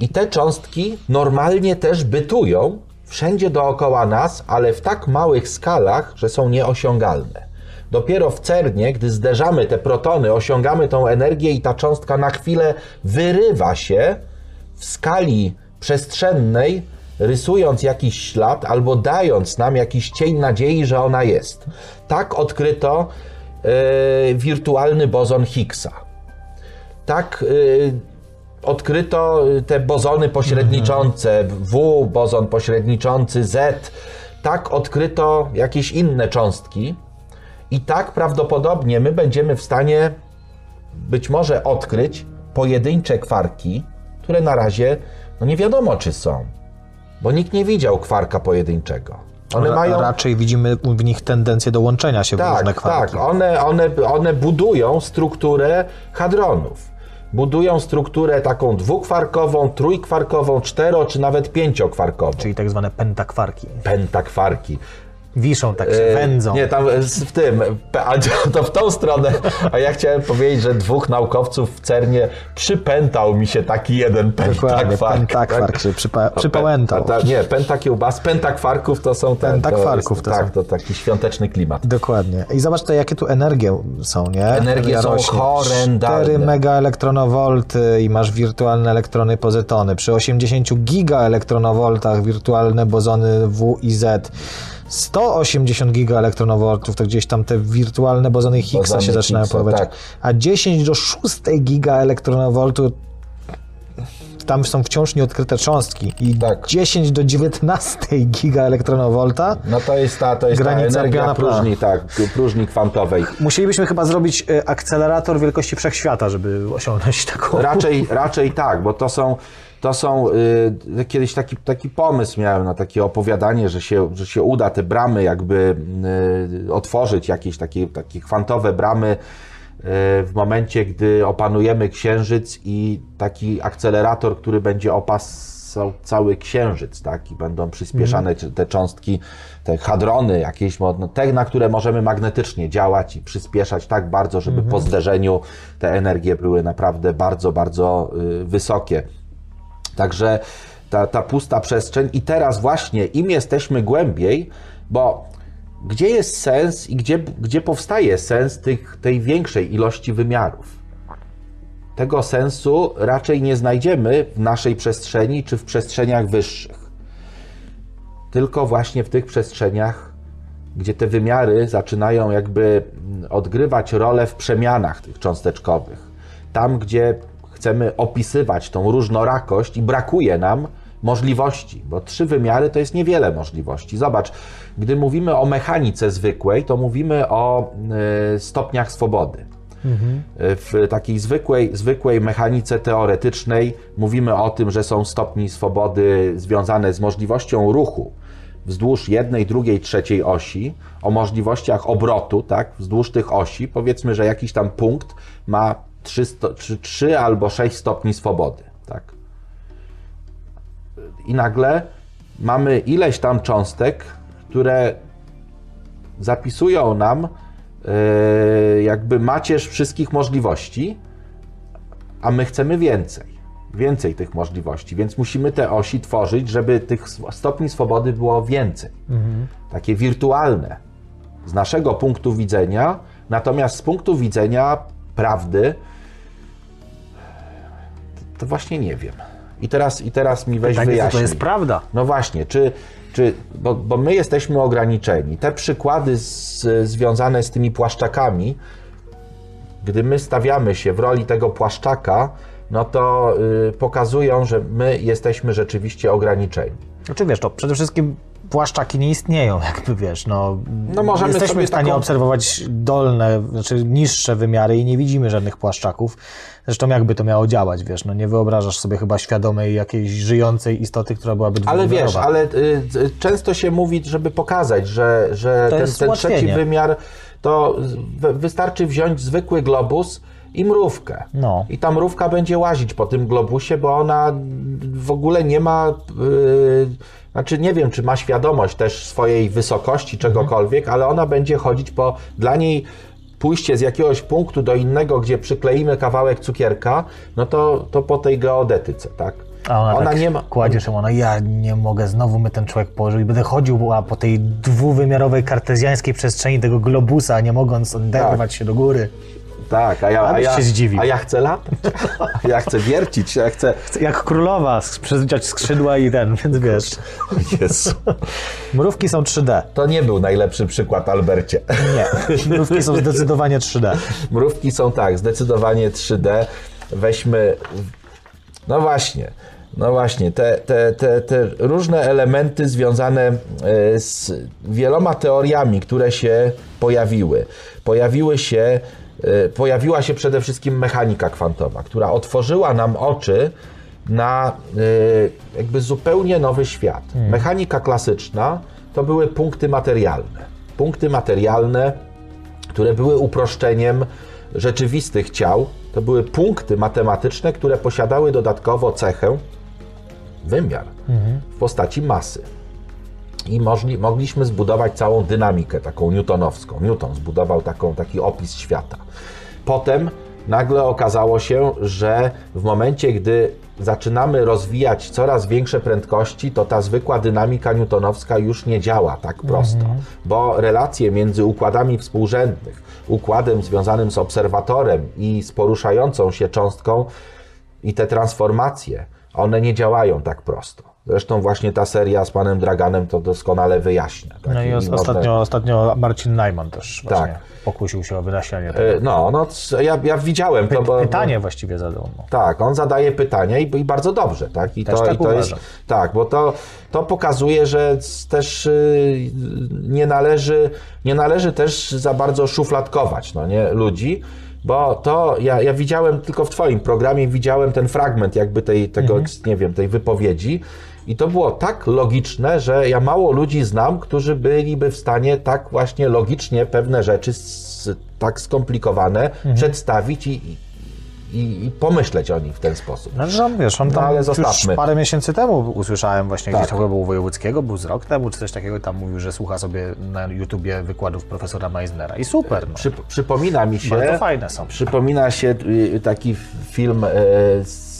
I te cząstki normalnie też bytują wszędzie dookoła nas, ale w tak małych skalach, że są nieosiągalne. Dopiero w CERNie, gdy zderzamy te protony, osiągamy tą energię i ta cząstka na chwilę wyrywa się w skali przestrzennej, rysując jakiś ślad albo dając nam jakiś cień nadziei, że ona jest. Tak odkryto e, wirtualny bozon Higgsa. Tak y, odkryto te bozony pośredniczące, W, bozon pośredniczący, Z. Tak odkryto jakieś inne cząstki. I tak prawdopodobnie my będziemy w stanie być może odkryć pojedyncze kwarki, które na razie no nie wiadomo czy są, bo nikt nie widział kwarka pojedynczego. One Ra- mają Raczej widzimy w nich tendencję do łączenia się w różne tak, kwarki. tak. One, one, one budują strukturę hadronów. Budują strukturę taką dwukwarkową, trójkwarkową, cztero czy nawet pięciokwarkową. Czyli tak zwane pentakwarki. Pentakwarki. Wiszą tak się, wędzą. E, Nie, tam w tym, a to w tą stronę. A ja chciałem powiedzieć, że dwóch naukowców w CERNie przypętał mi się taki jeden pentakwark. pentakwark się przypa- przypałętał. Nie, pentakiełbas, pentakwarków to są te, Pentakwarków to są. Tak, to taki świąteczny klimat. Dokładnie. I zobacz to, jakie tu energie są, nie? Energie są Rośnie. horrendalne. 4 megaelektronowolty i masz wirtualne elektrony pozytony. Przy 80 gigaelektronowoltach wirtualne bozony W i Z. 180 gigaelektronowoltów to gdzieś tam te wirtualne bozony Higgsa Bozony się zaczynają Higgsa, pojawiać. tak. A 10 do 6 gigaelektronowoltu tam są wciąż nieodkryte cząstki. I Tak. 10 do 19 gigaelektronowolta No to jest ta, to jest ta Granica energia piana próżni, tak, próżni kwantowej. Musielibyśmy chyba zrobić e, akcelerator wielkości wszechświata, żeby osiągnąć taką. Raczej, raczej tak, bo to są, to są y, kiedyś taki, taki pomysł miałem na takie opowiadanie, że się, że się uda te bramy jakby y, otworzyć, jakieś takie, takie kwantowe bramy y, w momencie, gdy opanujemy Księżyc i taki akcelerator, który będzie opasał cały Księżyc, tak, i będą przyspieszane te cząstki, te hadrony jakieś, no, te, na które możemy magnetycznie działać i przyspieszać tak bardzo, żeby po zderzeniu te energie były naprawdę bardzo, bardzo y, wysokie. Także ta, ta pusta przestrzeń i teraz właśnie im jesteśmy głębiej, bo gdzie jest sens i gdzie, gdzie powstaje sens tych, tej większej ilości wymiarów? Tego sensu raczej nie znajdziemy w naszej przestrzeni czy w przestrzeniach wyższych. Tylko właśnie w tych przestrzeniach, gdzie te wymiary zaczynają jakby odgrywać rolę w przemianach tych cząsteczkowych. Tam, gdzie chcemy opisywać tą różnorakość i brakuje nam możliwości, bo trzy wymiary to jest niewiele możliwości. Zobacz, gdy mówimy o mechanice zwykłej, to mówimy o y, stopniach swobody. W takiej zwykłej, zwykłej mechanice teoretycznej mówimy o tym, że są stopni swobody związane z możliwością ruchu wzdłuż jednej, drugiej, trzeciej osi, o możliwościach obrotu, tak, wzdłuż tych osi. Powiedzmy, że jakiś tam punkt ma 3, sto, 3, 3 albo 6 stopni swobody, tak. I nagle mamy ileś tam cząstek, które zapisują nam e, jakby macierz wszystkich możliwości, a my chcemy więcej. Więcej tych możliwości, więc musimy te osi tworzyć, żeby tych stopni swobody było więcej. Takie wirtualne z naszego punktu widzenia, natomiast z punktu widzenia prawdy, to, właśnie nie wiem. I teraz, i teraz mi weź Tak, wyjaśnij. to jest prawda. No właśnie, czy, czy bo, bo my jesteśmy ograniczeni. Te przykłady z, związane z tymi płaszczakami, gdy my stawiamy się w roli tego płaszczaka, no to y, pokazują, że my jesteśmy rzeczywiście ograniczeni. Znaczy wiesz, to przede wszystkim płaszczaki nie istnieją, jakby wiesz, no, No możemy jesteśmy w stanie taką- obserwować dolne, znaczy niższe wymiary i nie widzimy żadnych płaszczaków. Zresztą jakby to miało działać, wiesz, no nie wyobrażasz sobie chyba świadomej jakiejś żyjącej istoty, która byłaby Ale wiesz, ale y, y, często się mówi, żeby pokazać, że, że To ten, ten trzeci wymiar to wy- wystarczy wziąć zwykły globus i mrówkę. No. I ta mrówka będzie łazić po tym globusie, bo ona w ogóle nie ma. Yy, znaczy, nie wiem, czy ma świadomość też swojej wysokości, czegokolwiek, ale ona będzie chodzić po. Dla niej pójście z jakiegoś punktu do innego, gdzie przykleimy kawałek cukierka, no to, to po tej geodetyce, tak? A ona, tak nie ma. kładzie się, ona, ja nie mogę, znowu my ten człowiek położył i będę chodził a po tej dwuwymiarowej kartezjańskiej przestrzeni tego globusa, nie mogąc oderwać się do góry. Tak, a ja, a ja, się zdziwił. a ja chcę latać. A ja chcę wiercić, ja chcę. Jak królowa, przewidzieć skrzydła i ten, więc wiesz. Jezu. Mrówki są 3D. To nie był najlepszy przykład, Albercie. Nie, mrówki są zdecydowanie 3D. Mrówki są tak, zdecydowanie 3D. Weźmy. No właśnie. No właśnie, te, te, te, te różne elementy związane e, z wieloma teoriami, które się pojawiły. Pojawiły się, pojawiła się przede wszystkim mechanika kwantowa, która otworzyła nam oczy na e, jakby zupełnie nowy świat. Mechanika klasyczna to były punkty materialne. Punkty materialne, które były uproszczeniem rzeczywistych ciał. To były punkty matematyczne, które posiadały dodatkowo cechę, wymiar w postaci masy. I możli, mogliśmy zbudować całą dynamikę taką newtonowską. Newton zbudował taką, taki opis świata. Potem nagle okazało się, że w momencie, gdy zaczynamy rozwijać coraz większe prędkości, to ta zwykła dynamika newtonowska już nie działa tak prosto, bo relacje między układami współrzędnych, układem związanym z obserwatorem i z poruszającą się cząstką i te transformacje, one nie działają tak prosto. Zresztą właśnie ta seria z panem Draganem to doskonale wyjaśnia. tak? No i można- ostatnio, ostatnio Marcin Najman też właśnie Tak. pokusił się o wyjaśnianie tego. E, No, no c- ja, ja widziałem to, bo... Pytanie właściwie zadał. No. Tak, on zadaje pytania i, i bardzo dobrze, tak? I Też to, tak i to jest, tak, bo to, to pokazuje, że też y, nie należy, nie należy też za bardzo szufladkować, no nie, ludzi, bo to ja, ja widziałem tylko w twoim programie widziałem ten fragment jakby tej, tego, Mhm. nie wiem, tej wypowiedzi i to było tak logiczne, że ja mało ludzi znam, którzy byliby w stanie tak właśnie logicznie pewne rzeczy tak skomplikowane Mhm. przedstawić i, i, i pomyśleć o nich w ten sposób. No, że on, wiesz, on No, tam ale już zostawmy. parę miesięcy temu usłyszałem właśnie Tak. gdzieś tam chyba był u Wojewódzkiego, był z rok temu, czy coś takiego, tam mówił, że słucha sobie na YouTubie wykładów profesora Meisnera i super, no. Przy, przypomina mi się. Bardzo fajne są. Przypomina się y, taki film. e,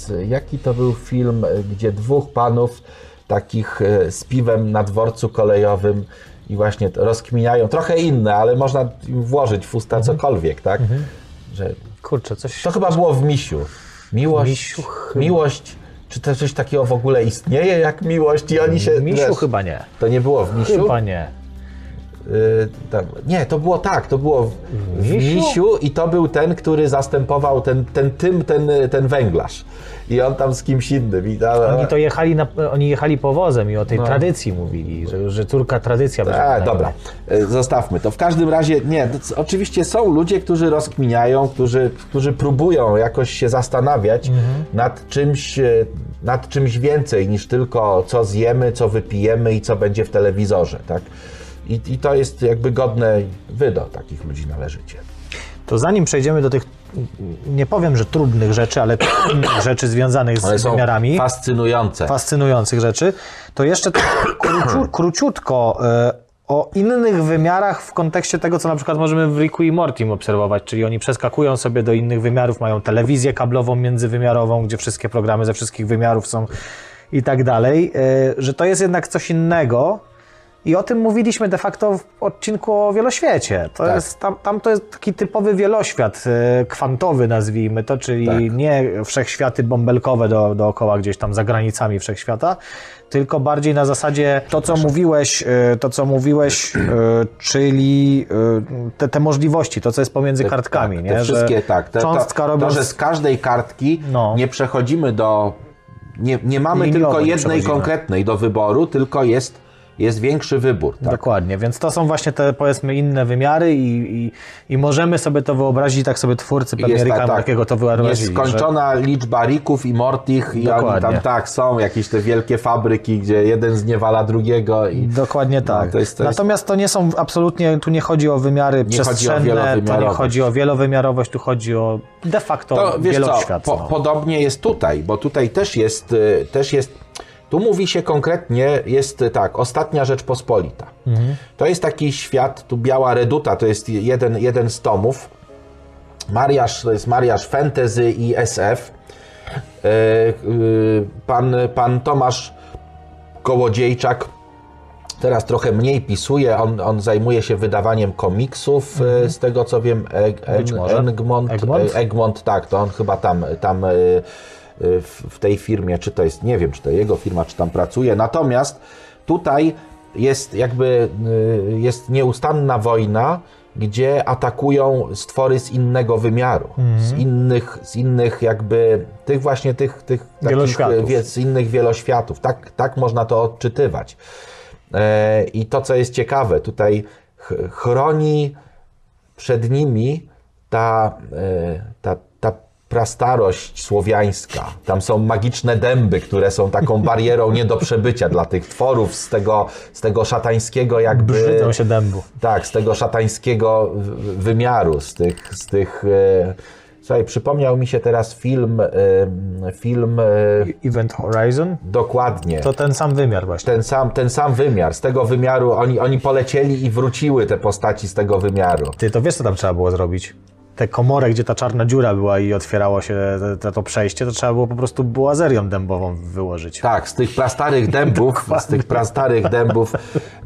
Z, jaki to był film, e, gdzie dwóch panów takich e, z piwem na dworcu kolejowym i właśnie rozkminiają. Trochę inne, ale można im włożyć w usta Mhm. cokolwiek, tak? Że Kurczę, coś... to chyba było w Misiu. Miłość. Misiu chyba. miłość. Czy to coś takiego w ogóle istnieje jak miłość? I oni się. Misiu wiesz, chyba nie. To nie było w Misiu? Chyba nie. Y, tam, nie, to było tak, to było w, w Misiu? Misiu i to był ten, który zastępował ten, ten tym, ten, ten węglarz. I on tam z kimś innym. I, Oni to jechali, na, oni jechali powozem i o tej No. tradycji mówili, że, że córka tradycja będzie. a, na dobra, y, zostawmy to. W każdym razie, nie, oczywiście są ludzie, którzy rozkminiają, którzy, którzy próbują jakoś się zastanawiać Mhm. nad, czymś, y, nad czymś więcej niż tylko co zjemy, co wypijemy i co będzie w telewizorze, tak? I, I to jest jakby godne, wy do takich ludzi należycie. To zanim przejdziemy do tych, nie powiem, że trudnych rzeczy, ale rzeczy związanych Ale z są wymiarami, fascynujące. fascynujących rzeczy, to jeszcze tak króciu, króciutko e, o innych wymiarach w kontekście tego, co na przykład możemy w Ricku i Mortim obserwować, czyli oni przeskakują sobie do innych wymiarów, mają telewizję kablową międzywymiarową, gdzie wszystkie programy ze wszystkich wymiarów są i tak dalej, e, że to jest jednak coś innego. I o tym mówiliśmy de facto w odcinku o wieloświecie. To Tak. jest, tam, tam to jest taki typowy wieloświat, e, kwantowy nazwijmy to, czyli Tak. nie wszechświaty bąbelkowe do, dookoła gdzieś tam za granicami wszechświata, tylko bardziej na zasadzie to, co mówiłeś, e, to, co mówiłeś, e, czyli te, te możliwości, to, co jest pomiędzy kartkami, tak, nie? Te wszystkie, tak. Te, cząstka to, robią... to, że z każdej kartki No. nie przechodzimy do... Nie, nie mamy Liniowo tylko jednej konkretnej do wyboru, tylko jest, jest większy wybór. Tak? Dokładnie, więc to są właśnie te powiedzmy inne wymiary i, i, i możemy sobie to wyobrazić, tak sobie twórcy pewnie Jest tak, tak, tak. takiego to wyobrazili. że- Nieskończona liczba rików i mortich i oni tam tak są, jakieś te wielkie fabryki, gdzie jeden zniewala drugiego i Dokładnie tak. to jest- to jest- Natomiast to nie są absolutnie, tu nie chodzi o wymiary o przestrzenne, to nie chodzi o wielowymiarowość, tu chodzi o de facto To wiesz co, po, no. podobnie jest tutaj, bo tutaj też jest, y, też jest, tu mówi się konkretnie, jest tak, ostatnia Rzeczpospolita. To jest taki świat, tu biała reduta, to jest jeden, jeden z tomów. Mariasz, to jest mariaż fantasy i SF. E, y, Pan, pan Tomasz Kołodziejczak teraz trochę mniej pisuje, on, on zajmuje się wydawaniem komiksów, e, z tego co wiem, Eg, Mhm. Być Eng- może. Engmont, Egmont? e, Egmont, tak, to on chyba tam, tam e, e, w, tej firmie, czy to jest, nie wiem, czy to jego firma, czy tam pracuje, natomiast tutaj jest jakby, e, jest nieustanna wojna gdzie atakują stwory z innego wymiaru, z, innych, z innych jakby tych właśnie tych, tych takich, Wieloświatów. wie- z innych wieloświatów. Tak, tak można to odczytywać. E, I to, co jest ciekawe, tutaj ch- chroni przed nimi ta, e, ta, ta prastarość słowiańska. Tam są magiczne dęby, które są taką barierą nie do przebycia dla tych tworów z tego, z tego szatańskiego jakby... Brzydzą się dębu. Tak, z tego szatańskiego wymiaru, z tych, z tych e, Słuchaj, przypomniał mi się teraz film, e, film e, Event Horizon dokładnie. to ten sam wymiar właśnie. Ten sam, ten sam wymiar, z tego wymiaru oni, oni polecieli i wróciły te postaci z tego wymiaru. Ty to wiesz, co tam trzeba było zrobić? Tę komorę, gdzie ta czarna dziura była i otwierało się te, to przejście, to trzeba było po prostu bułazerią dębową wyłożyć. Tak, z tych prastarych dębów, z tych prastarych dębów.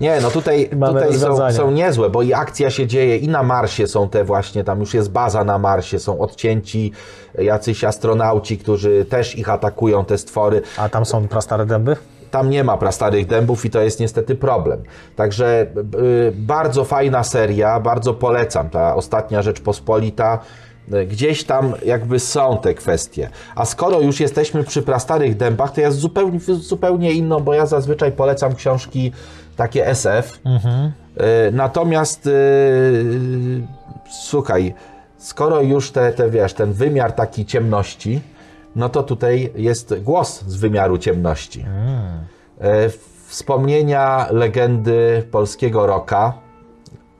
Nie, no tutaj, tutaj są, są niezłe, bo i akcja się dzieje i na Marsie są te właśnie, tam już jest baza na Marsie, są odcięci jacyś astronauci, którzy też ich atakują, te stwory. A tam są prastare dęby? Tam nie ma prastarych dębów i to jest niestety problem. Także y, bardzo fajna seria, bardzo polecam. Ta ostatnia Rzeczpospolita. y, Gdzieś tam jakby są te kwestie. A skoro już jesteśmy przy prastarych dębach, to ja z zupełnie, zupełnie inną, bo ja zazwyczaj polecam książki takie SF. Y, Natomiast y, słuchaj, skoro już te, te wiesz, ten wymiar taki ciemności, no to tutaj jest głos z wymiaru ciemności. E, Wspomnienia legendy polskiego rocka,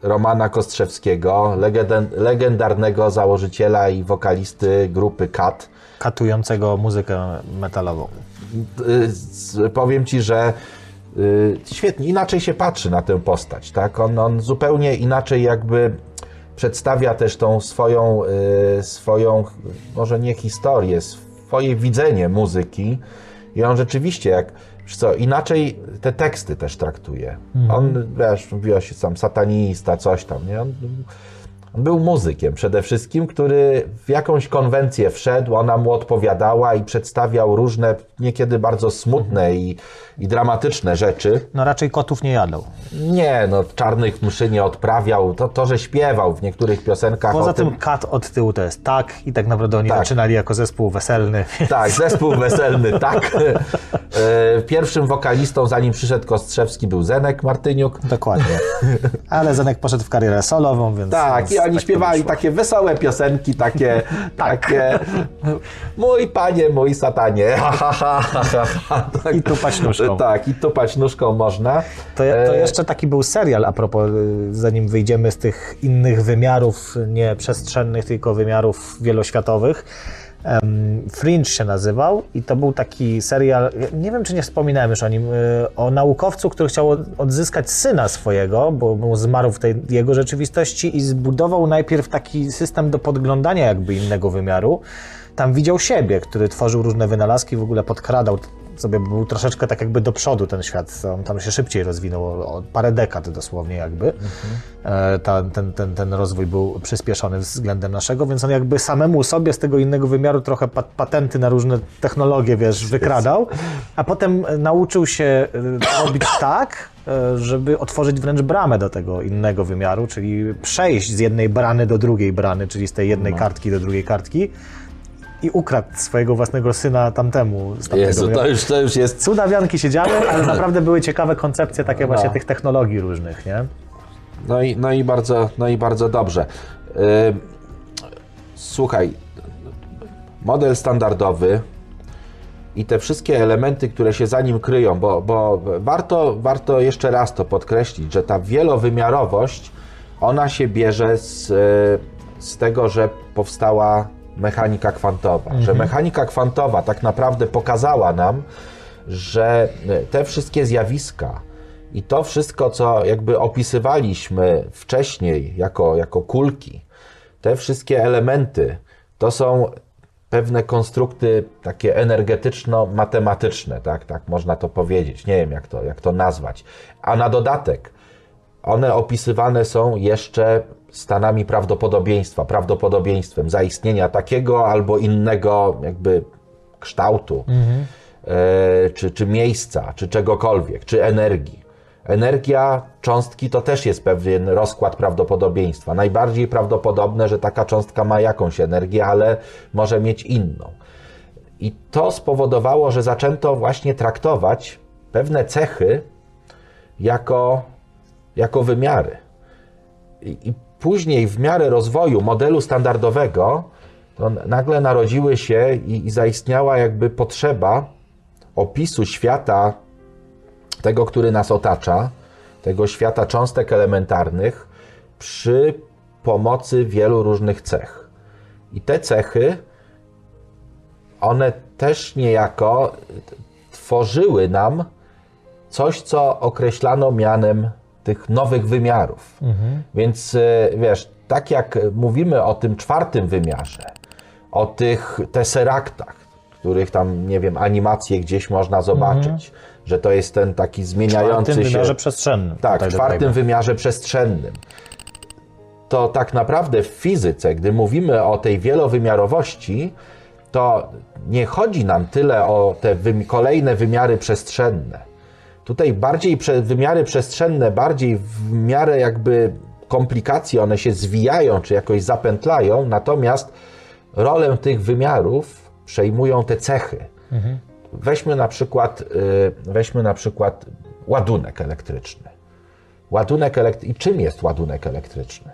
Romana Kostrzewskiego, legendarnego założyciela i wokalisty grupy Kat. Katującego muzykę metalową. Z- Powiem ci, że y, świetnie, inaczej się patrzy na tę postać, tak? On, on zupełnie inaczej jakby przedstawia też tą swoją, swoją, może nie historię, swoje widzenie muzyki i on rzeczywiście jak, co, inaczej te teksty też traktuje. On, wiesz, mówiło się sam satanista, coś tam, nie? On, on był muzykiem przede wszystkim, który w jakąś konwencję wszedł, ona mu odpowiadała i przedstawiał różne, niekiedy bardzo smutne i, i dramatyczne rzeczy. No raczej kotów nie jadą. Nie, no czarnych mszy nie odprawiał, to, to że śpiewał w niektórych piosenkach Poza tym. tym kat od tyłu to jest tak i tak naprawdę oni Tak. zaczynali jako zespół weselny. Tak, zespół weselny, tak. E, Pierwszym wokalistą, zanim przyszedł Kostrzewski, był Zenek Martyniuk. Dokładnie. Ale Zenek poszedł w karierę solową, więc... Tak, i więc oni tak śpiewali takie wesołe piosenki, takie, takie mój panie, mój satanie, ha, ha, ha, Tak, nóżką. Tak, i tupać nóżką można. To, to E, jeszcze taki był serial, a propos, y, zanim wyjdziemy z tych innych wymiarów, nie przestrzennych, tylko wymiarów wieloświatowych. Fringe się nazywał i to był taki serial, nie wiem czy nie wspominałem już o nim, y, o naukowcu, który chciał od- odzyskać syna swojego, bo mu zmarł w tej jego rzeczywistości i zbudował najpierw taki system do podglądania jakby innego wymiaru. Tam widział siebie, który tworzył różne wynalazki, w ogóle podkradał sobie, był troszeczkę tak jakby do przodu ten świat, on tam się szybciej rozwinął, o o parę dekad dosłownie jakby. E, Ta, ten, ten, ten rozwój był przyspieszony względem naszego, więc on jakby samemu sobie z tego innego wymiaru trochę pa- patenty na różne technologie, wiesz, wykradał, a potem e, nauczył się e, robić tak, e, żeby otworzyć wręcz bramę do tego innego wymiaru, czyli przejść z jednej brany do drugiej brany, czyli z tej jednej kartki do drugiej kartki i ukradł swojego własnego syna tamtemu. Z Jezu, to już, to już jest Cudawianki się działy, ale naprawdę były ciekawe koncepcje takie właśnie tych technologii różnych, nie? No i, no i, bardzo, no i bardzo dobrze. Yy, Słuchaj, model standardowy i te wszystkie elementy, które się za nim kryją, bo, bo warto, warto jeszcze raz to podkreślić, że ta wielowymiarowość, ona się bierze z, e, z tego, że powstała mechanika kwantowa. Że mechanika kwantowa tak naprawdę pokazała nam, że te wszystkie zjawiska i to wszystko, co jakby opisywaliśmy wcześniej jako, jako kulki, te wszystkie elementy, to są pewne konstrukty takie energetyczno-matematyczne, tak, tak można to powiedzieć. Nie wiem, jak to, jak to nazwać. A na dodatek, one opisywane są jeszcze stanami prawdopodobieństwa, prawdopodobieństwem zaistnienia takiego albo innego jakby kształtu, e, czy, czy miejsca, czy czegokolwiek, czy energii. Energia cząstki to też jest pewien rozkład prawdopodobieństwa. Najbardziej prawdopodobne, że taka cząstka ma jakąś energię, ale może mieć inną. I to spowodowało, że zaczęto właśnie traktować pewne cechy jako, jako wymiary. I, I później, w miarę rozwoju modelu standardowego, to nagle narodziły się i, i zaistniała jakby potrzeba opisu świata, tego, który nas otacza, tego świata cząstek elementarnych, przy pomocy wielu różnych cech. I te cechy, one też niejako tworzyły nam coś, co określano mianem tych nowych wymiarów. Więc e, wiesz, tak jak mówimy o tym czwartym wymiarze, o tych tesseraktach, których tam, nie wiem, animacje gdzieś można zobaczyć, że to jest ten taki zmieniający tym się... wymiarze przestrzennym. Tak, w czwartym dodajmy. wymiarze przestrzennym. To tak naprawdę w fizyce, gdy mówimy o tej wielowymiarowości, to nie chodzi nam tyle o te kolejne wymiary przestrzenne. Tutaj bardziej wymiary przestrzenne, bardziej w miarę jakby komplikacji one się zwijają czy jakoś zapętlają, natomiast rolę tych wymiarów przejmują te cechy. Weźmy na przykład, y, weźmy na przykład ładunek elektryczny. Ładunek elekt... I czym jest ładunek elektryczny?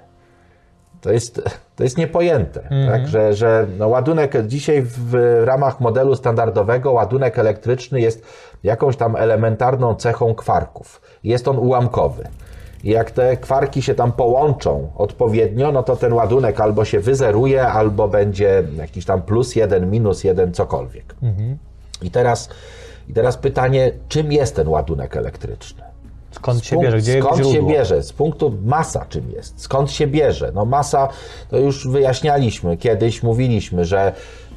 To jest, to jest niepojęte, tak? że, że no ładunek dzisiaj w ramach modelu standardowego ładunek elektryczny jest jakąś tam elementarną cechą kwarków. Jest on ułamkowy. I jak te kwarki się tam połączą odpowiednio, no to ten ładunek albo się wyzeruje, albo będzie jakiś tam plus jeden, minus jeden, cokolwiek. I, teraz, I teraz pytanie, czym jest ten ładunek elektryczny? Skąd się bierze? Gdzie skąd się bierze? Z punktu masa czym jest? Skąd się bierze? No masa, to już wyjaśnialiśmy, kiedyś mówiliśmy, że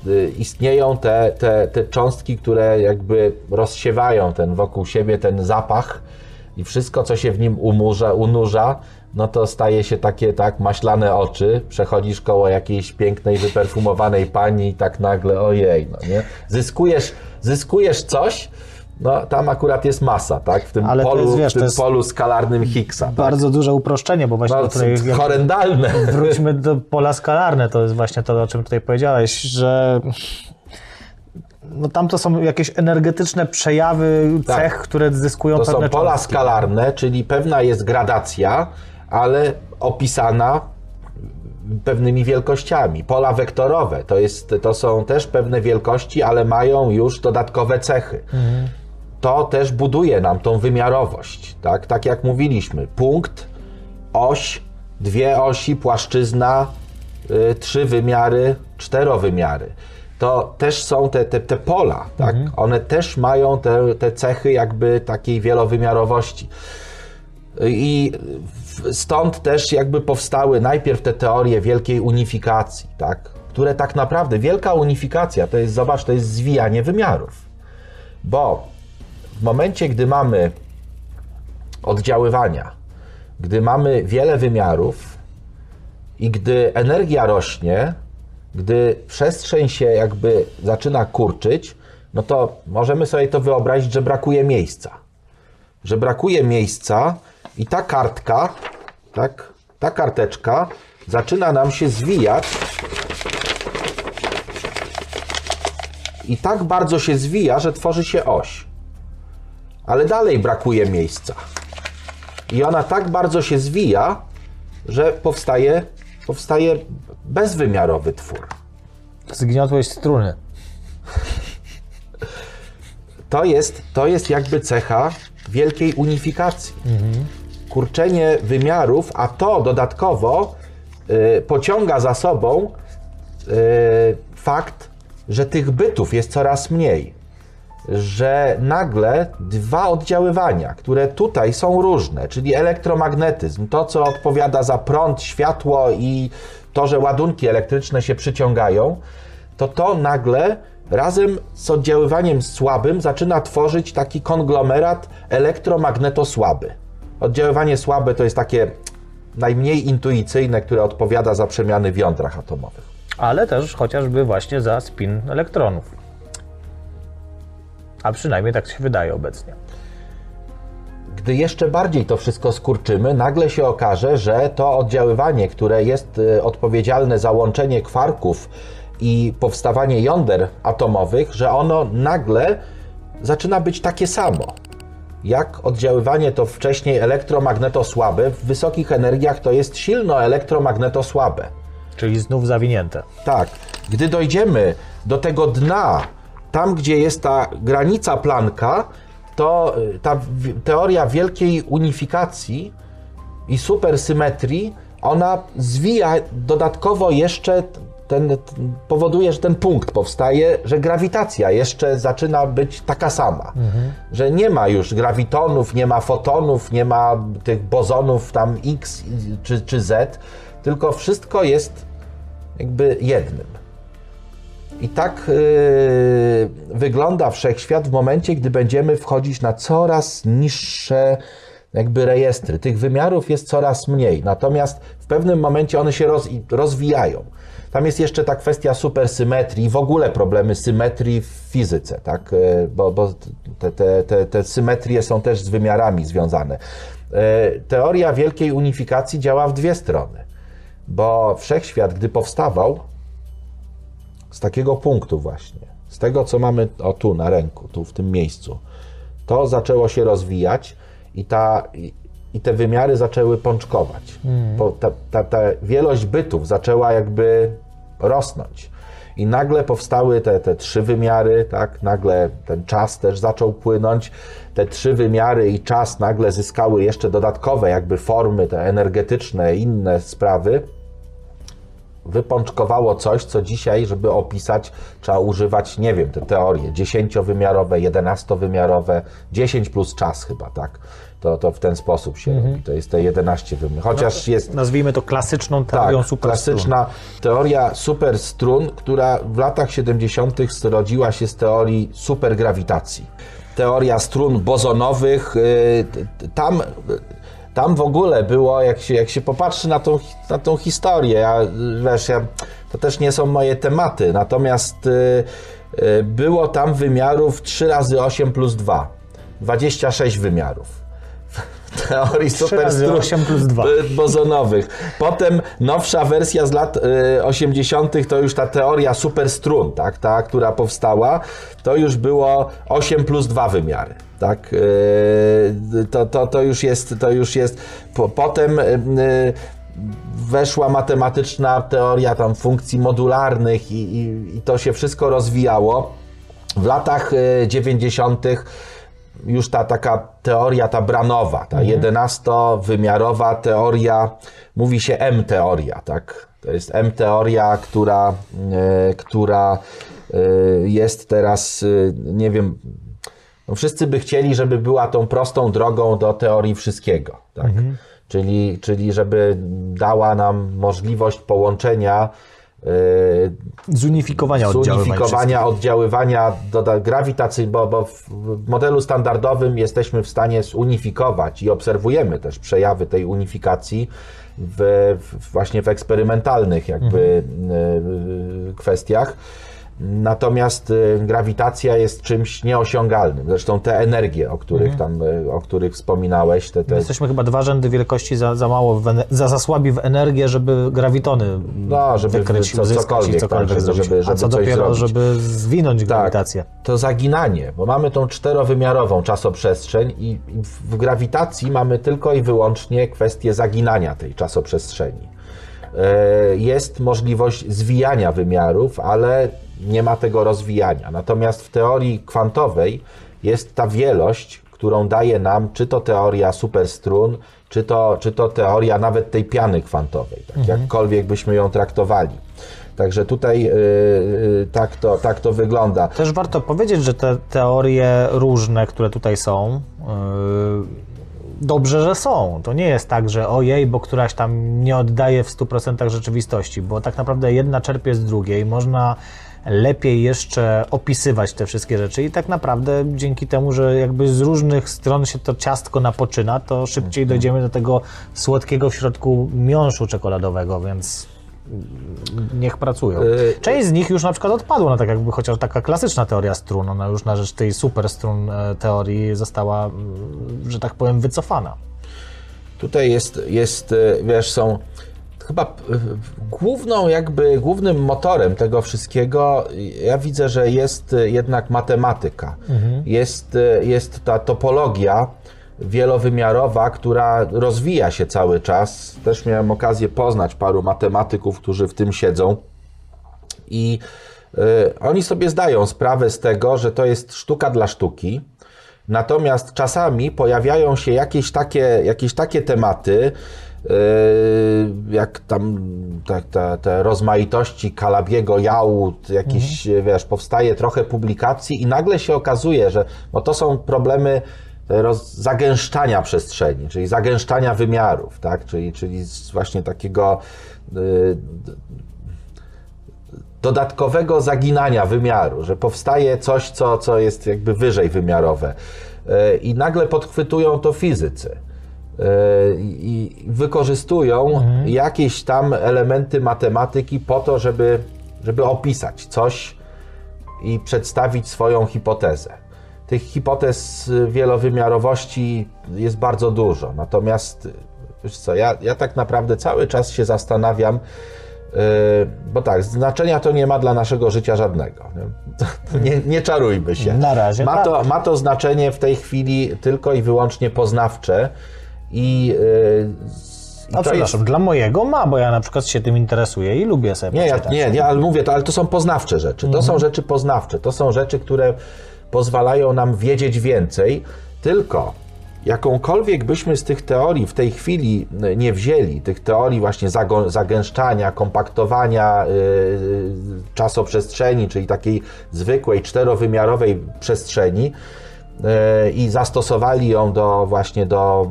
y, istnieją te, te, te cząstki, które jakby rozsiewają ten wokół siebie ten zapach i wszystko, co się w nim umurza, unurza, no to staje się takie tak maślane oczy, przechodzisz koło jakiejś pięknej, wyperfumowanej pani i tak nagle, ojej, no nie? Zyskujesz, zyskujesz coś, no tam akurat jest masa, tak? W tym, Ale to polu, jest, wiesz, w tym to polu skalarnym Higgsa. Tak? Bardzo duże uproszczenie, bo właśnie No, tutaj horrendalne. wróćmy do pola skalarne, to jest właśnie to, o czym tutaj powiedziałeś, że no tam to są jakieś energetyczne przejawy Tak. cech, które zyskują To pewne są pola cząstki. skalarne, czyli pewna jest gradacja, ale opisana pewnymi wielkościami. Pola wektorowe to, jest, to są też pewne wielkości, ale mają już dodatkowe cechy. To też buduje nam tą wymiarowość. Tak, tak jak mówiliśmy, punkt, oś, dwie osi, płaszczyzna, y, trzy wymiary, czterowymiary. To też są te, te, te pola, tak? One też mają te, te cechy jakby takiej wielowymiarowości. I stąd też jakby powstały najpierw te teorie wielkiej unifikacji, tak? które tak naprawdę, wielka unifikacja to jest, zobacz, to jest zwijanie wymiarów. Bo w momencie, gdy mamy oddziaływania, gdy mamy wiele wymiarów i gdy energia rośnie, gdy przestrzeń się jakby zaczyna kurczyć, no to możemy sobie to wyobrazić, że brakuje miejsca że brakuje miejsca i ta kartka, tak, ta karteczka zaczyna nam się zwijać i tak bardzo się zwija, że tworzy się oś. Ale dalej brakuje miejsca. I ona tak bardzo się zwija, że powstaje, powstaje bezwymiarowy twór. Zgniotłeś struny. to jest, to jest jakby cecha wielkiej unifikacji. Kurczenie wymiarów, a to dodatkowo y, pociąga za sobą y, fakt, że tych bytów jest coraz mniej. Że nagle dwa oddziaływania, które tutaj są różne, czyli elektromagnetyzm, to co odpowiada za prąd, światło i to, że ładunki elektryczne się przyciągają, to to nagle razem z oddziaływaniem słabym zaczyna tworzyć taki konglomerat elektromagnetosłaby. Oddziaływanie słabe to jest takie najmniej intuicyjne, które odpowiada za przemiany w jądrach atomowych. Ale też chociażby właśnie za spin elektronów. A przynajmniej tak się wydaje obecnie. gdy jeszcze bardziej to wszystko skurczymy, nagle się okaże, że to oddziaływanie, które jest y, odpowiedzialne za łączenie kwarków i powstawanie jąder atomowych, że ono nagle zaczyna być takie samo. Jak oddziaływanie to wcześniej elektromagnetosłabe, w wysokich energiach to jest silno elektromagnetosłabe. Czyli znów zawinięte. Tak, gdy dojdziemy do tego dna, tam gdzie jest ta granica Plancka, to y, ta teoria wielkiej unifikacji i supersymetrii, ona zwija dodatkowo jeszcze ten, powoduje, że ten punkt powstaje, że grawitacja jeszcze zaczyna być taka sama. Że nie ma już grawitonów, nie ma fotonów, nie ma tych bozonów tam X czy, czy Z, tylko wszystko jest jakby jednym. I tak yy, wygląda wszechświat w momencie, gdy będziemy wchodzić na coraz niższe jakby rejestry. Tych wymiarów jest coraz mniej, natomiast w pewnym momencie one się roz, rozwijają. Tam jest jeszcze ta kwestia supersymetrii, w ogóle problemy symetrii w fizyce, tak? Yy, bo, bo te, te, te, te symetrie są też z wymiarami związane. Yy, teoria wielkiej unifikacji działa w dwie strony, bo wszechświat, gdy powstawał, z takiego punktu właśnie, z tego co mamy o tu na ręku, tu w tym miejscu, to zaczęło się rozwijać i, ta, i, i te wymiary zaczęły pączkować. Po, ta, ta, ta wielość bytów zaczęła jakby rosnąć. I nagle powstały te, te trzy wymiary, tak? Nagle ten czas też zaczął płynąć. Te trzy wymiary i czas nagle zyskały jeszcze dodatkowe jakby formy, te energetyczne, inne sprawy wypączkowało coś, co dzisiaj, żeby opisać, trzeba używać, nie wiem, te teorie dziesięciowymiarowe, jedenastowymiarowe, 10 plus czas chyba, tak? To, to w ten sposób się robi. To jest te 11 wymiarów. Chociaż jest Nazwijmy to klasyczną teorią tak, superstrun. klasyczna teoria superstrun, która w latach 70. zrodziła się z teorii supergrawitacji. Teoria strun bozonowych, y, tam, tam w ogóle było, jak się, jak się popatrzy na tą, na tą historię, ja, wiesz, ja, to też nie są moje tematy, natomiast y, y, było tam wymiarów 3 razy 8 plus 2, 26 wymiarów. Teorii superstrun 8 plus 2. y, bozonowych. Potem nowsza wersja z lat y, 80. to już ta teoria superstrun, tak, ta, która powstała, to już było 8 plus 2 wymiary. Tak, y, to, to, to już jest, to już jest. Po, potem y, y, weszła matematyczna teoria tam funkcji modularnych i, i, i to się wszystko rozwijało. W latach y, 90 już ta taka teoria, ta branowa, ta 11-wymiarowa teoria, mówi się M-teoria, tak? To jest M-teoria, która, e, która e, jest teraz, e, nie wiem, no wszyscy by chcieli, żeby była tą prostą drogą do teorii wszystkiego, tak? Czyli, czyli żeby dała nam możliwość połączenia Zunifikowania oddziaływań. zunifikowania, oddziaływania doda- grawitacji, bo, bo w modelu standardowym jesteśmy w stanie zunifikować i obserwujemy też przejawy tej unifikacji w, w, właśnie w eksperymentalnych jakby y, kwestiach. Natomiast y, grawitacja jest czymś nieosiągalnym. Zresztą te energie, o których tam, y, o których wspominałeś, te, te Jesteśmy chyba dwa rzędy wielkości za, za mało, w za, za słabi w energię, żeby grawitony No, żeby wykryć, co- uzyskać cokolwiek, cokolwiek tak, żeby- zrobić. żeby- A co dopiero, zrobić. żeby zwinąć grawitację. to zaginanie, bo mamy tą czterowymiarową czasoprzestrzeń i i w grawitacji mamy tylko i wyłącznie kwestię zaginania tej czasoprzestrzeni. E, Jest możliwość zwijania wymiarów, ale nie ma tego rozwijania. Natomiast w teorii kwantowej jest ta wielość, którą daje nam czy to teoria superstrun, czy to, czy to teoria nawet tej piany kwantowej, tak jakkolwiek byśmy ją traktowali. Także tutaj y, y, tak, to, tak to wygląda. Też warto powiedzieć, że te teorie różne, które tutaj są, yy, dobrze, że są. To nie jest tak, że ojej, bo któraś tam nie oddaje w 100% rzeczywistości, bo tak naprawdę jedna czerpie z drugiej. Można lepiej jeszcze opisywać te wszystkie rzeczy i tak naprawdę dzięki temu, że jakby z różnych stron się to ciastko napoczyna, to szybciej dojdziemy do tego słodkiego w środku miąższu czekoladowego, więc niech pracują. Y- Część z nich już na przykład odpadła, no tak jakby chociaż taka klasyczna teoria strun, ona już na rzecz tej super strun e, teorii została, że tak powiem, wycofana. Tutaj jest, jest e, wiesz, są chyba e, główną jakby, głównym motorem tego wszystkiego, ja widzę, że jest e, jednak matematyka. Jest, e, jest ta topologia wielowymiarowa, która rozwija się cały czas. Też miałem okazję poznać paru matematyków, którzy w tym siedzą. I y, oni sobie zdają sprawę z tego, że to jest sztuka dla sztuki. Natomiast czasami pojawiają się jakieś takie, jakieś takie tematy, jak tam te, te, te rozmaitości Kalabiego jału, jakieś, wiesz, powstaje trochę publikacji i nagle się okazuje, że bo to są problemy roz, zagęszczania przestrzeni, czyli zagęszczania wymiarów, tak? czyli, czyli właśnie takiego y, dodatkowego zaginania wymiaru, że powstaje coś, co, co jest jakby wyżej wymiarowe. E, I nagle podchwytują to fizycy. E, I wykorzystują jakieś tam elementy matematyki po to, żeby, żeby opisać coś i przedstawić swoją hipotezę. Tych hipotez wielowymiarowości jest bardzo dużo. Natomiast, wiesz co, ja, ja tak naprawdę cały czas się zastanawiam, Yy, bo tak, znaczenia to nie ma dla naszego życia żadnego. Nie, nie, nie czarujmy się. Na razie ma tak. to, ma to znaczenie w tej chwili tylko i wyłącznie poznawcze i, yy, i No przepraszam, dla mojego ma, bo ja na przykład się tym interesuję i lubię sobie nie, ja, nie, nie, ale mówię to, ale to są poznawcze rzeczy. To są rzeczy poznawcze. To są rzeczy, które pozwalają nam wiedzieć więcej. Tylko jakąkolwiek byśmy z tych teorii w tej chwili e, nie wzięli, tych teorii właśnie zagęszczania, kompaktowania yy, czasoprzestrzeni, czyli takiej zwykłej czterowymiarowej przestrzeni i zastosowali ją do właśnie do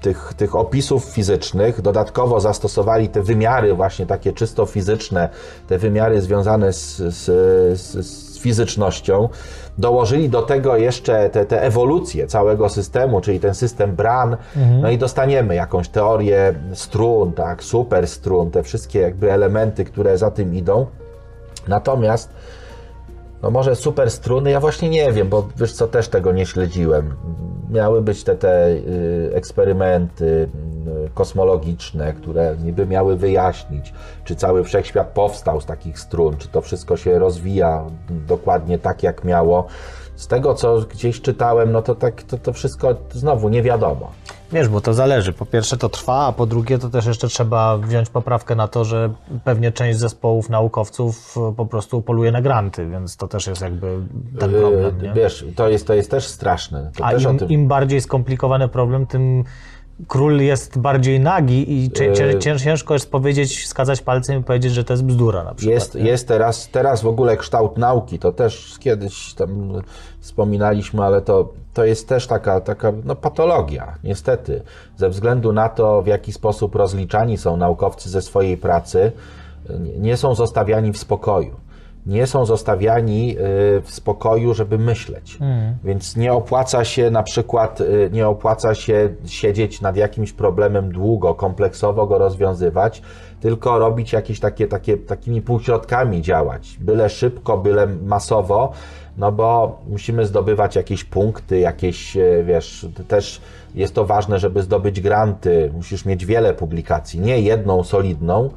tych, tych opisów fizycznych, dodatkowo zastosowali te wymiary właśnie takie czysto fizyczne, te wymiary związane z, z, z, z fizycznością, dołożyli do tego jeszcze te, te ewolucje całego systemu, czyli ten system Bran, no i dostaniemy jakąś teorię strun, tak, superstrun, te wszystkie jakby elementy, które za tym idą. Natomiast no może super struny, ja właśnie nie wiem, bo wiesz co, też tego nie śledziłem. Miały być te, te y, eksperymenty y, kosmologiczne, które niby miały wyjaśnić, czy cały wszechświat powstał z takich strun, czy to wszystko się rozwija dokładnie tak, jak miało. Z tego, co gdzieś czytałem, no to tak, to, to wszystko znowu nie wiadomo. Wiesz, bo to zależy. Po pierwsze to trwa, a po drugie to też jeszcze trzeba wziąć poprawkę na to, że pewnie część zespołów naukowców e, po prostu poluje na granty, więc to też jest jakby ten problem, Y, nie? Wiesz, to jest, to jest też straszne. To A też im, tym... im bardziej skomplikowany problem, tym król jest bardziej nagi i cię, ciężko jest powiedzieć, wskazać palcem i powiedzieć, że to jest bzdura na przykład. Jest, jest teraz, teraz w ogóle kształt nauki, to też kiedyś tam wspominaliśmy, ale to, to jest też taka, taka no, patologia, niestety. Ze względu na to, w jaki sposób rozliczani są naukowcy ze swojej pracy, nie- nie są zostawiani w spokoju. Nie są zostawiani y, w spokoju, żeby myśleć. Więc nie opłaca się na przykład, y, nie opłaca się siedzieć nad jakimś problemem długo, kompleksowo go rozwiązywać, tylko robić jakieś takie, takie takimi półśrodkami działać. Byle szybko, byle masowo, no bo musimy zdobywać jakieś punkty, jakieś, e, wiesz, też jest to ważne, żeby zdobyć granty. Musisz mieć wiele publikacji, nie jedną solidną,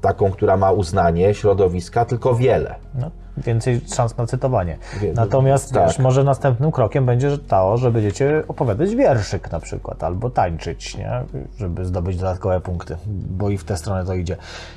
taką, która ma uznanie środowiska, tylko wiele. No, więcej szans na cytowanie. Wie- Natomiast tak. wiesz, może następnym krokiem będzie to, że będziecie opowiadać wierszyk na przykład, albo tańczyć, nie? żeby zdobyć dodatkowe punkty, bo i w tę stronę to idzie.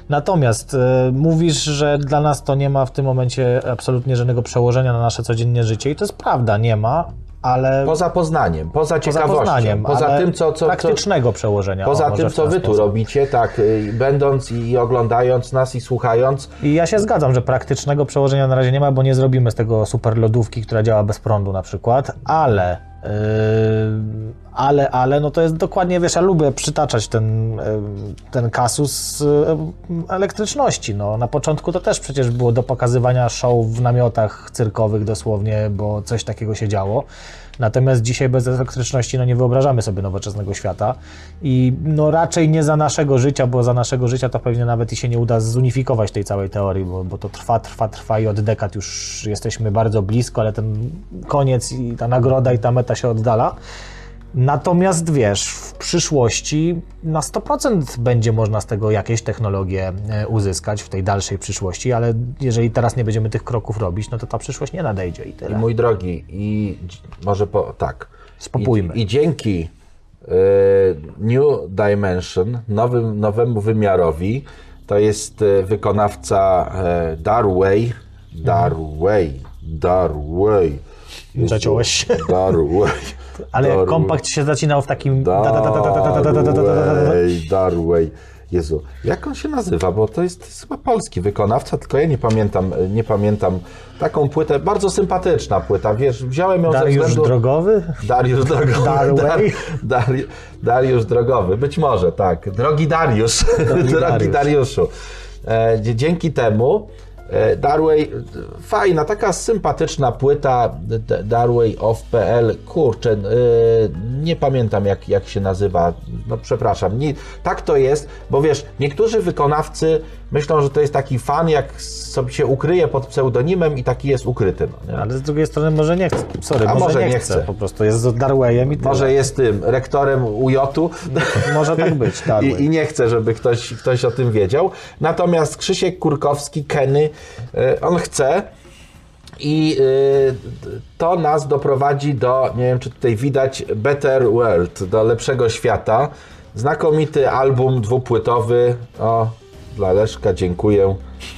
Natomiast e, mówisz, że dla nas to nie ma w tym momencie absolutnie żadnego przełożenia na nasze codzienne życie i to jest prawda, nie ma, ale Poza Poznaniem, poza poza ciekawością, Poznaniem, poza tym, co, co, co, praktycznego przełożenia. o, poza tym, co wy tu robicie, tak, y, będąc i oglądając nas i słuchając, I ja się zgadzam, że praktycznego przełożenia na razie nie ma, bo nie zrobimy z tego super lodówki, która działa bez prądu na przykład, ale, yy, Ale, ale, no to jest dokładnie, wiesz, ja lubię przytaczać ten, e, ten kasus e, elektryczności. No, na początku to też przecież było do pokazywania show w namiotach cyrkowych dosłownie, bo coś takiego się działo. Natomiast dzisiaj bez elektryczności no nie wyobrażamy sobie nowoczesnego świata i no raczej nie za naszego życia, bo za naszego życia to pewnie nawet i się nie uda zunifikować tej całej teorii, bo, bo to trwa, trwa, trwa i od dekad już jesteśmy bardzo blisko, ale ten koniec i ta nagroda i ta meta się oddala. Natomiast wiesz, w przyszłości na 100% będzie można z tego jakieś technologie e, uzyskać w tej dalszej przyszłości, ale jeżeli teraz nie będziemy tych kroków robić, no to ta przyszłość nie nadejdzie i I tyle. mój drogi, i może po, tak. Spopójmy. I, i dzięki y, New Dimension, nowym, nowemu wymiarowi, to jest y, wykonawca y, Darway, Darway, Darway. Zaciąłeś się. Darłej. Ale kompakt się zaczynał w takim... Darłej, Darłej. Jezu, jak on się nazywa? Bo to jest, chyba polski wykonawca, tylko ja nie pamiętam, nie pamiętam. Taką płytę, bardzo sympatyczna płyta, wiesz, wziąłem ją Dariusz ze względu... Drogowy? Dariusz Drogowy? Darway? Dar, Dariusz Drogowy, być może, tak. Drogi Dariusz, drogi, drogi Dariuszu. Dariuszu. E, dzięki temu Darway, e, fajna, taka sympatyczna płyta Darway of.pl, kurczę, e, nie pamiętam jak, jak się nazywa, no przepraszam, nie, tak to jest, bo wiesz, niektórzy wykonawcy myślą, że to jest taki fan, jak sobie się ukryje pod pseudonimem i taki jest ukryty. No? Ale z drugiej strony może nie chce. Sorry, może, może nie, nie chce. chce. Po prostu jest z Darwayem i tyle. Może jest tym rektorem UJ-u. Może tak być, Darway. I, I nie chcę, żeby ktoś, ktoś o tym wiedział. Natomiast Krzysiek Kurkowski, Kenny, y, on chce i y, to nas doprowadzi do, nie wiem czy tutaj widać, Better World, do lepszego świata. Znakomity album dwupłytowy. O, dla Leszka dziękuję.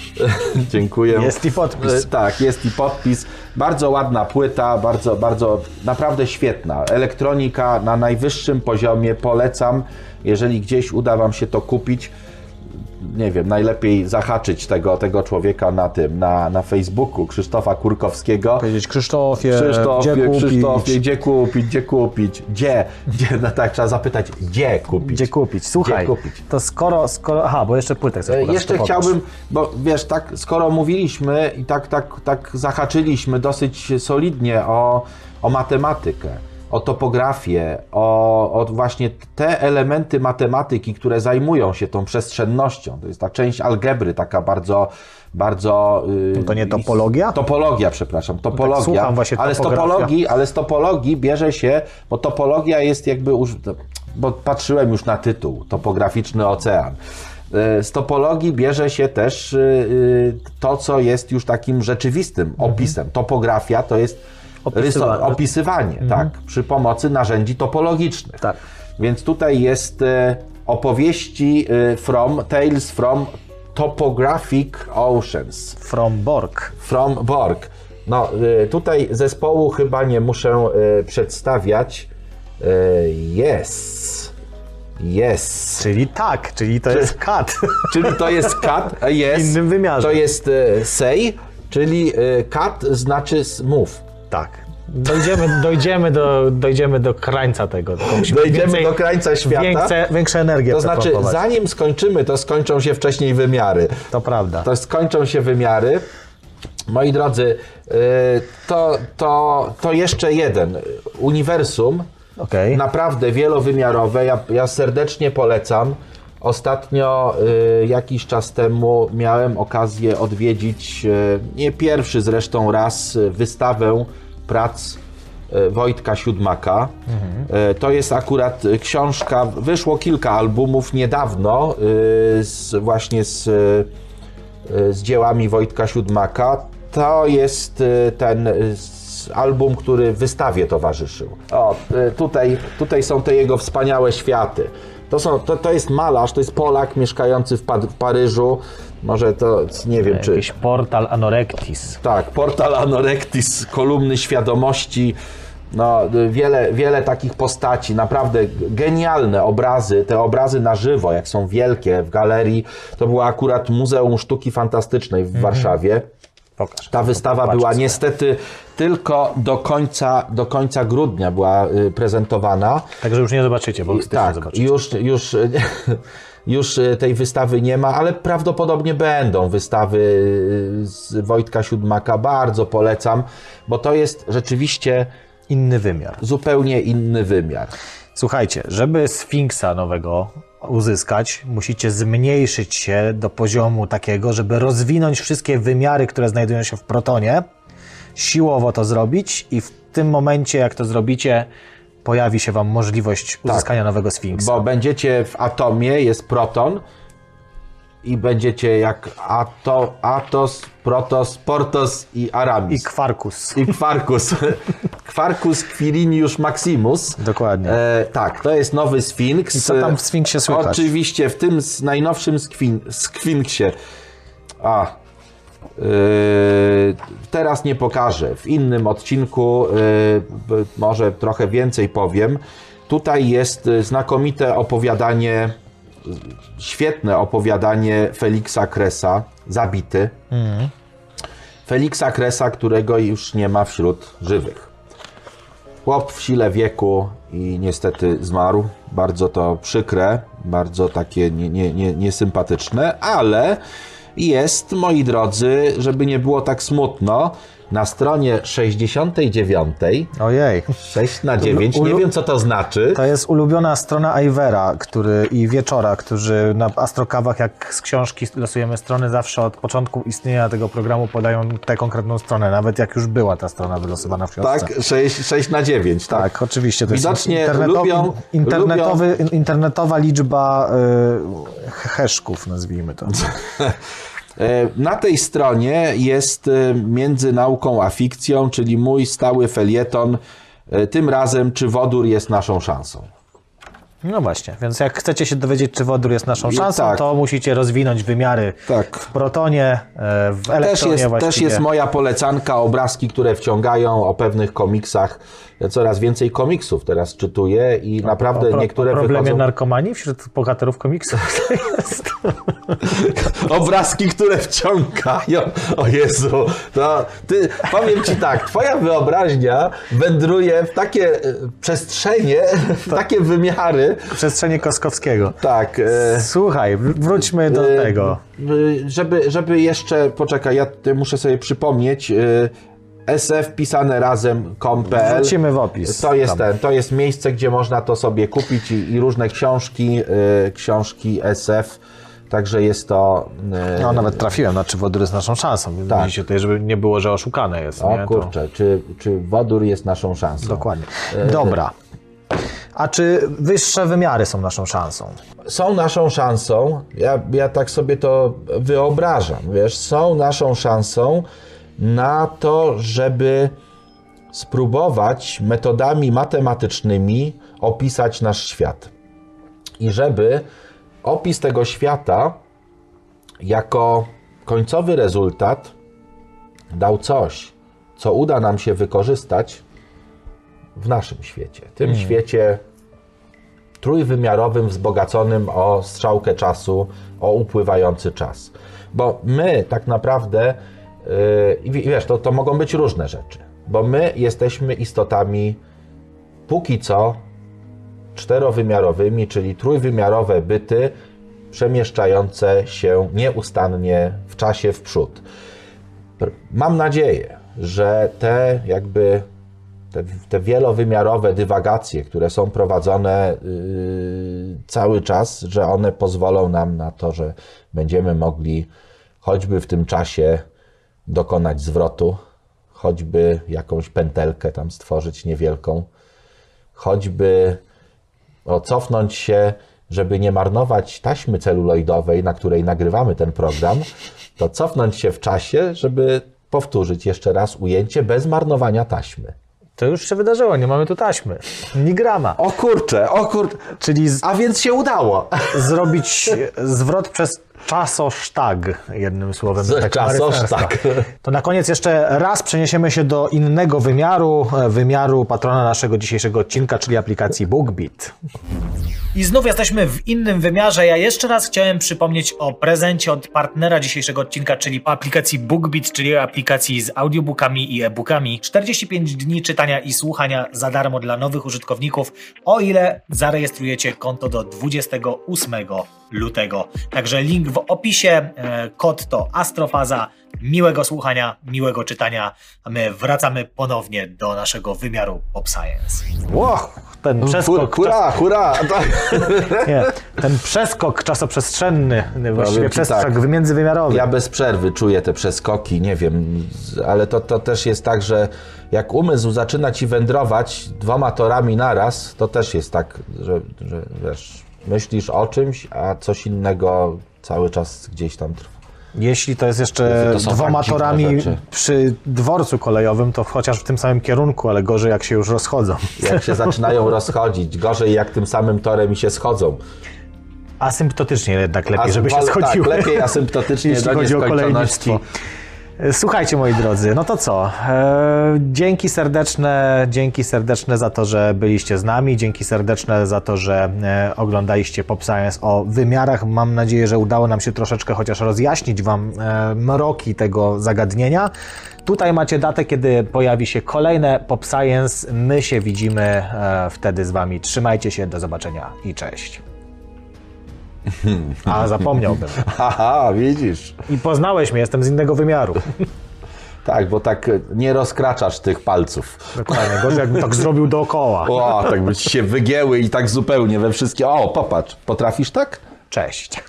dziękuję. Jest i podpis. Y, Tak, jest i podpis. Bardzo ładna płyta, bardzo, bardzo, naprawdę świetna. Elektronika na najwyższym poziomie, polecam. Jeżeli gdzieś uda Wam się to kupić, nie wiem, najlepiej zahaczyć tego, tego człowieka na tym, na, na Facebooku, Krzysztofa Kurkowskiego. Powiedzieć Krzysztofie, Krzysztofie, gdzie kupić? Krzysztofie, gdzie kupić, gdzie kupić, gdzie, gdzie, no tak, trzeba zapytać, gdzie kupić. Gdzie kupić? Słuchaj, Gdzie kupić? to skoro, skoro... Aha, bo jeszcze płytę chcesz E, pokazać, Jeszcze chciałbym, bo wiesz, tak, skoro mówiliśmy i tak, tak, tak zahaczyliśmy dosyć solidnie o, o matematykę, o topografię, o, o właśnie te elementy matematyki, które zajmują się tą przestrzennością. To jest ta część algebry, taka bardzo, bardzo... yy, to nie topologia? Topologia, przepraszam, topologia. słucham właśnie ale z topologii, ale z topologii bierze się, bo topologia jest jakby, bo patrzyłem już na tytuł, topograficzny ocean. E, Z topologii bierze się też y, y, to, co jest już takim rzeczywistym opisem. Topografia to jest Opisywanie. opisywanie tak, przy pomocy narzędzi topologicznych. Tak. Więc tutaj jest e, opowieści e, from, tales from topographic oceans. From Borg. From Borg. No, y, tutaj zespołu chyba nie muszę przedstawiać. Yes. Yes. Czyli tak, czyli to jest kat. Czyli to jest a yes. W innym wymiarze. To jest say, czyli cat znaczy move. Tak. Dojdziemy, dojdziemy, do, dojdziemy do krańca tego. Dojdziemy do krańca świata. Większe, większe energie To znaczy, zanim skończymy, to skończą się wcześniej wymiary. To prawda. to skończą się wymiary. Moi drodzy, y, to, to, to jeszcze jeden uniwersum, Okej. naprawdę wielowymiarowe. Ja, ja serdecznie polecam. Ostatnio, y, jakiś czas temu, miałem okazję odwiedzić, y, nie pierwszy zresztą raz, y, wystawę prac Wojtka Siódmaka. Y, To jest akurat książka, wyszło kilka albumów niedawno, z, właśnie z, z dziełami Wojtka Siódmaka. To jest ten album, który wystawie towarzyszył. O, tutaj, tutaj są te jego wspaniałe światy. To, są, to, to jest malarz, to jest Polak mieszkający w, Pa- w Paryżu. Może to, nie wiem czy... Jakiś portal Anorectis. Tak, portal Anorectis, kolumny świadomości. No, wiele, wiele takich postaci, naprawdę genialne obrazy. Te obrazy na żywo, jak są wielkie w galerii, to było akurat Muzeum Sztuki Fantastycznej w Warszawie. Pokaż. Ta wystawa była niestety tylko do końca, do końca grudnia była y, prezentowana. Także już nie zobaczycie, bo w styczniu Tak, zobaczycie. już, już, już y, tej wystawy nie ma, ale prawdopodobnie będą wystawy y, z Wojtka Siódmaka. Bardzo polecam, bo to jest rzeczywiście Inny wymiar. zupełnie inny wymiar. Słuchajcie, żeby Sfinksa nowego uzyskać, musicie zmniejszyć się do poziomu takiego, żeby rozwinąć wszystkie wymiary, które znajdują się w protonie, siłowo to zrobić i w tym momencie, jak to zrobicie, pojawi się Wam możliwość uzyskania nowego Sfinksa. Bo będziecie w atomie, jest proton i będziecie jak ato, Atos, Protos, Portos i I Aramis. Kwarkus. I Kwarkus. Kwarkus Quirinius Maximus. Dokładnie. E, tak, to jest nowy Sfinks. I co tam w Sfinksie słychać? Oczywiście, w tym najnowszym skwin, Sfinksie. A. Yy, teraz nie pokażę. W innym odcinku yy, może trochę więcej powiem. Tutaj jest y, znakomite opowiadanie, świetne opowiadanie Feliksa Kresa, Zabity. Feliksa Kresa, którego już nie ma wśród żywych. Chłop w sile wieku i niestety zmarł. Bardzo to przykre, bardzo takie nie, nie, nie, niesympatyczne, ale jest, moi drodzy, żeby nie było tak smutno, na stronie 69, Ojej. 6 na 9, nie Ulu- wiem co to znaczy. To jest ulubiona strona Ivera który, i Wieczora, którzy na Astrokawach, jak z książki losujemy strony, zawsze od początku istnienia tego programu podają tę konkretną stronę, nawet jak już była ta strona wylosowana w książce. Tak, 6, 6 na 9, tak. Tak, oczywiście. To Widocznie jest internetowy, lubią- internetowy, internetowa liczba y, heszków, nazwijmy to. E, Na tej stronie jest e, między nauką a fikcją, czyli mój stały felieton. e, Tym razem, czy wodór jest naszą szansą. No właśnie, więc jak chcecie się dowiedzieć, czy wodór jest naszą I szansą, tak. to musicie rozwinąć wymiary Tak. w protonie, w Też elektronie jest, właściwie. też jest moja polecanka, obrazki, które wciągają o pewnych komiksach. Ja coraz więcej komiksów teraz czytuję i naprawdę pro, niektóre o problemie wychodzą... narkomanii wśród bohaterów komiksów. Jest. Obrazki, które wciągają. O Jezu, to ty, powiem ci tak, twoja wyobraźnia wędruje w takie e, przestrzenie, w takie wymiary. Przestrzenie Koskowskiego. Tak. e, Słuchaj, wr- wróćmy do e, tego. Żeby, żeby jeszcze, poczekaj, ja muszę sobie przypomnieć, e, SF pisane razem com.pl Wrzucimy w opis. To jest tam. ten, to jest miejsce, gdzie można to sobie kupić i, i różne książki, e, książki SF, także jest to... e, No nawet trafiłem, na czy wodór jest naszą szansą. Tak. Widzicie tutaj, żeby nie było, że oszukane jest. nie? O To- kurczę, czy, czy wodór jest naszą szansą? Dokładnie. Dobra. A czy wyższe wymiary są naszą szansą? Są naszą szansą, ja, ja tak sobie to wyobrażam, wiesz, są naszą szansą na to, żeby spróbować metodami matematycznymi opisać nasz świat. I żeby opis tego świata jako końcowy rezultat dał coś, co uda nam się wykorzystać w naszym świecie. Tym świecie trójwymiarowym, wzbogaconym o strzałkę czasu, o upływający czas. Bo my tak naprawdę, i wiesz, to, to mogą być różne rzeczy, bo my jesteśmy istotami póki co czterowymiarowymi, czyli trójwymiarowe byty przemieszczające się nieustannie w czasie w przód. Pr- Mam nadzieję, że te jakby te, te wielowymiarowe dywagacje, które są prowadzone yy, cały czas, że one pozwolą nam na to, że będziemy mogli choćby w tym czasie dokonać zwrotu, choćby jakąś pętelkę tam stworzyć niewielką, choćby o, cofnąć się, żeby nie marnować taśmy celuloidowej, na której nagrywamy ten program, to cofnąć się w czasie, żeby powtórzyć jeszcze raz ujęcie bez marnowania taśmy. To już się wydarzyło, nie mamy tu taśmy. Ni grama. O kurczę, o kurczę. Czyli z, A więc się udało. zrobić zwrot przez Czasosztag, jednym słowem. Tak czasosztag. To na koniec jeszcze raz przeniesiemy się do innego wymiaru, e, wymiaru patrona naszego dzisiejszego odcinka, czyli aplikacji BookBeat. I znów jesteśmy w innym wymiarze. Ja jeszcze raz chciałem przypomnieć o prezencie od partnera dzisiejszego odcinka, czyli aplikacji BookBeat, czyli aplikacji z audiobookami i e-bookami. 45 dni czytania i słuchania za darmo dla nowych użytkowników, o ile zarejestrujecie konto do 28 lutego. Także link w opisie, e, kod to Astrofaza. Miłego słuchania, miłego czytania, a my wracamy ponownie do naszego wymiaru Pop Science. Ło, ten przeskok, Hurra, hurra! Tak. nie, ten przeskok czasoprzestrzenny, właściwie ci przeskok tak. międzywymiarowy. Ja bez przerwy czuję te przeskoki, nie wiem, ale to, to też jest tak, że jak umysł zaczyna ci wędrować dwoma torami naraz, to też jest tak, że, że wiesz, myślisz o czymś, a coś innego cały czas gdzieś tam trwa. Jeśli to jest jeszcze To dwoma tak dziwne torami rzeczy. przy dworcu kolejowym, to chociaż w tym samym kierunku, ale gorzej jak się już rozchodzą. Jak się zaczynają rozchodzić, gorzej jak tym samym torem i się schodzą. Asymptotycznie jednak lepiej, żeby się Asym- schodziły. Tak, lepiej asymptotycznie jeśli do chodzi o kolejnictwo. Słuchajcie moi drodzy, no to co? E, dzięki serdeczne, dzięki serdeczne za to, że byliście z nami, dzięki serdeczne za to, że e, oglądaliście Pop Science o wymiarach. Mam nadzieję, że udało nam się troszeczkę chociaż rozjaśnić Wam e, mroki tego zagadnienia. Tutaj macie datę, kiedy pojawi się kolejne Pop Science. My się widzimy wtedy z Wami. Trzymajcie się, do zobaczenia i cześć. A zapomniałbym. Haha, widzisz. I poznałeś mnie, jestem z innego wymiaru. Tak, bo tak nie rozkraczasz tych palców. Dokładnie, gorzej jakbym tak zrobił dookoła. O, tak by ci się wygięły i tak zupełnie we wszystkie. O, popatrz, potrafisz tak? Cześć.